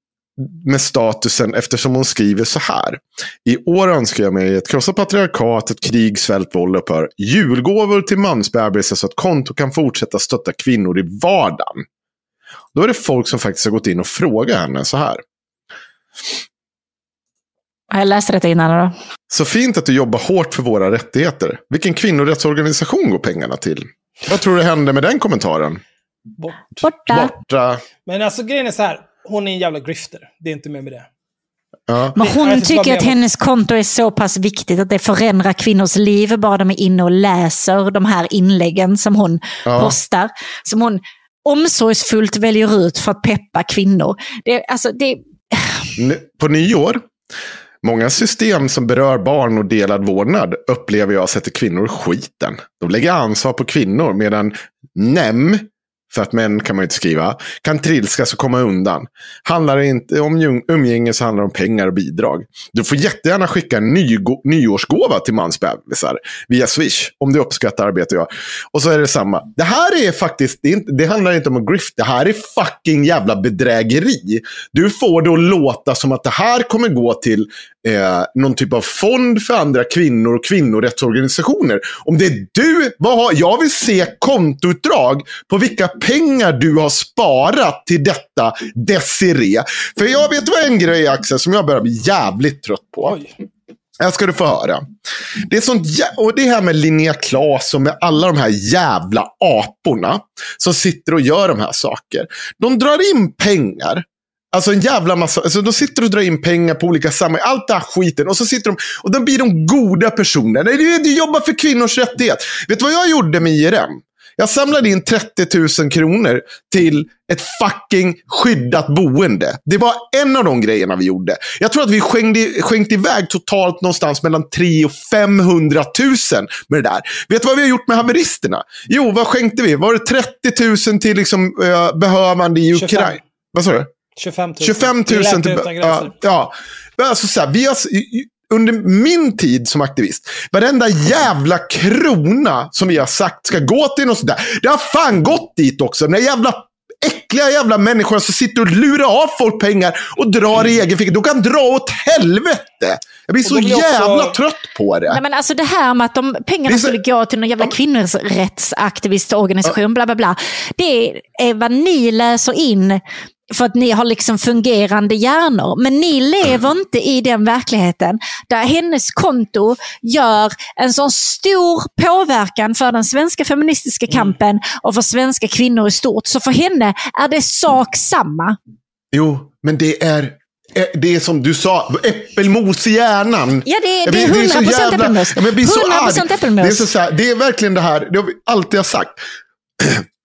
[SPEAKER 3] med statusen eftersom hon skriver så här. I år önskar jag mig ett krossat patriarkat, ett krig, svält, våld upphör. Julgåvor till mansbebisar så att konto kan fortsätta stötta kvinnor i vardagen. Då är det folk som faktiskt har gått in och frågat henne så här.
[SPEAKER 5] Jag läste detta innan då.
[SPEAKER 3] Så fint att du jobbar hårt för våra rättigheter. Vilken kvinnorättsorganisation går pengarna till? Vad tror du hände med den kommentaren?
[SPEAKER 4] Bort.
[SPEAKER 5] Borta.
[SPEAKER 3] Borta.
[SPEAKER 4] Men alltså grejen är så här, hon är en jävla grifter. Det är inte mer med det.
[SPEAKER 3] Ja.
[SPEAKER 5] Men hon tycker att hennes konto är så pass viktigt att det förändrar kvinnors liv bara de är inne och läser de här inläggen som hon
[SPEAKER 3] Ja.
[SPEAKER 5] postar. Som hon omsorgsfullt väljer ut för att peppa kvinnor. Det, alltså, det,
[SPEAKER 3] På nyår, många system som berör barn och delad vårdnad upplever jag sätter kvinnor i skiten. De lägger ansvar på kvinnor medan NEM, för att män kan man ju inte skriva, kan trilskas och komma undan. Handlar det inte om umgänge så handlar det om pengar och bidrag. Du får jättegärna skicka en ny, nyårsgåva till mansbebisar via Swish om du uppskattar arbetet jag. Och så är det samma. Det här är faktiskt, det, är inte, det handlar inte om att grift, det här är fucking jävla bedrägeri. Du får det att låta som att det här kommer gå till eh, någon typ av fond för andra kvinnor och kvinnorättsorganisationer. Om det är du, vad har, jag vill se kontoutdrag på vilka pengar du har sparat till detta Desiree. För jag vet vad en grej Axel som jag börjar bli jävligt trött på.
[SPEAKER 4] Oj.
[SPEAKER 3] Här ska du få höra. Det är sånt och det här med Linnea Claes och med alla de här jävla aporna som sitter och gör de här saker. De drar in pengar. Alltså en jävla massa, alltså de sitter och drar in pengar på olika sammanhang, allt det här skiten. Och så sitter de, och då blir de goda personer. Nej, du, du jobbar för kvinnors rättighet. Vet du vad jag gjorde med IRM? Jag samlade in 30 000 kronor till ett fucking skyddat boende. Det var en av de grejerna vi gjorde. Jag tror att vi skänkte, skänkte iväg totalt någonstans mellan 300 och 500 000 med det där. Vet du vad vi har gjort med haveristerna? Jo, vad skänkte vi? Var det 30 000 till liksom, uh, behövande i
[SPEAKER 4] 25.
[SPEAKER 3] Ukraina? Vad sa du?
[SPEAKER 4] 25 000.
[SPEAKER 3] 25 000
[SPEAKER 4] Det är
[SPEAKER 3] till...
[SPEAKER 4] Läkare utan gränser.
[SPEAKER 3] Ja, ja. Alltså, så här, vi har, under min tid som aktivist, varenda jävla krona som vi har sagt ska gå till något sånt där. Det har fan gått dit också. Den jävla äckliga jävla människorna som sitter och lurar av folk pengar och drar i egen ficka. De kan dra åt helvete. Jag blir så
[SPEAKER 4] de blir också-
[SPEAKER 3] jävla trött på det.
[SPEAKER 5] Nej, men alltså det här med att de pengarna
[SPEAKER 3] så-
[SPEAKER 5] skulle gå till någon jävla kvinnorättsaktivistorganisation, bla bla bla. Det är vad ni läser in för att ni har liksom fungerande hjärnor. Men ni lever inte i den verkligheten där hennes konto gör en sån stor påverkan för den svenska feministiska kampen och för svenska kvinnor i stort. Så för henne är det sak samma.
[SPEAKER 3] Jo, men det är, eh, det är som du sa, äppelmos i hjärnan.
[SPEAKER 5] Ja, det är- det är
[SPEAKER 3] blir- så
[SPEAKER 5] 100%
[SPEAKER 3] jävla-
[SPEAKER 5] äppelmos.
[SPEAKER 3] Jag blir så
[SPEAKER 5] 100%
[SPEAKER 3] arg.
[SPEAKER 5] äppelmos.
[SPEAKER 3] Det är, så, så här, det är verkligen det här, det har vi alltid har sagt.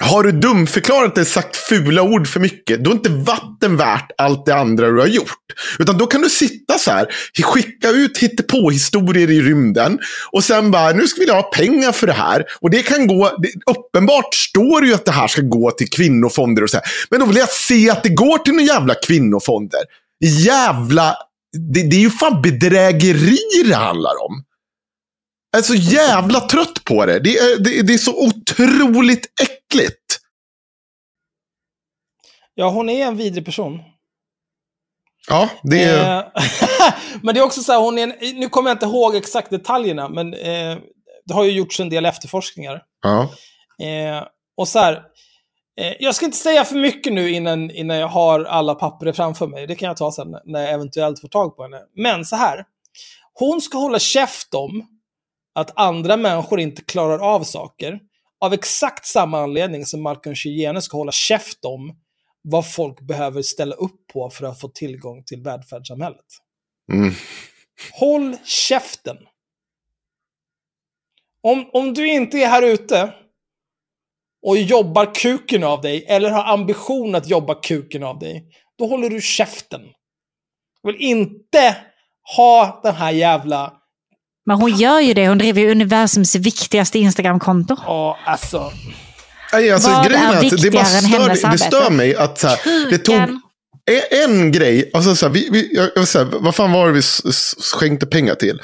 [SPEAKER 3] Har du dumförklarat eller sagt fula ord för mycket, då är inte vatten värt allt det andra du har gjort. Utan då kan du sitta så här, skicka ut hittepå-historier i rymden och sen bara, nu ska vi ha pengar för det här. Och det kan gå, det, uppenbart står det ju att det här ska gå till kvinnofonder och så här. Men då vill jag se att det går till några jävla kvinnofonder. Jävla, det, det är ju fan bedrägeri det handlar om. Jag är så jävla trött på det. Det är, det, det är så otroligt äckligt.
[SPEAKER 4] Ja, hon är en vidrig person.
[SPEAKER 3] Ja, det är...
[SPEAKER 4] Eh, men det är också så här, hon är en, nu kommer jag inte ihåg exakt detaljerna, men eh, det har ju gjorts en del efterforskningar.
[SPEAKER 3] Ja.
[SPEAKER 4] Eh, och så här, eh, jag ska inte säga för mycket nu innan, innan jag har alla papper framför mig. Det kan jag ta sen när jag eventuellt får tag på henne. Men så här, hon ska hålla käft om att andra människor inte klarar av saker. Av exakt samma anledning som Malcolm Chiyene ska hålla käft om vad folk behöver ställa upp på för att få tillgång till välfärdssamhället.
[SPEAKER 3] Mm.
[SPEAKER 4] Håll käften. Om, om du inte är här ute och jobbar kuken av dig, eller har ambition att jobba kuken av dig, då håller du käften. Jag vill inte ha den här jävla...
[SPEAKER 5] Men hon gör ju det. Hon driver ju universums viktigaste Instagramkonto.
[SPEAKER 4] Ja, alltså...
[SPEAKER 3] Nej, alltså,
[SPEAKER 5] Vad
[SPEAKER 3] grejen
[SPEAKER 5] är
[SPEAKER 3] att det, bara stör,
[SPEAKER 5] hennes
[SPEAKER 3] det stör mig att så här, det tog en, en grej. Alltså, så här, vi, vi, jag, jag, vill säga, vad fan var det vi skänkte pengar till?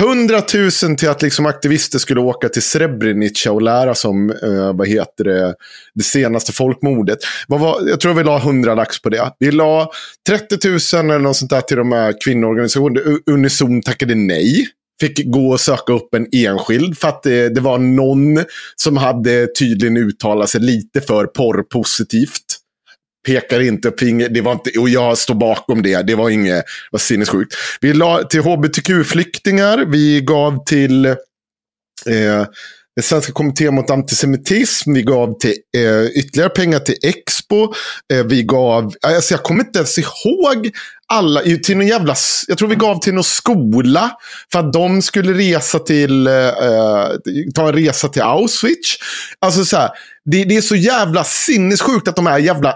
[SPEAKER 3] 100 000 till att liksom aktivister skulle åka till Srebrenica och lära sig om eh, vad heter det, det senaste folkmordet. Vad var, jag tror vi la 100 lax på det. Vi la 30 000 eller något sånt där till de här kvinnoorganisationerna. Unison tackade nej. Fick gå och söka upp en enskild för att det, det var någon som hade tydligen uttalat sig lite för porrpositivt pekar inte finger. Det var inte, och jag står bakom det. Det var inget var sinnessjukt. Vi la till hbtq-flyktingar. Vi gav till eh, den svenska kommittén mot antisemitism. Vi gav till, eh, ytterligare pengar till Expo. Eh, vi gav, eh, alltså jag kommer inte ens ihåg alla, till någon jävla, jag tror vi gav till någon skola. För att de skulle resa till, eh, eh, ta en resa till Auschwitz. Alltså så här, det, det är så jävla sinnessjukt att de här jävla,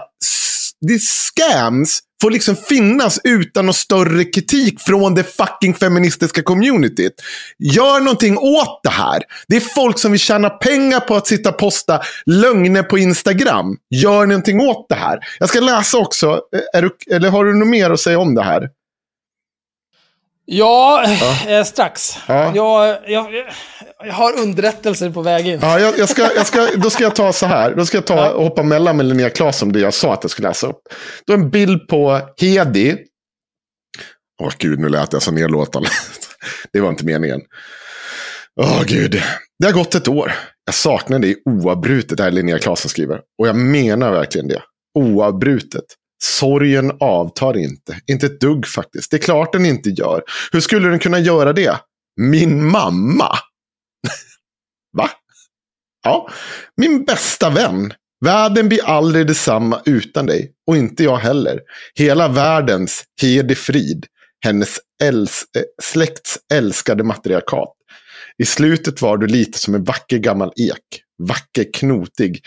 [SPEAKER 3] det är scams får liksom finnas utan någon större kritik från det fucking feministiska communityt. Gör någonting åt det här. Det är folk som vill tjäna pengar på att sitta och posta lögner på Instagram. Gör någonting åt det här. Jag ska läsa också. Är du, eller har du något mer att säga om det här?
[SPEAKER 4] Ja, Eh, strax.
[SPEAKER 3] Ja.
[SPEAKER 4] Jag, jag, jag har underrättelser på väg in.
[SPEAKER 3] Ja, jag, jag ska, jag ska, då ska jag ta så här. Då ska jag ta och hoppa mellan med Linnea Claesson det jag sa att jag skulle läsa upp. Då en bild på Hedi. Åh gud, nu lät jag så nedlåtande. Det var inte meningen. Åh gud. Det har gått ett år. Jag saknar dig oavbrutet, det här Linnea Claesson skriver. Och jag menar verkligen det. Oavbrutet. Sorgen avtar inte. Inte ett dugg faktiskt. Det är klart den inte gör. Hur skulle den kunna göra det? Min mamma. Va? Ja, min bästa vän. Världen blir aldrig detsamma utan dig. Och inte jag heller. Hela världens Hede Frid. Hennes äls äh, släkts älskade matriarkat. I slutet var du lite som en vacker gammal ek. Vacker, knotig,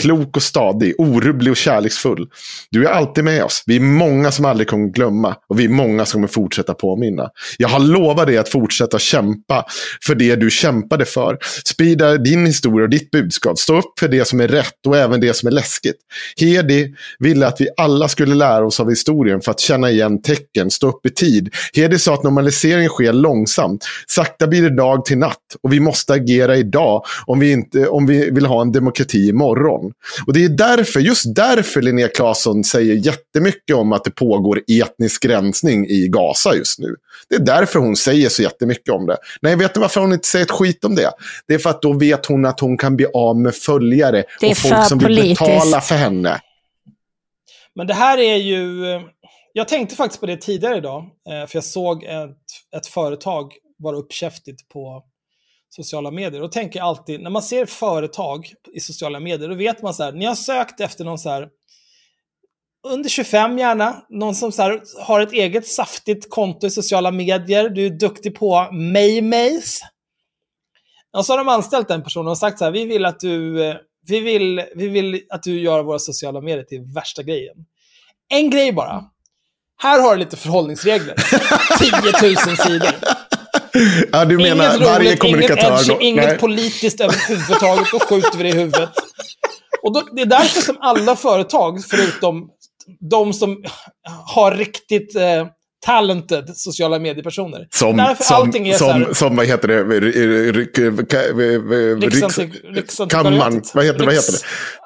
[SPEAKER 3] klok och stadig, orubblig och kärleksfull. Du är alltid med oss. Vi är många som aldrig kommer glömma och vi är många som kommer fortsätta påminna. Jag har lovat dig att fortsätta kämpa för det du kämpade för. Sprida din historia och ditt budskap. Stå upp för det som är rätt och även det som är läskigt. Hedi ville att vi alla skulle lära oss av historien för att känna igen tecken, stå upp i tid. Hedi sa att normalisering sker långsamt. Sakta blir det dag till natt och vi måste agera idag om vi, inte, om vi vill ha en demokrati imorgon. Och det är därför, just därför Linnea Claesson säger jättemycket om att det pågår etnisk rensning i Gaza just nu. Det är därför hon säger så jättemycket om det. Nej, vet du varför hon inte säger ett skit om det? Det är för att då vet hon att hon kan bli av med följare och folk som vill
[SPEAKER 5] politiskt.
[SPEAKER 3] betala för henne.
[SPEAKER 4] Men det här är ju... Jag tänkte faktiskt på det tidigare idag, eh, för jag såg ett, ett företag vara uppkäftigt på sociala medier. Då tänker jag alltid, när man ser företag i sociala medier, då vet man så här, ni har sökt efter någon så här, under 25 gärna, någon som så här, har ett eget saftigt konto i sociala medier, du är duktig på Maymays. Och så har de anställt den personen och sagt så här, vi vill att du, eh, vi vill, vi vill att du gör våra sociala medier till värsta grejen. En grej bara. Här har du lite förhållningsregler. 10 000 sidor.
[SPEAKER 3] Ja, du menar
[SPEAKER 4] Inget
[SPEAKER 3] varje
[SPEAKER 4] roligt,
[SPEAKER 3] kommunikatör.
[SPEAKER 4] inget, edgy,
[SPEAKER 3] då-
[SPEAKER 4] inget
[SPEAKER 3] Nej.
[SPEAKER 4] politiskt överhuvudtaget. Då skjuter vi det i huvudet. Och då, det är därför som alla företag, förutom de som har riktigt eh, talented sociala mediepersoner.
[SPEAKER 3] Som,
[SPEAKER 4] därför
[SPEAKER 3] som,
[SPEAKER 4] allting är så här,
[SPEAKER 3] som, som, vad heter det, R- r- r- ka- riks,
[SPEAKER 4] Riksantik- Riksantikvariatet.
[SPEAKER 3] kammaren, vad heter, vad heter det?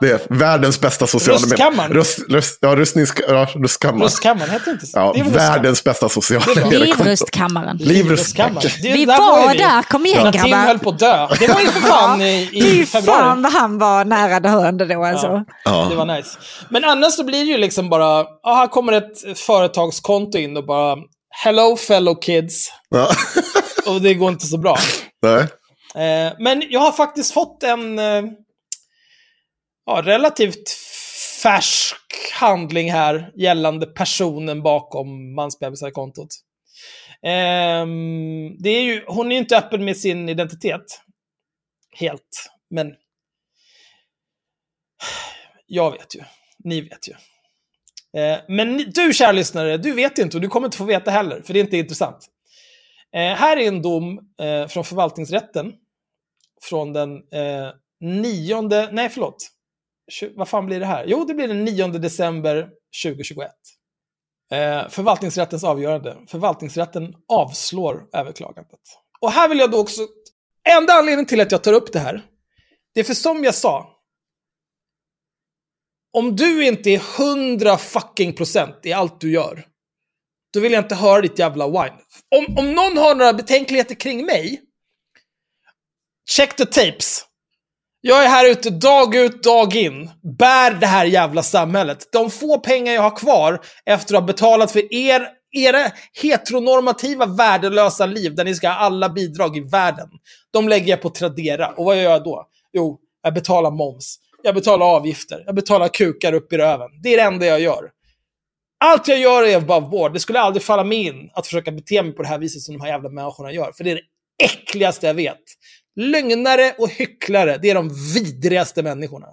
[SPEAKER 3] Det är världens bästa sociala
[SPEAKER 4] Röstkammaren.
[SPEAKER 3] Röst, röst, ja, röstnings, ja, röstkammaren.
[SPEAKER 4] Röstkammaren heter inte så.
[SPEAKER 3] Ja,
[SPEAKER 4] Det
[SPEAKER 3] världens bästa sociala mediekonto.
[SPEAKER 5] Livrustkammaren.
[SPEAKER 4] Livrustkammaren.
[SPEAKER 5] Vi var där, kom igen,
[SPEAKER 4] När Tim
[SPEAKER 5] grabbar.
[SPEAKER 4] höll på att dö. Det var ju för fan i, i februari.
[SPEAKER 5] fan vad han var nära döende då alltså.
[SPEAKER 3] Ja.
[SPEAKER 4] Det var nice. Men annars så blir det ju liksom bara, ja, här kommer ett företagskonto in och bara, hello fellow kids.
[SPEAKER 3] Ja.
[SPEAKER 4] Och det går inte så bra.
[SPEAKER 3] Nej.
[SPEAKER 4] Eh, men jag har faktiskt fått en eh, ja, relativt färsk handling här gällande personen bakom mansbebisar-kontot. Ehm, det är ju, hon är ju inte öppen med sin identitet. Helt. Men jag vet ju. Ni vet ju. Eh, men du, kära lyssnare, du vet inte och du kommer inte få veta heller, för det är inte intressant. Eh, här är en dom eh, från förvaltningsrätten från den nionde, nej förlåt, vad fan blir det här? Jo, det blir den 9 december 2021. Förvaltningsrättens avgörande. Förvaltningsrätten avslår överklagandet. Och här vill jag då också... Enda anledningen till att jag tar upp det här, det är för som jag sa. Om du inte är 100 fucking procent i allt du gör, då vill jag inte höra ditt jävla wine. Om, om någon har några betänkligheter kring mig, check the tapes. Jag är här ute dag ut, dag in. Bär det här jävla samhället. De få pengar jag har kvar efter att ha betalat för er, era heteronormativa värdelösa liv där ni ska ha alla bidrag i världen. De lägger jag på Tradera. Och vad gör jag då? Jo, jag betalar moms. Jag betalar avgifter. Jag betalar kukar upp i röven. Det är det enda jag gör. Allt jag gör är bara vård. Det skulle aldrig falla mig in att försöka bete mig på det här viset som de här jävla människorna gör. För det är det äckligaste jag vet. Lögnare och hycklare, det är de vidrigaste människorna.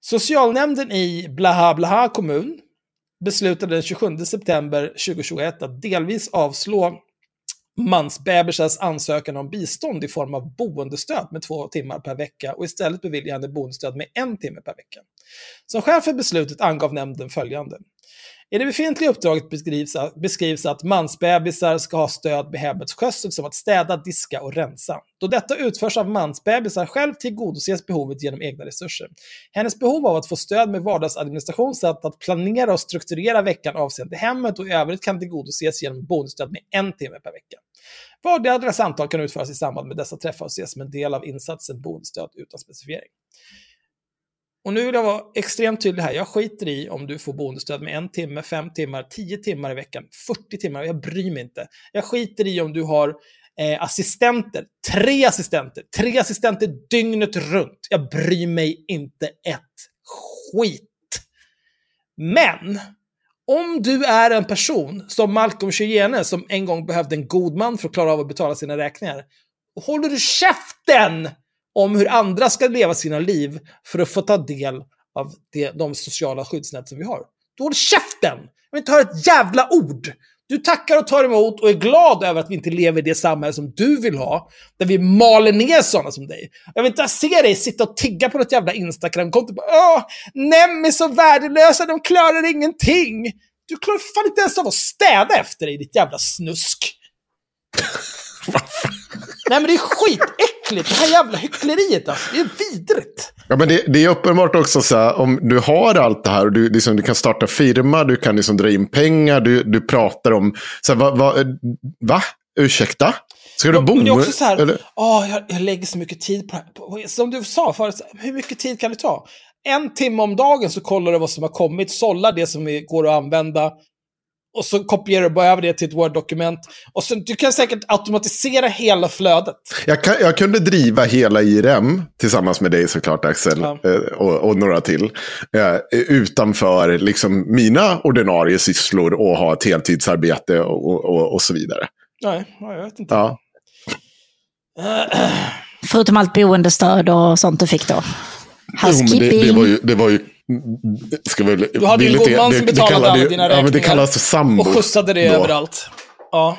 [SPEAKER 4] Socialnämnden i Blaha Blaha kommun beslutade den 27 september 2021 att delvis avslå mansbebisars ansökan om bistånd i form av boendestöd med två timmar per vecka och istället bevilja henne boendestöd med en timme per vecka. Som skäl för beslutet angav nämnden följande. I det befintliga uppdraget beskrivs, beskrivs att mansbebisar ska ha stöd med hemmets skötsel som att städa, diska och rensa. Då detta utförs av mansbebisar själv tillgodoses behovet genom egna resurser. Hennes behov av att få stöd med vardagsadministration samt att planera och strukturera veckan avseende hemmet och i övrigt kan tillgodoses genom bonusstöd med en timme per vecka. Vardera samtal kan utföras i samband med dessa träffar och ses som en del av insatsen bonusstöd utan specifiering. Och nu vill jag vara extremt tydlig här. Jag skiter i om du får boendestöd med en timme, fem timmar, tio timmar i veckan, 40 timmar. Jag bryr mig inte. Jag skiter i om du har eh, assistenter, tre assistenter, tre assistenter dygnet runt. Jag bryr mig inte ett skit. Men om du är en person som Malcolm Chyene som en gång behövde en god man för att klara av att betala sina räkningar. Håller du käften om hur andra ska leva sina liv för att få ta del av det, de sociala skyddsnät som vi har. Då håll käften! Jag vill inte höra ett jävla ord! Du tackar och tar emot och är glad över att vi inte lever i det samhälle som du vill ha, där vi maler ner sådana som dig. Jag vill inte se dig sitta och tigga på något jävla Instagram-konto. Åh, Nem är så värdelösa, de klarar ingenting. Du klarar fan inte ens av att städa efter dig, ditt jävla snusk. Nej men det är skitäckligt, det här jävla hyckleriet alltså. Det är vidrigt.
[SPEAKER 3] Ja, men det, det är uppenbart också så här, om du har allt det här och du, liksom, du kan starta firma, du kan liksom dra in pengar, du, du pratar om, så här, va, va, va? Ursäkta? Ska du bo?
[SPEAKER 4] Men det är också så här, eller? Åh, jag, jag lägger så mycket tid på det här. Som du sa förut, hur mycket tid kan det ta? En timme om dagen så kollar du vad som har kommit, sållar det som går att använda, och så kopierar du bara över det till ett Word-dokument. Och så, du kan säkert automatisera hela flödet.
[SPEAKER 3] Jag, kan, jag kunde driva hela IRM tillsammans med dig såklart Axel. Ja. Eh, och, och, några till. Eh, utanför liksom, mina ordinarie sysslor och ha ett heltidsarbete och, och, och så vidare.
[SPEAKER 4] Nej, jag vet inte.
[SPEAKER 3] Ja.
[SPEAKER 5] Förutom allt boendestöd och sånt du fick då?
[SPEAKER 3] Housekeeping. Jo, det, det, var ju, det var ju Ska väl,
[SPEAKER 4] du hade ju en god man som betalade alla dina räkningar.
[SPEAKER 3] Ja, men det kallas sambo.
[SPEAKER 4] Och skjutsade det då. överallt. Ja.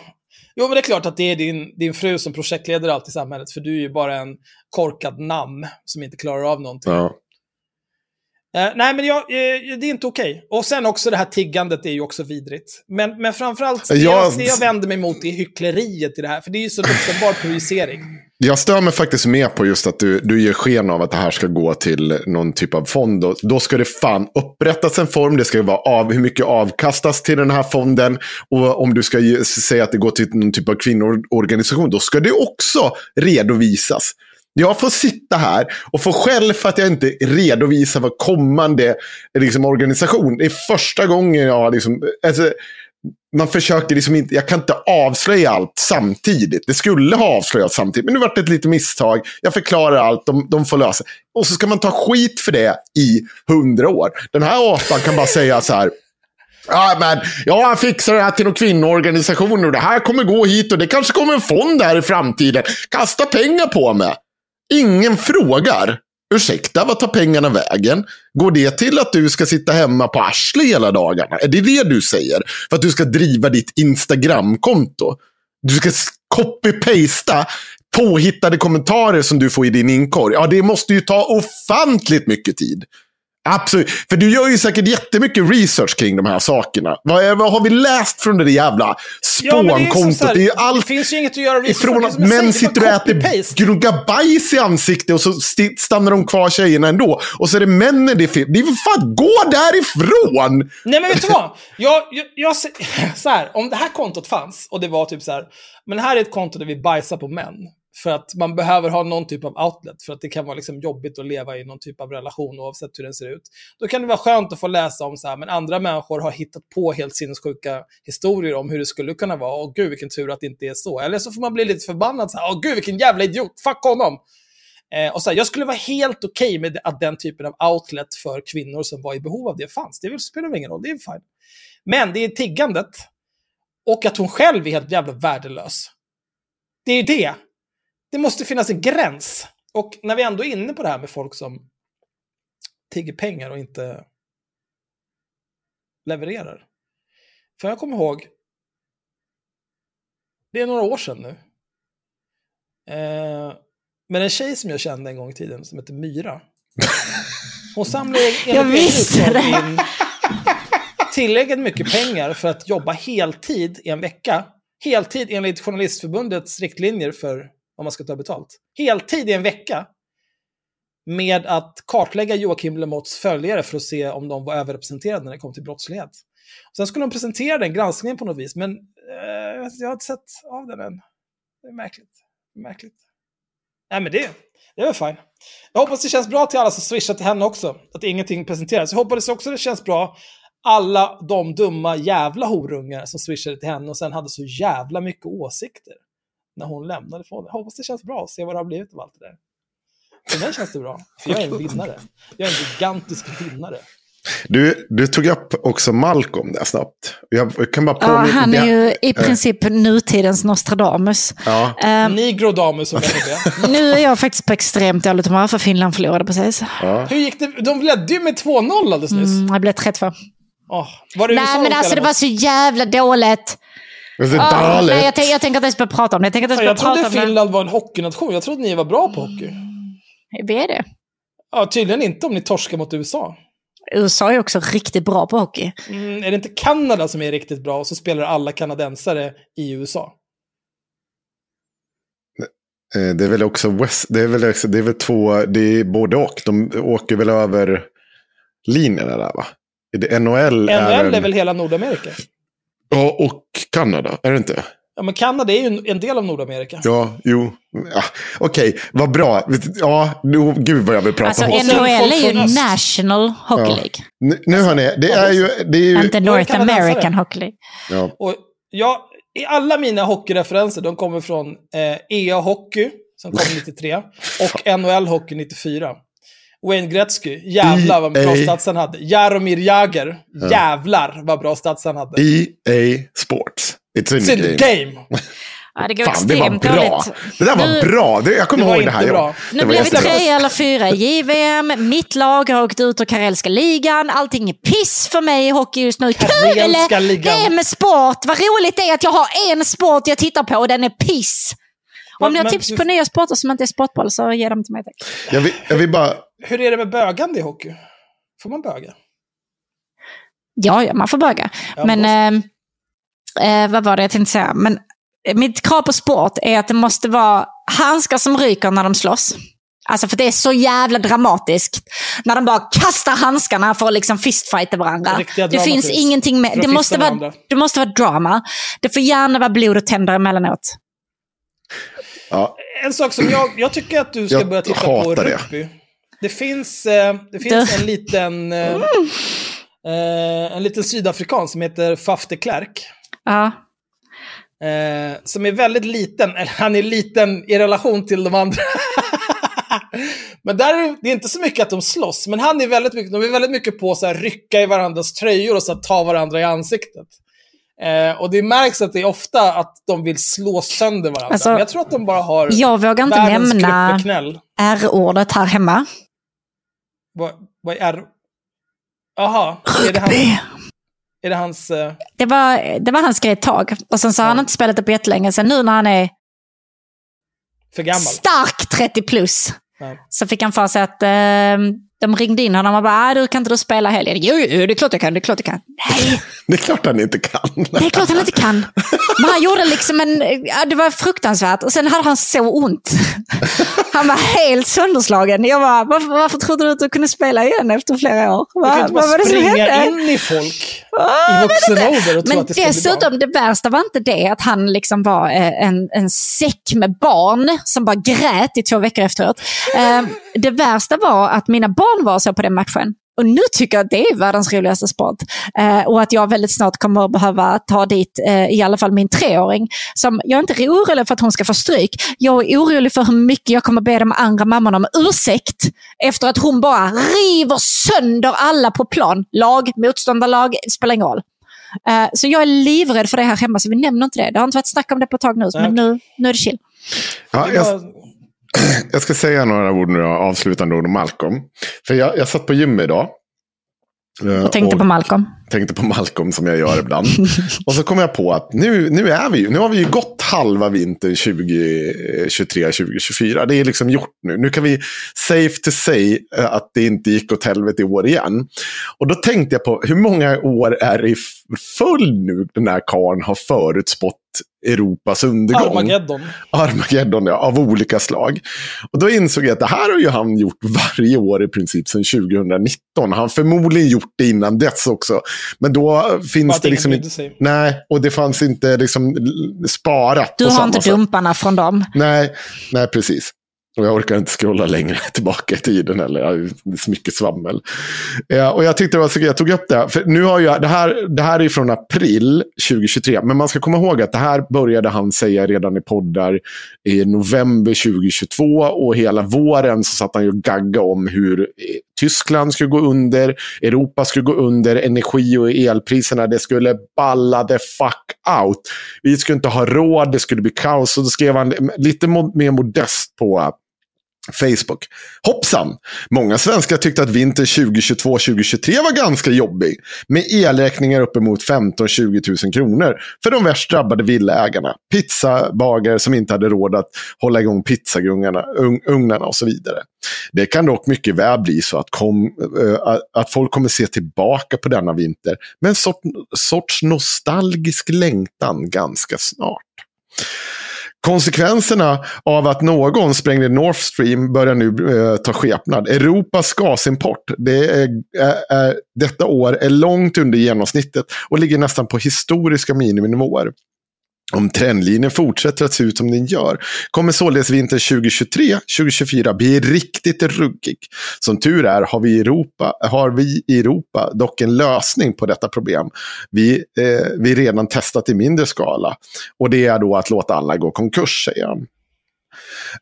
[SPEAKER 4] Jo, men det är klart att det är din, din fru som projektleder allt i samhället, för du är ju bara en korkad namn som inte klarar av någonting.
[SPEAKER 3] Ja.
[SPEAKER 4] Uh, nej, men jag, uh, det är inte okej. Okay. Och sen också det här tiggandet är ju också vidrigt. Men, men framförallt, jag, det jag vänder mig mot är hyckleriet i det här. För det är ju så uppenbar projicering.
[SPEAKER 3] Jag stör mig faktiskt med på just att du, du ger sken av att det här ska gå till någon typ av fond. Då, då ska det fan upprättas en form. Det ska vara av, hur mycket avkastas till den här fonden. Och om du ska ge, säga att det går till någon typ av kvinnoorganisation, då ska det också redovisas. Jag får sitta här och få skäll för att jag inte redovisar vad kommande liksom, organisation. Det är första gången jag liksom... Alltså, man försöker liksom inte, jag kan inte avslöja allt samtidigt. Det skulle ha avslöjats samtidigt, men nu vart det ett litet misstag. Jag förklarar allt, de, de får lösa. Och så ska man ta skit för det i hundra år. Den här apan kan bara säga så här. Ja, men jag fixar det här till någon kvinnoorganisation och det här kommer gå hit och det kanske kommer en fond här i framtiden. Kasta pengar på mig. Ingen frågar. Ursäkta, vad tar pengarna vägen? Går det till att du ska sitta hemma på arsle hela dagarna? Är det det du säger? För att du ska driva ditt Instagram-konto? Du ska copy-pasta påhittade kommentarer som du får i din inkorg. Ja, det måste ju ta ofantligt mycket tid. Absolut. För du gör ju säkert jättemycket research kring de här sakerna. Vad, är, vad har vi läst från det där jävla
[SPEAKER 4] Ja, det
[SPEAKER 3] spånkontot?
[SPEAKER 4] här,
[SPEAKER 3] det är ju
[SPEAKER 4] Det finns ju inget att göra research
[SPEAKER 3] ifrån.
[SPEAKER 4] Det är
[SPEAKER 3] att män
[SPEAKER 4] det
[SPEAKER 3] sitter och äter gnuggar bajs i ansiktet och så stannar de kvar tjejerna ändå. Och så är det männen det fel. Det är fan, gå därifrån!
[SPEAKER 4] Nej men vet du vad? Jag, jag, jag, så här, om det här kontot fanns och det var typ så här, men här är ett konto där vi bajsar på män. För att man behöver ha någon typ av outlet, för att det kan vara liksom jobbigt att leva i någon typ av relation oavsett hur den ser ut. Då kan det vara skönt att få läsa om så här, men andra människor har hittat på helt sinnessjuka historier om hur det skulle kunna vara. Och gud vilken tur att det inte är så. Eller så får man bli lite förbannad så här, åh gud vilken jävla idiot, fuck honom. Eh, och så här, jag skulle vara helt okej med att den typen av outlet för kvinnor som var i behov av det fanns. Det spelar väl ingen roll, det är fine. Men det är tiggandet och att hon själv är helt jävla värdelös. Det är ju det. Det måste finnas en gräns. Och när vi ändå är inne på det här med folk som tigger pengar och inte levererar. För jag kommer ihåg, det är några år sedan nu. Eh, men en tjej som jag kände en gång i tiden som heter Myra. Hon samlade enligt
[SPEAKER 5] Jag
[SPEAKER 4] in tillräckligt mycket pengar för att jobba heltid i en vecka. Heltid enligt Journalistförbundets riktlinjer för om man ska ta betalt. Heltid i en vecka. Med att kartlägga Joakim Lemotts följare för att se om de var överrepresenterade när det kom till brottslighet. Sen skulle de presentera den granskningen på något vis, men eh, jag har inte sett av den än. Det är märkligt. Det är märkligt. Nej, men det, det är väl fine. Jag hoppas det känns bra till alla som swishar till henne också. Att ingenting presenteras. Jag hoppas också det känns bra alla de dumma jävla horungar som swishade till henne och sen hade så jävla mycket åsikter när hon lämnade fonden. Hoppas det känns bra att se vad det har blivit av allt det där. För mig känns det bra. För jag är en vinnare. Jag är en gigantisk vinnare.
[SPEAKER 3] Du, du tog upp också Malcolm där snabbt. Jag kan bara
[SPEAKER 5] Ja,
[SPEAKER 3] påminna...
[SPEAKER 5] han är ju i princip nutidens Nostradamus.
[SPEAKER 3] Ja.
[SPEAKER 5] Ehm,
[SPEAKER 4] Nigrodamus jag
[SPEAKER 5] nu är jag faktiskt på extremt dåligt humör för Finland förlorade precis.
[SPEAKER 3] ja.
[SPEAKER 4] Hur gick det? De ledde ju med 2-0 alldeles nyss.
[SPEAKER 5] Mm, jag blev 3-2.
[SPEAKER 4] Åh, var det USA
[SPEAKER 5] Nej men
[SPEAKER 4] de
[SPEAKER 5] alltså det var så jävla dåligt.
[SPEAKER 3] Det är
[SPEAKER 5] Ah, nej, jag, tänk, jag tänker inte ens börja prata om det. Jag tänker ens
[SPEAKER 4] Jag
[SPEAKER 5] börja
[SPEAKER 4] trodde
[SPEAKER 5] prata om det.
[SPEAKER 4] Finland var en hockeynation. Jag trodde ni var bra på hockey.
[SPEAKER 5] Vi är det.
[SPEAKER 4] Ja, tydligen inte om ni torskar mot USA.
[SPEAKER 5] USA är också riktigt bra på hockey.
[SPEAKER 4] Mm, är det inte Kanada som är riktigt bra och så spelar alla kanadensare i USA?
[SPEAKER 3] Eh, Det är väl också West, det är väl, också- det är väl två, det är både och. De åker väl över linjerna där va? Är det NHL, är,
[SPEAKER 4] NHL
[SPEAKER 3] en-
[SPEAKER 4] är väl hela Nordamerika?
[SPEAKER 3] Ja, och Kanada, är det inte?
[SPEAKER 4] Ja, men Kanada är ju en- del av Nordamerika.
[SPEAKER 3] Ja, jo. Ja, Okej, vad bra. Ja, nu, gud vad jag vill prata
[SPEAKER 5] Alltså
[SPEAKER 3] hockey.
[SPEAKER 4] folk
[SPEAKER 5] NHL är ju. National Hockey
[SPEAKER 3] Ja.
[SPEAKER 5] League.
[SPEAKER 3] Nu, nu hör ni, det är ju... Det är ju
[SPEAKER 5] Inte North. American Hockey League.
[SPEAKER 3] ja.
[SPEAKER 4] Och jag, i alla mina hockeyreferenser, de kommer från eh, EA Hockey, som kom 93, och NHL Hockey 94. Wayne Gretzky, jävlar vad bra stats han hade. Jaromir Jagr, jävlar vad bra stats han hade.
[SPEAKER 3] EA Sports. It's in
[SPEAKER 4] It's in the
[SPEAKER 3] game.
[SPEAKER 4] game.
[SPEAKER 5] Ja, det går
[SPEAKER 3] Fan, det var
[SPEAKER 5] extremt
[SPEAKER 3] bra.
[SPEAKER 5] dåligt.
[SPEAKER 3] Det där var
[SPEAKER 5] Nu-
[SPEAKER 3] bra. Det, jag kommer
[SPEAKER 4] Det
[SPEAKER 3] ihåg det här.
[SPEAKER 4] bra.
[SPEAKER 5] Nu
[SPEAKER 3] Det
[SPEAKER 5] blev vi tre eller fyra i JVM. Mitt lag har åkt ut ur Karelska ligan. Allting är piss för mig i hockey just nu. Kul!
[SPEAKER 4] Karelska ligan.
[SPEAKER 5] Det är med sport. Vad roligt det är att jag har en sport jag tittar på och den är piss. Om ni har tips
[SPEAKER 4] du-
[SPEAKER 5] på nya sporter som inte är sportboll så ge dem till mig tack.
[SPEAKER 3] Jag vill, jag vill bara...
[SPEAKER 4] Hur är det med bögande i hockey? Får man böga?
[SPEAKER 5] Ja, ja, man får böga.
[SPEAKER 4] Ja,
[SPEAKER 5] Men
[SPEAKER 4] då
[SPEAKER 5] eh, eh, vad var det jag tänkte säga? Men, eh, mitt krav på sport är att det måste vara handskar som ryker när de slåss. Alltså för det är så jävla dramatiskt. När de bara kastar handskarna för att liksom fistfighta varandra. Det finns ingenting med. Det måste, vara, det måste vara drama. Det får gärna vara blod och tänder emellanåt.
[SPEAKER 3] Ja,
[SPEAKER 4] En sak som jag, jag tycker att du ska
[SPEAKER 3] Jag
[SPEAKER 4] börja titta på
[SPEAKER 3] hatar det.
[SPEAKER 4] Det finns, eh, det finns en liten... Eh, en liten sydafrikan som heter Faf de Klerk.
[SPEAKER 5] Ja.
[SPEAKER 4] Som är väldigt liten, eller han är liten i relation till de andra. men där är det är inte så mycket att de slåss, men han är väldigt mycket, de är väldigt mycket på att rycka i varandras tröjor och så ta varandra i ansiktet. Eh, och det märks att det är ofta att de vill slå sönder varandra.
[SPEAKER 5] Alltså,
[SPEAKER 4] men jag tror att de bara har
[SPEAKER 5] Jag vågar inte nämna. R-ordet här hemma.
[SPEAKER 4] Vad, vad är... Jaha, är det, hans, är det hans... eh,
[SPEAKER 5] Det var, det var hans grej ett tag. Och sen så har han inte spelat det på jättelänge. Sen nu när han är
[SPEAKER 4] för gammal?
[SPEAKER 5] stark 30 plus. Så fick han för sig att eh, de ringde in honom och bara, ah, du kan inte du spela helgen? Jo, jo, det är klart jag kan, det är klart jag kan. Nej,
[SPEAKER 3] Det är klart han inte kan.
[SPEAKER 5] det är klart han inte kan. Men han gjorde liksom en, det var fruktansvärt. Och sen hade han så ont. Han var helt sönderslagen. Jag bara, varför, varför trodde du att du kunde spela igen efter flera år?
[SPEAKER 4] Du kan
[SPEAKER 5] Va,
[SPEAKER 4] inte
[SPEAKER 5] vad
[SPEAKER 4] bara
[SPEAKER 5] som
[SPEAKER 4] springa in i folk
[SPEAKER 5] Ah,
[SPEAKER 4] i vuxen ålder och tro
[SPEAKER 5] Men
[SPEAKER 4] att det ska bli bra.
[SPEAKER 5] dessutom, det värsta var inte det att han liksom var eh, en, en säck med barn som bara grät i två veckor efteråt. Eh, det värsta var att mina barn var så på den matchen. Och nu tycker jag att det är världens roligaste sport. Eh, och att jag väldigt snart kommer att behöva ta dit eh, i alla fall min treåring. Som, jag är inte orolig för att hon ska få stryk. Jag är orolig för hur mycket jag kommer be de andra mammorna om ursäkt efter att hon bara river sönder alla på plan. Lag, motståndarlag, spelar ingen roll. Eh, så jag är livrädd för det här hemma, så vi nämner inte det. Det har inte varit snack om det på ett tag nu, men nu, nu är det chill.
[SPEAKER 3] Ja, jag, jag ska säga några ord nu, avslutande ord om Malcolm. För jag, jag satt på gym idag. eh,
[SPEAKER 5] Jag tänkte
[SPEAKER 3] och-
[SPEAKER 5] på Malcolm.
[SPEAKER 3] tänkte på Malcolm som jag gör ibland. och så kom jag på att nu, nu, är vi, nu har vi ju gått halva vintern 2023-2024. Det är liksom gjort nu. Nu kan vi safe to say eh, att det inte gick åt helvete i år igen. Och då tänkte jag på hur många år är det i följd nu den här karln har förutspått Europas undergång.
[SPEAKER 4] Armageddon.
[SPEAKER 3] Armageddon, ja, av olika slag. Och då insåg jag att det här har ju han gjort varje år i princip sedan 2019. Han har förmodligen gjort det innan dess också. Men då finns det liksom inte... Nej, och det fanns inte liksom sparat
[SPEAKER 5] Du har inte
[SPEAKER 3] sätt.
[SPEAKER 5] dumparna från dem.
[SPEAKER 3] Nej, nej, precis. Och jag orkar inte scrolla längre tillbaka i tiden heller. Det är så mycket svammel. Eh, och jag tyckte det var så kul. Jag tog upp det. För nu har jag, det, här, det här är från april 2023. Men man ska komma ihåg att det här började han säga redan i poddar i november 2022. Och hela våren så satt han ju och gaggade om hur eh, Tyskland skulle gå under, Europa skulle gå under, energi och elpriserna, det skulle balla the fuck out. Vi skulle inte ha råd, det skulle bli kaos. Och då skrev han lite mer modest på Facebook. Hoppsan! Många svenskar tyckte att vintern 2022-2023 var ganska jobbig. Med elräkningar uppemot 15-20 000 kronor för de värst drabbade villaägarna. Pizzabagare som inte hade råd att hålla igång pizzagungarna, ugnarna och så vidare. Det kan dock mycket väl bli så att, kom, äh, att folk kommer se tillbaka på denna vinter med en sort, sorts nostalgisk längtan ganska snart. Konsekvenserna av att någon sprängde North Stream börjar nu eh, ta skepnad. Europas gasimport det är, är, är, detta år är långt under genomsnittet och ligger nästan på historiska miniminivåer. Om trendlinjen fortsätter att se ut som den gör kommer således vintern 2023-2024 bli riktigt ruggig. Som tur är har vi, i Europa, har vi i Europa dock en lösning på detta problem. Vi, eh, vi redan testat i mindre skala. Och det är då att låta alla gå konkurs, säger han.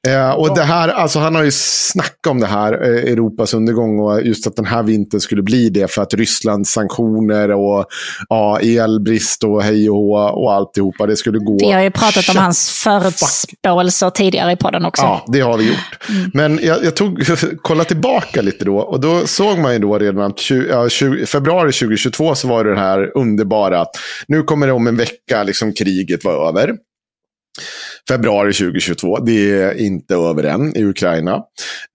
[SPEAKER 3] Eh, och det här, alltså han har ju snackat om det här, eh, Europas undergång och just att den här vintern skulle bli det för att Rysslands sanktioner och ja, elbrist och hej och hå och alltihopa, det skulle gå.
[SPEAKER 5] Vi har ju pratat om hans förutspåelser tidigare i podden också.
[SPEAKER 3] Ja, det har vi gjort. Men jag, jag tog, kollade tillbaka lite då. Och då såg man ju då redan att 20, ja, 20, februari 2022 så var det det här underbara att nu kommer det om en vecka, liksom kriget var över. Februari 2022, det är inte över än i Ukraina.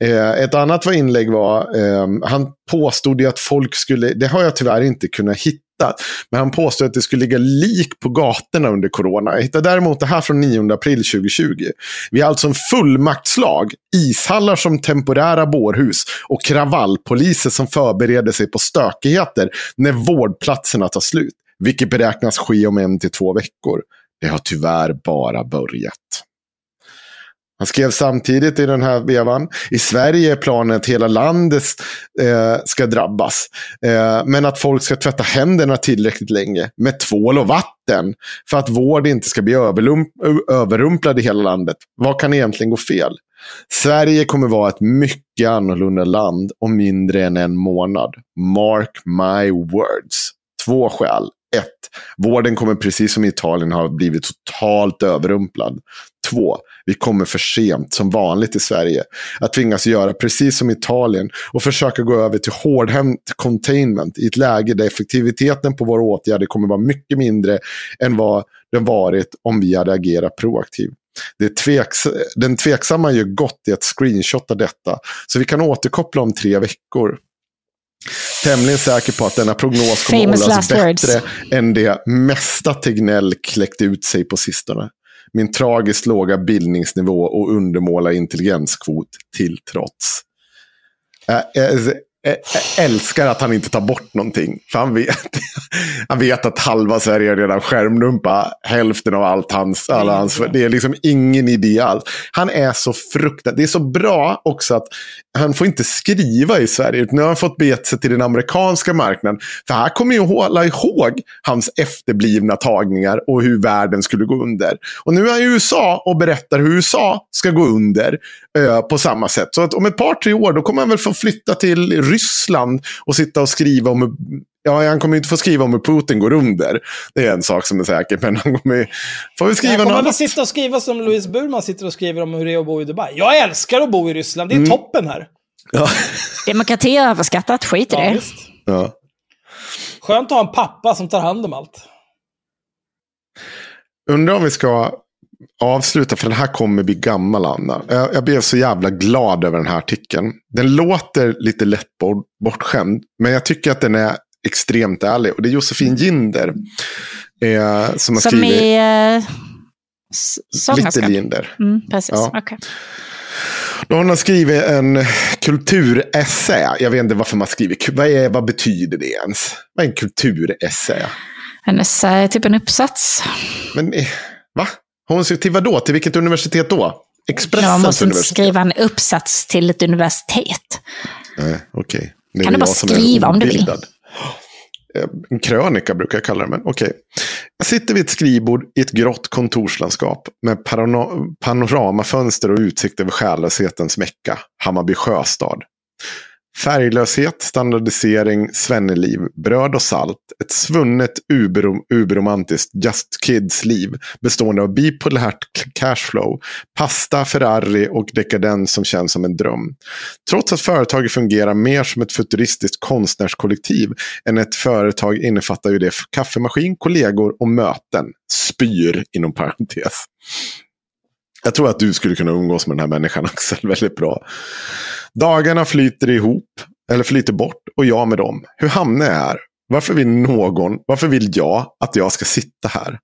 [SPEAKER 3] Eh, ett annat var inlägg var, eh, han påstod ju att folk skulle, det har jag tyvärr inte kunnat hitta, men han påstod att det skulle ligga lik på gatorna under corona. Jag hittade däremot det här från 9 april 2020. Vi har alltså en fullmaktslag, ishallar som temporära bårhus och kravallpoliser som förbereder sig på stökigheter när vårdplatserna tar slut. Vilket beräknas ske om en till två veckor. Det har tyvärr bara börjat. Han skrev samtidigt i den här vevan. I Sverige är planen att hela landet eh, ska drabbas. Eh, men att folk ska tvätta händerna tillräckligt länge med tvål och vatten. För att vård inte ska bli överrumplad i hela landet. Vad kan egentligen gå fel? Sverige kommer vara ett mycket annorlunda land om mindre än en månad. Mark my words. Två skäl. Ett, vården kommer precis som i Italien ha blivit totalt överrumplad. Två, vi kommer för sent, som vanligt i Sverige, att tvingas göra precis som i Italien och försöka gå över till hårdhänt containment i ett läge där effektiviteten på våra åtgärder kommer vara mycket mindre än vad den varit om vi hade agerat proaktivt. Det tveks den tveksamma gör gott i att screenshotta detta. Så vi kan återkoppla om tre veckor. Tämligen säker på att denna prognos kommer
[SPEAKER 5] Famous
[SPEAKER 3] att hållas
[SPEAKER 5] words.
[SPEAKER 3] bättre än det mesta Tegnell kläckt ut sig på sistone. Min tragiskt låga bildningsnivå och undermåla intelligenskvot till trots. Älskar att han inte tar bort någonting. För han vet, han vet att halva Sverige redan skärmdumpa hälften av allt hans, alla hans... Det är liksom ingen idé alls. Han är så fruktansvärt... Det är så bra också att han får inte skriva i Sverige. Nu har han fått bete sig till den amerikanska marknaden. För här kommer ju hålla ihåg hans efterblivna tagningar och hur världen skulle gå under. Och nu är han i USA och berättar hur USA ska gå under eh, på samma sätt. Så att om ett par, tre år då kommer han väl få flytta till Ryssland och sitta och skriva om Ja, han kommer inte få skriva om hur Putin går under. Det är en sak som är säker. Men han kommer får väl skriva något
[SPEAKER 4] kommer väl
[SPEAKER 3] annat.
[SPEAKER 4] sitta och skriva som Louise Burman sitter och skriver om hur det är att bo i Dubai. Jag älskar att bo i Ryssland, det är
[SPEAKER 3] Mm.
[SPEAKER 4] toppen här.
[SPEAKER 3] Ja.
[SPEAKER 5] Demokrati är överskattat, skit i
[SPEAKER 4] Ja,
[SPEAKER 5] det.
[SPEAKER 4] visst.
[SPEAKER 3] Ja.
[SPEAKER 4] Skönt att ha en pappa som tar hand om allt.
[SPEAKER 3] Undrar om vi ska avsluta, för den här kommer bli gammal, Anna. Jag, jag blev så jävla glad över den här artikeln. Den låter lite lätt bort, bortskämd, men jag tycker att den är extremt ärlig. Och det är Josefin Ginder eh, som har
[SPEAKER 5] Som
[SPEAKER 3] skrivit
[SPEAKER 5] uh, sångerska.
[SPEAKER 3] Lite Linder.
[SPEAKER 5] Mm, precis,
[SPEAKER 3] Ja.
[SPEAKER 5] okej.
[SPEAKER 3] Då har hon skrivit en kulturessä. Jag vet inte varför man skriver. Vad, är, vad betyder det ens? Vad är en kulturessä?
[SPEAKER 5] En essä är typ en uppsats.
[SPEAKER 3] Men, eh, va? Hon ska till vad då? Till vilket universitet då?
[SPEAKER 5] Ja, man
[SPEAKER 3] Expressens
[SPEAKER 5] måste inte
[SPEAKER 3] universitet?
[SPEAKER 5] skriva en uppsats till ett universitet.
[SPEAKER 3] Nej, okej. Det är
[SPEAKER 5] Kan du bara
[SPEAKER 3] jag
[SPEAKER 5] skriva om du vill?
[SPEAKER 3] Eh, En krönika brukar jag kalla det, men okej. Jag sitter vid ett skrivbord i ett grått kontorslandskap med panoramafönster och utsikt över själlöshetens Mecka, Hammarby sjöstad. Färglöshet, standardisering, svenneliv, bröd och salt. Ett svunnet uberom- uberromantiskt Just Kids-liv bestående av bipolärt cashflow, pasta, Ferrari och dekadens som känns som en dröm. Trots att företaget fungerar mer som ett futuristiskt konstnärskollektiv än ett företag innefattar ju det kaffemaskin, kollegor och möten. Spyr inom parentes. Jag tror att du skulle kunna umgås med den här människan Axel väldigt bra. Dagarna flyter ihop, eller flyter bort, och jag med dem. Hur hamnar jag här? Varför vill någon, varför vill jag att jag ska sitta här?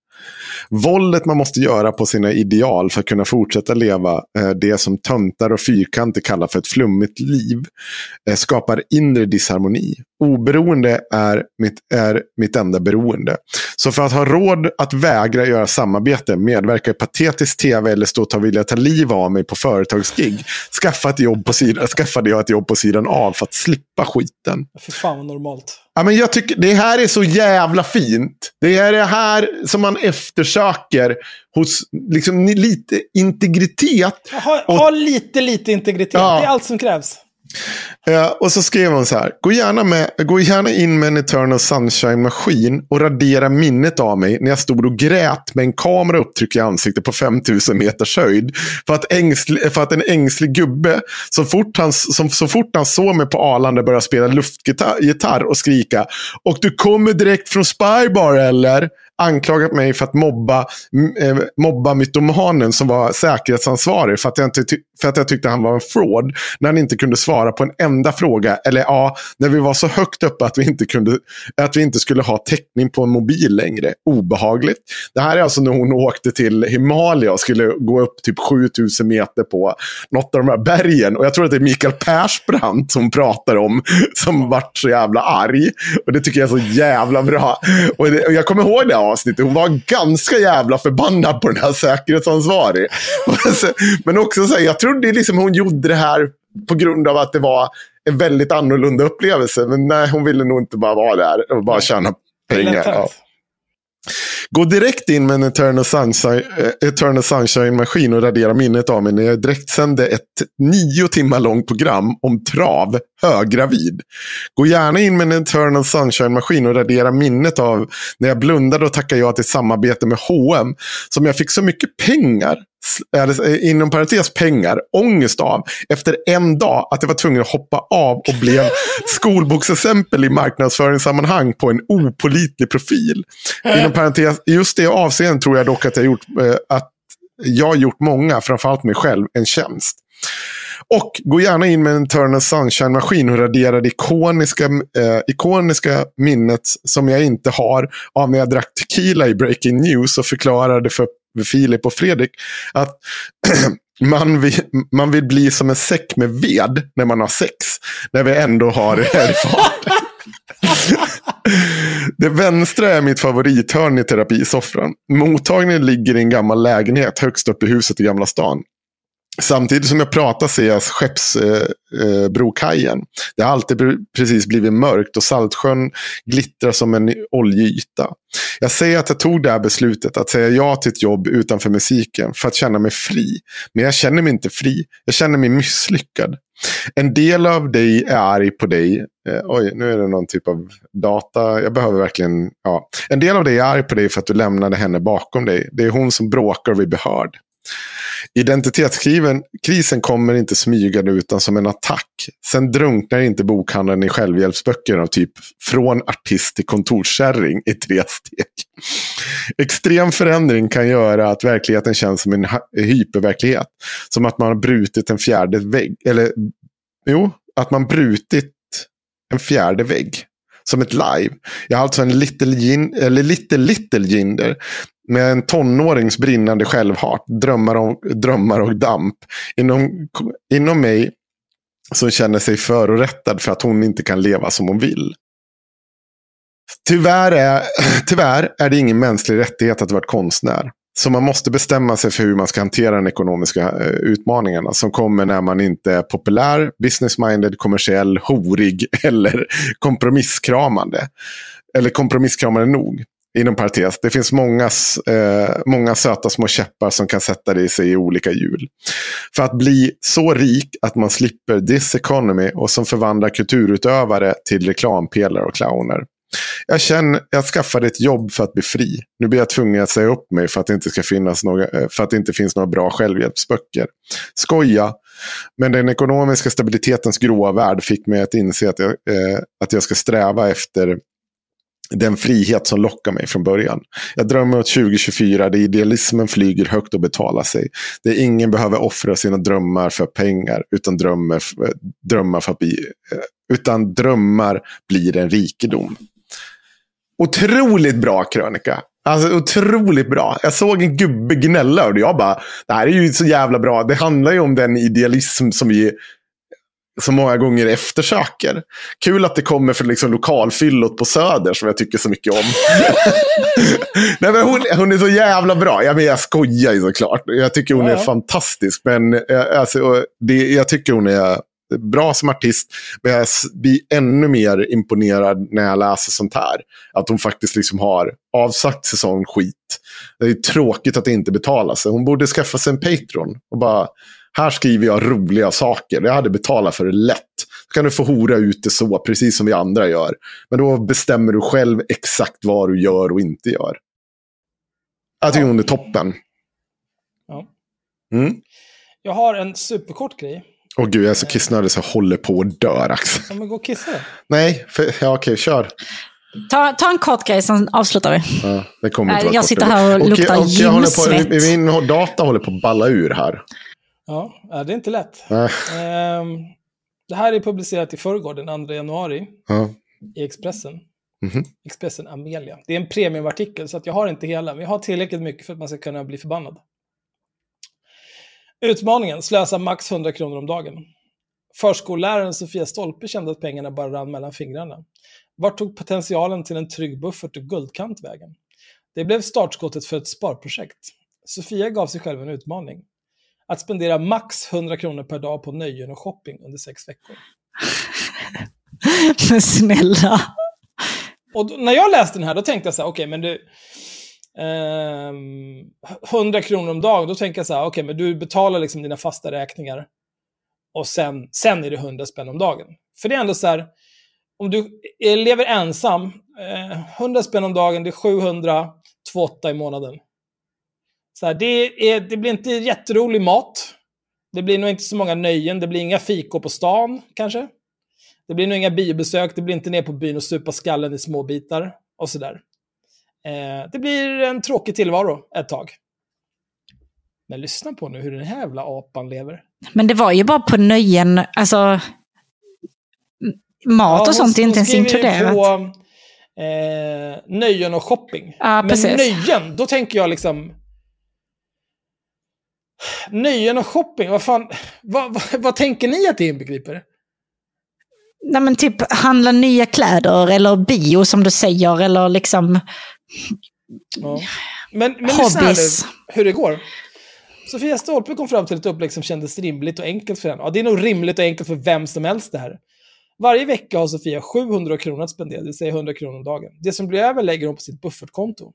[SPEAKER 3] Våldet man måste göra på sina ideal för att kunna fortsätta leva eh, det som töntar och fyrkanter kallar för ett flummigt liv eh, skapar inre disharmoni. Oberoende är mitt, är mitt enda beroende. Så för att ha råd att vägra göra samarbete, medverka i patetisk tv eller stå och ta vilja ta liv av mig på företagsgig skaffa ett jobb på sidan, skaffade jag ett jobb på sidan av för att slippa skiten.
[SPEAKER 4] För fan vad normalt.
[SPEAKER 3] Ja, men jag tycker det här är så jävla fint. Det är det här som man eftersöker hos liksom, lite integritet.
[SPEAKER 4] Ha, ha lite, lite integritet.
[SPEAKER 3] Ja.
[SPEAKER 4] Det är allt som krävs.
[SPEAKER 3] Eh, och så skrev hon så här. Gå gärna, med, gå gärna in med en Eternal Sunshine-maskin och radera minnet av mig när jag stod och grät med en kamera upptryckt i ansiktet på 5000 meters höjd. För att, ängsli, för att en ängslig gubbe, så fort, han, som, så fort han såg mig på Arlanda började spela luftgitarr och skrika. Och du kommer direkt från Spybar eller? Anklagat mig för att mobba, eh, mobba mytomanen som var säkerhetsansvarig för att, jag inte för att jag tyckte han var en fraud. När han inte kunde svara på en enda fråga. Eller ja, när vi var så högt uppe att vi inte, kunde, att vi inte skulle ha täckning på en mobil längre. Obehagligt. Det här är alltså när hon åkte till Himalaya och skulle gå upp typ 7000 meter på något av de här bergen. Och jag tror att det är Mikael Persbrandt som pratar om, som vart så jävla arg. Och det tycker jag är så jävla bra. Och, det, och jag kommer ihåg det avsnittet. Hon var ganska jävla förbannad på den här säkerhetsansvarig. Men också så här, jag trodde liksom hon gjorde det här på grund av att det var en väldigt annorlunda upplevelse. Men nej, hon ville nog inte bara vara där och bara tjäna pengar. Ja. Gå direkt in med en Eternal Sunshine, eh, Eternal Sunshine-maskin och radera minnet av mig när jag direkt sände ett nio timmar långt program om trav, höggravid. Gå gärna in med en Eternal Sunshine-maskin och radera minnet av när jag blundade och tackade ja till samarbete med H&M som jag fick så mycket pengar, inom parentes pengar, ångest av efter en dag att jag var tvungen att hoppa av och blev skolboksexempel i marknadsföringssammanhang på en opolitlig profil. Inom parentes, just det avseendet tror jag dock att jag gjort, eh, att jag gjort många, framförallt mig själv, en tjänst. Och gå gärna in med en Eternal Sunshine-maskin och radera det ikoniska, eh, ikoniska minnet som jag inte har av när jag drack tequila i Breaking News och förklarade för Filip och Fredrik att man vill, man vill bli som en säck med ved när man har sex. När vi ändå har det här. Det vänstra är mitt favorithörn i terapisoffran. Mottagningen ligger i en gammal lägenhet högst upp i huset i Gamla stan. Samtidigt som jag pratar ser jag Skeppsbrokajen. Eh, eh det har alltid precis blivit mörkt och Saltsjön glittrar som en oljeyta. Jag säger att jag tog det här beslutet att säga ja till ett jobb utanför musiken för att känna mig fri. Men jag känner mig inte fri. Jag känner mig misslyckad. En del av dig är arg på dig. Eh, oj, nu är det någon typ av data. Jag behöver verkligen... Ja. En del av dig är arg på dig för att du lämnade henne bakom dig. Det är hon som bråkar och vill bli hörd. Identitetskrisen kommer inte smygande utan som en attack. Sen drunknar inte bokhandeln i självhjälpsböcker av typ från artist till kontorskärring i tre steg. Extrem förändring kan göra att verkligheten känns som en hyperverklighet. Som att man har brutit en fjärde vägg. Eller jo, att man brutit en fjärde vägg som ett live. Jag har alltså en little, gin, eller little, little ginder med en tonårings brinnande självhat, drömmar, och, drömmar och damp. Inom, inom mig som känner sig förorättad för att hon inte kan leva som hon vill. Tyvärr är, tyvärr är det ingen mänsklig rättighet att vara konstnär. Så man måste bestämma sig för hur man ska hantera de ekonomiska eh, utmaningarna som kommer när man inte är populär, business-minded, kommersiell, horig eller kompromisskramande. Eller kompromisskramande nog. Inom parentes, det finns många, eh, många söta små käppar som kan sätta dig sig i olika hjul. För att bli så rik att man slipper this economy och som förvandlar kulturutövare till reklampelare och clowner. Jag känner, jag skaffade ett jobb för att bli fri. Nu blir jag tvungen att säga upp mig för att det inte, ska finnas några, eh, för att det inte finns några bra självhjälpsböcker. Skoja, men den ekonomiska stabilitetens gråa värld fick mig att inse att jag, eh, att jag ska sträva efter den frihet som lockar mig från början. Jag drömmer åt 2024 där idealismen flyger högt och betalar sig. Där ingen behöver offra sina drömmar för pengar utan drömmar, drömmar, för att bli, eh, utan drömmar blir en rikedom. Otroligt bra krönika. Alltså otroligt bra. Jag såg en gubbe gnälla och jag bara, det här är ju så jävla bra. Det handlar ju om den idealism som vi så många gånger eftersöker. Kul att det kommer från liksom lokalfyllot på Söder som jag tycker så mycket om. Nej, men hon, hon är så jävla bra. Jag, men jag skojar ju såklart. Jag tycker hon är fantastisk. Men eh, alltså, det, jag tycker hon är bra som artist. Men jag blir ännu mer imponerad när jag läser sånt här. Att hon faktiskt liksom har avsagt sig sån skit. Det är tråkigt att det inte betalar sig. Hon borde skaffa sig en Patreon. Och bara här skriver jag roliga saker. Jag hade betalat för det lätt. Då kan du få hora ut det så, precis som vi andra gör. Men då bestämmer du själv exakt vad du gör och inte gör. Jag tycker hon är toppen.
[SPEAKER 4] Ja.
[SPEAKER 3] Mm.
[SPEAKER 4] Jag har en superkort grej.
[SPEAKER 3] Åh gud, jag är så kissnödig så jag håller på att dö, Axel.
[SPEAKER 4] Ja, men gå och kissa
[SPEAKER 3] Nej, för, ja, okej, kör.
[SPEAKER 5] Ta, ta en kort grej, sen avslutar vi.
[SPEAKER 3] Ja, det kommer inte
[SPEAKER 5] jag sitter här och, luktar gymsvett.
[SPEAKER 3] Min data håller på att balla ur här.
[SPEAKER 4] Ja, det är inte lätt. Ehm, det här är publicerat i förrgår, den 2 januari,
[SPEAKER 3] ja.
[SPEAKER 4] i Expressen.
[SPEAKER 3] Mm -hmm.
[SPEAKER 4] Expressen Amelia. Det är en premiumartikel, så att jag har inte hela, men jag har tillräckligt mycket för att man ska kunna bli förbannad. Utmaningen, slösa max 100 kronor om dagen. Förskolläraren Sofia Stolpe kände att pengarna bara rann mellan fingrarna. Vart tog potentialen till en trygg buffert och guldkant vägen? Det blev startskottet för ett sparprojekt. Sofia gav sig själv en utmaning att spendera max 100 kronor per dag på nöjen och shopping under sex veckor.
[SPEAKER 5] Men snälla.
[SPEAKER 4] Och då, när jag läste den här, då tänkte jag så här, okej, okay, men du... Eh, 100 kronor om dagen, då tänker jag så här, okej, okay, men du betalar liksom dina fasta räkningar. Och sen, sen är det 100 spänn om dagen. För det är ändå så här, om du lever ensam, eh, 100 spänn om dagen, det är 700, 28 i månaden. Så här, det, är, det blir inte jätterolig mat. Det blir nog inte så många nöjen. Det blir inga fikor på stan, kanske. Det blir nog inga biobesök. Det blir inte ner på byn och supa skallen i små bitar och sådär. Eh, det blir en tråkig tillvaro ett tag. Men lyssna på nu hur den här jävla apan lever.
[SPEAKER 5] Men det var ju bara på nöjen, alltså... Mat och sånt är inte ens inkluderat.
[SPEAKER 4] på eh, nöjen och shopping.
[SPEAKER 5] Ja,
[SPEAKER 4] Men
[SPEAKER 5] precis.
[SPEAKER 4] nöjen, då tänker jag liksom... Nöjen och shopping, vad fan... Vad, vad, vad tänker ni att det inbegriper?
[SPEAKER 5] Nej men typ handla nya kläder eller bio som du säger eller liksom
[SPEAKER 4] Ja. Men, men
[SPEAKER 5] Hobbies.
[SPEAKER 4] nu, hur det går. Sofia Stolpe kom fram till ett upplägg som kändes rimligt och enkelt för henne. Ja, det är nog rimligt och enkelt för vem som helst det här. Varje vecka har Sofia 700 kronor att spendera, det vill säga 100 kronor om dagen. Det som blir över lägger hon på sitt buffertkonto.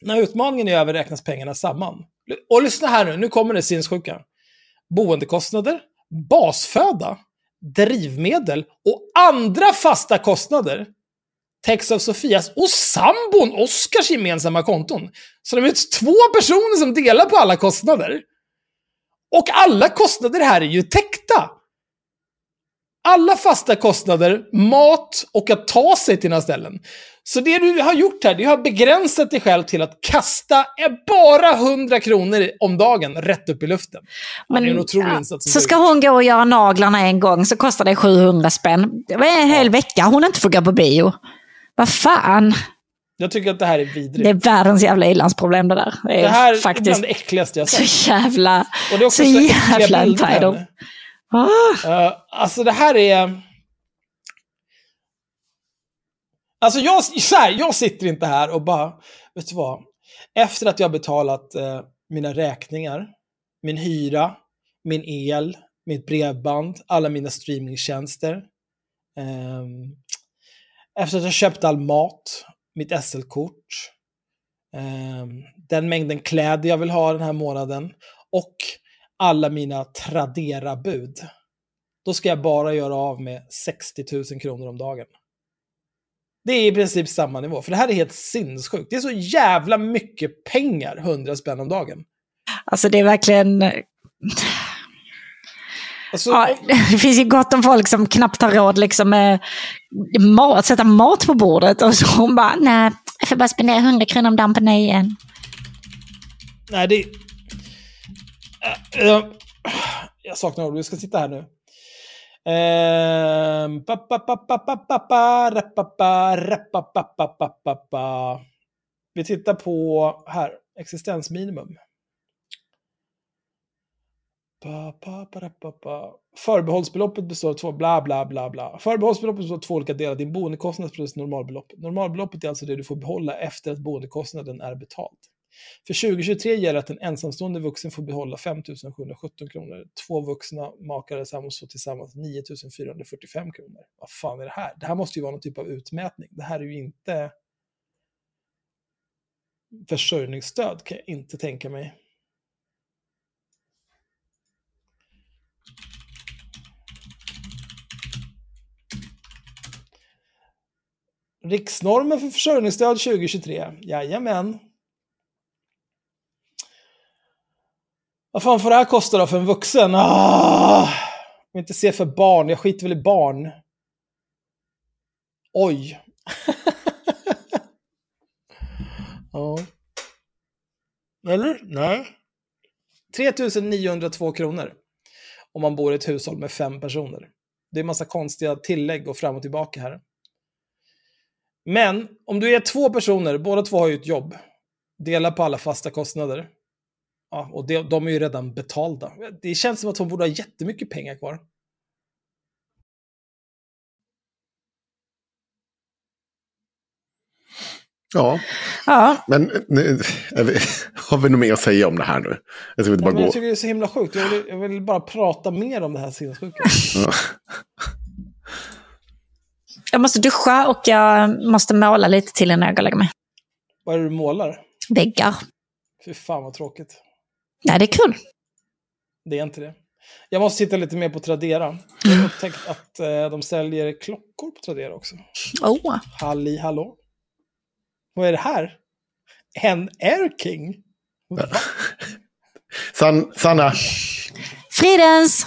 [SPEAKER 4] När utmaningen är över räknas pengarna samman. Och lyssna här nu, nu kommer det sinnessjuka. Boendekostnader, basföda, drivmedel och andra fasta kostnader täcks av Sofias och sambon Oskars gemensamma konton. Så de är två personer som delar på alla kostnader. Och alla kostnader här är ju täckta. Alla fasta kostnader, mat och att ta sig till några ställen. Så det du har gjort här, det har begränsat dig själv till att kasta bara 100 kronor om dagen rätt upp i luften. Ja, det är en otrolig
[SPEAKER 5] ja,
[SPEAKER 4] insats.
[SPEAKER 5] Så
[SPEAKER 4] du
[SPEAKER 5] ska hon gå och göra naglarna en gång så kostar det 700 spänn. Det var en hel vecka hon inte får gå på bio. Vad fan.
[SPEAKER 4] Jag tycker att det här är vidrigt.
[SPEAKER 5] Det är världens jävla ilandsproblem det där. Det är
[SPEAKER 4] Det här är bland
[SPEAKER 5] faktiskt
[SPEAKER 4] det äckligaste jag sett.
[SPEAKER 5] så jävla,
[SPEAKER 4] Och det är också
[SPEAKER 5] så
[SPEAKER 4] så
[SPEAKER 5] jävla entitled. Ah.
[SPEAKER 4] Alltså det här är... Alltså jag, så här, jag sitter inte här och bara, vet du vad? Efter att jag har betalat eh, mina räkningar, min hyra, min el, mitt bredband, alla mina streamingtjänster. ehm, efter att jag köpt all mat, mitt SL-kort, ehm, den mängden kläder jag vill ha den här månaden och alla mina Tradera-bud då ska jag bara göra av med 60 000 kronor om dagen. Det är i princip samma nivå, för det här är helt sinnessjukt. Det är så jävla mycket pengar, 100 spänn om dagen.
[SPEAKER 5] Alltså det är verkligen...
[SPEAKER 4] Alltså,
[SPEAKER 5] Ja, det finns ju gott om folk som knappt har råd liksom med mat, sätta mat på bordet. Och så hon bara, nej, jag får bara spendera 100 kronor om dagen på nöjen.
[SPEAKER 4] Nej, det... Jag saknar ord, vi ska sitta här nu. Vi tittar på här, existensminimum. Förbehållsbeloppet består av två, bla bla bla bla. Förbehållsbeloppet består av två olika delar, din boendekostnad plus normalbelopp. Normalbeloppet är alltså det du får behålla efter att boendekostnaden är betald. För 2023 gäller att en ensamstående vuxen får behålla 5 717 kronor. Två vuxna makar eller sambos får tillsammans 9 445 kronor. Vad fan är det här? Det här måste ju vara någon typ av utmätning. Det här är ju inte försörjningsstöd, kan jag inte tänka mig. Riksnormen för försörjningsstöd 2023. Jajamän. Vad fan får det här kosta då för en vuxen? Ah! Jag vill inte se för barn. Jag skiter väl i barn. Oj. ja. Eller? Nej. 3902 kronor. Om man bor i ett hushåll med fem personer. Det är massa konstiga tillägg och fram och tillbaka här. Men om du är två personer, båda två har ju ett jobb. Dela på alla fasta kostnader. Ja, och det, de är ju redan betalda. Det känns som att hon borde ha jättemycket pengar kvar.
[SPEAKER 3] Ja,
[SPEAKER 5] Ja,
[SPEAKER 3] men nu, vi, har vi något mer att säga om det här nu? Jag ska inte
[SPEAKER 4] Ja,
[SPEAKER 3] bara
[SPEAKER 4] jag
[SPEAKER 3] gå.
[SPEAKER 4] tycker det är så himla sjukt. Jag vill, jag vill bara prata mer om det här sinnessjuka.
[SPEAKER 3] Ja.
[SPEAKER 5] jag måste duscha och jag måste måla lite till innan jag går och lägger mig.
[SPEAKER 4] Vad är det du målar?
[SPEAKER 5] Väggar.
[SPEAKER 4] Fy fan vad tråkigt.
[SPEAKER 5] Nej, det är kul.
[SPEAKER 4] Det är inte det. Jag måste titta lite mer på Tradera. Jag har upptäckt att eh, de säljer klockor på Tradera också.
[SPEAKER 5] Oh.
[SPEAKER 4] Halli hallå. Vad är det här? En Air King?
[SPEAKER 3] San, Sanna,
[SPEAKER 5] Fridens!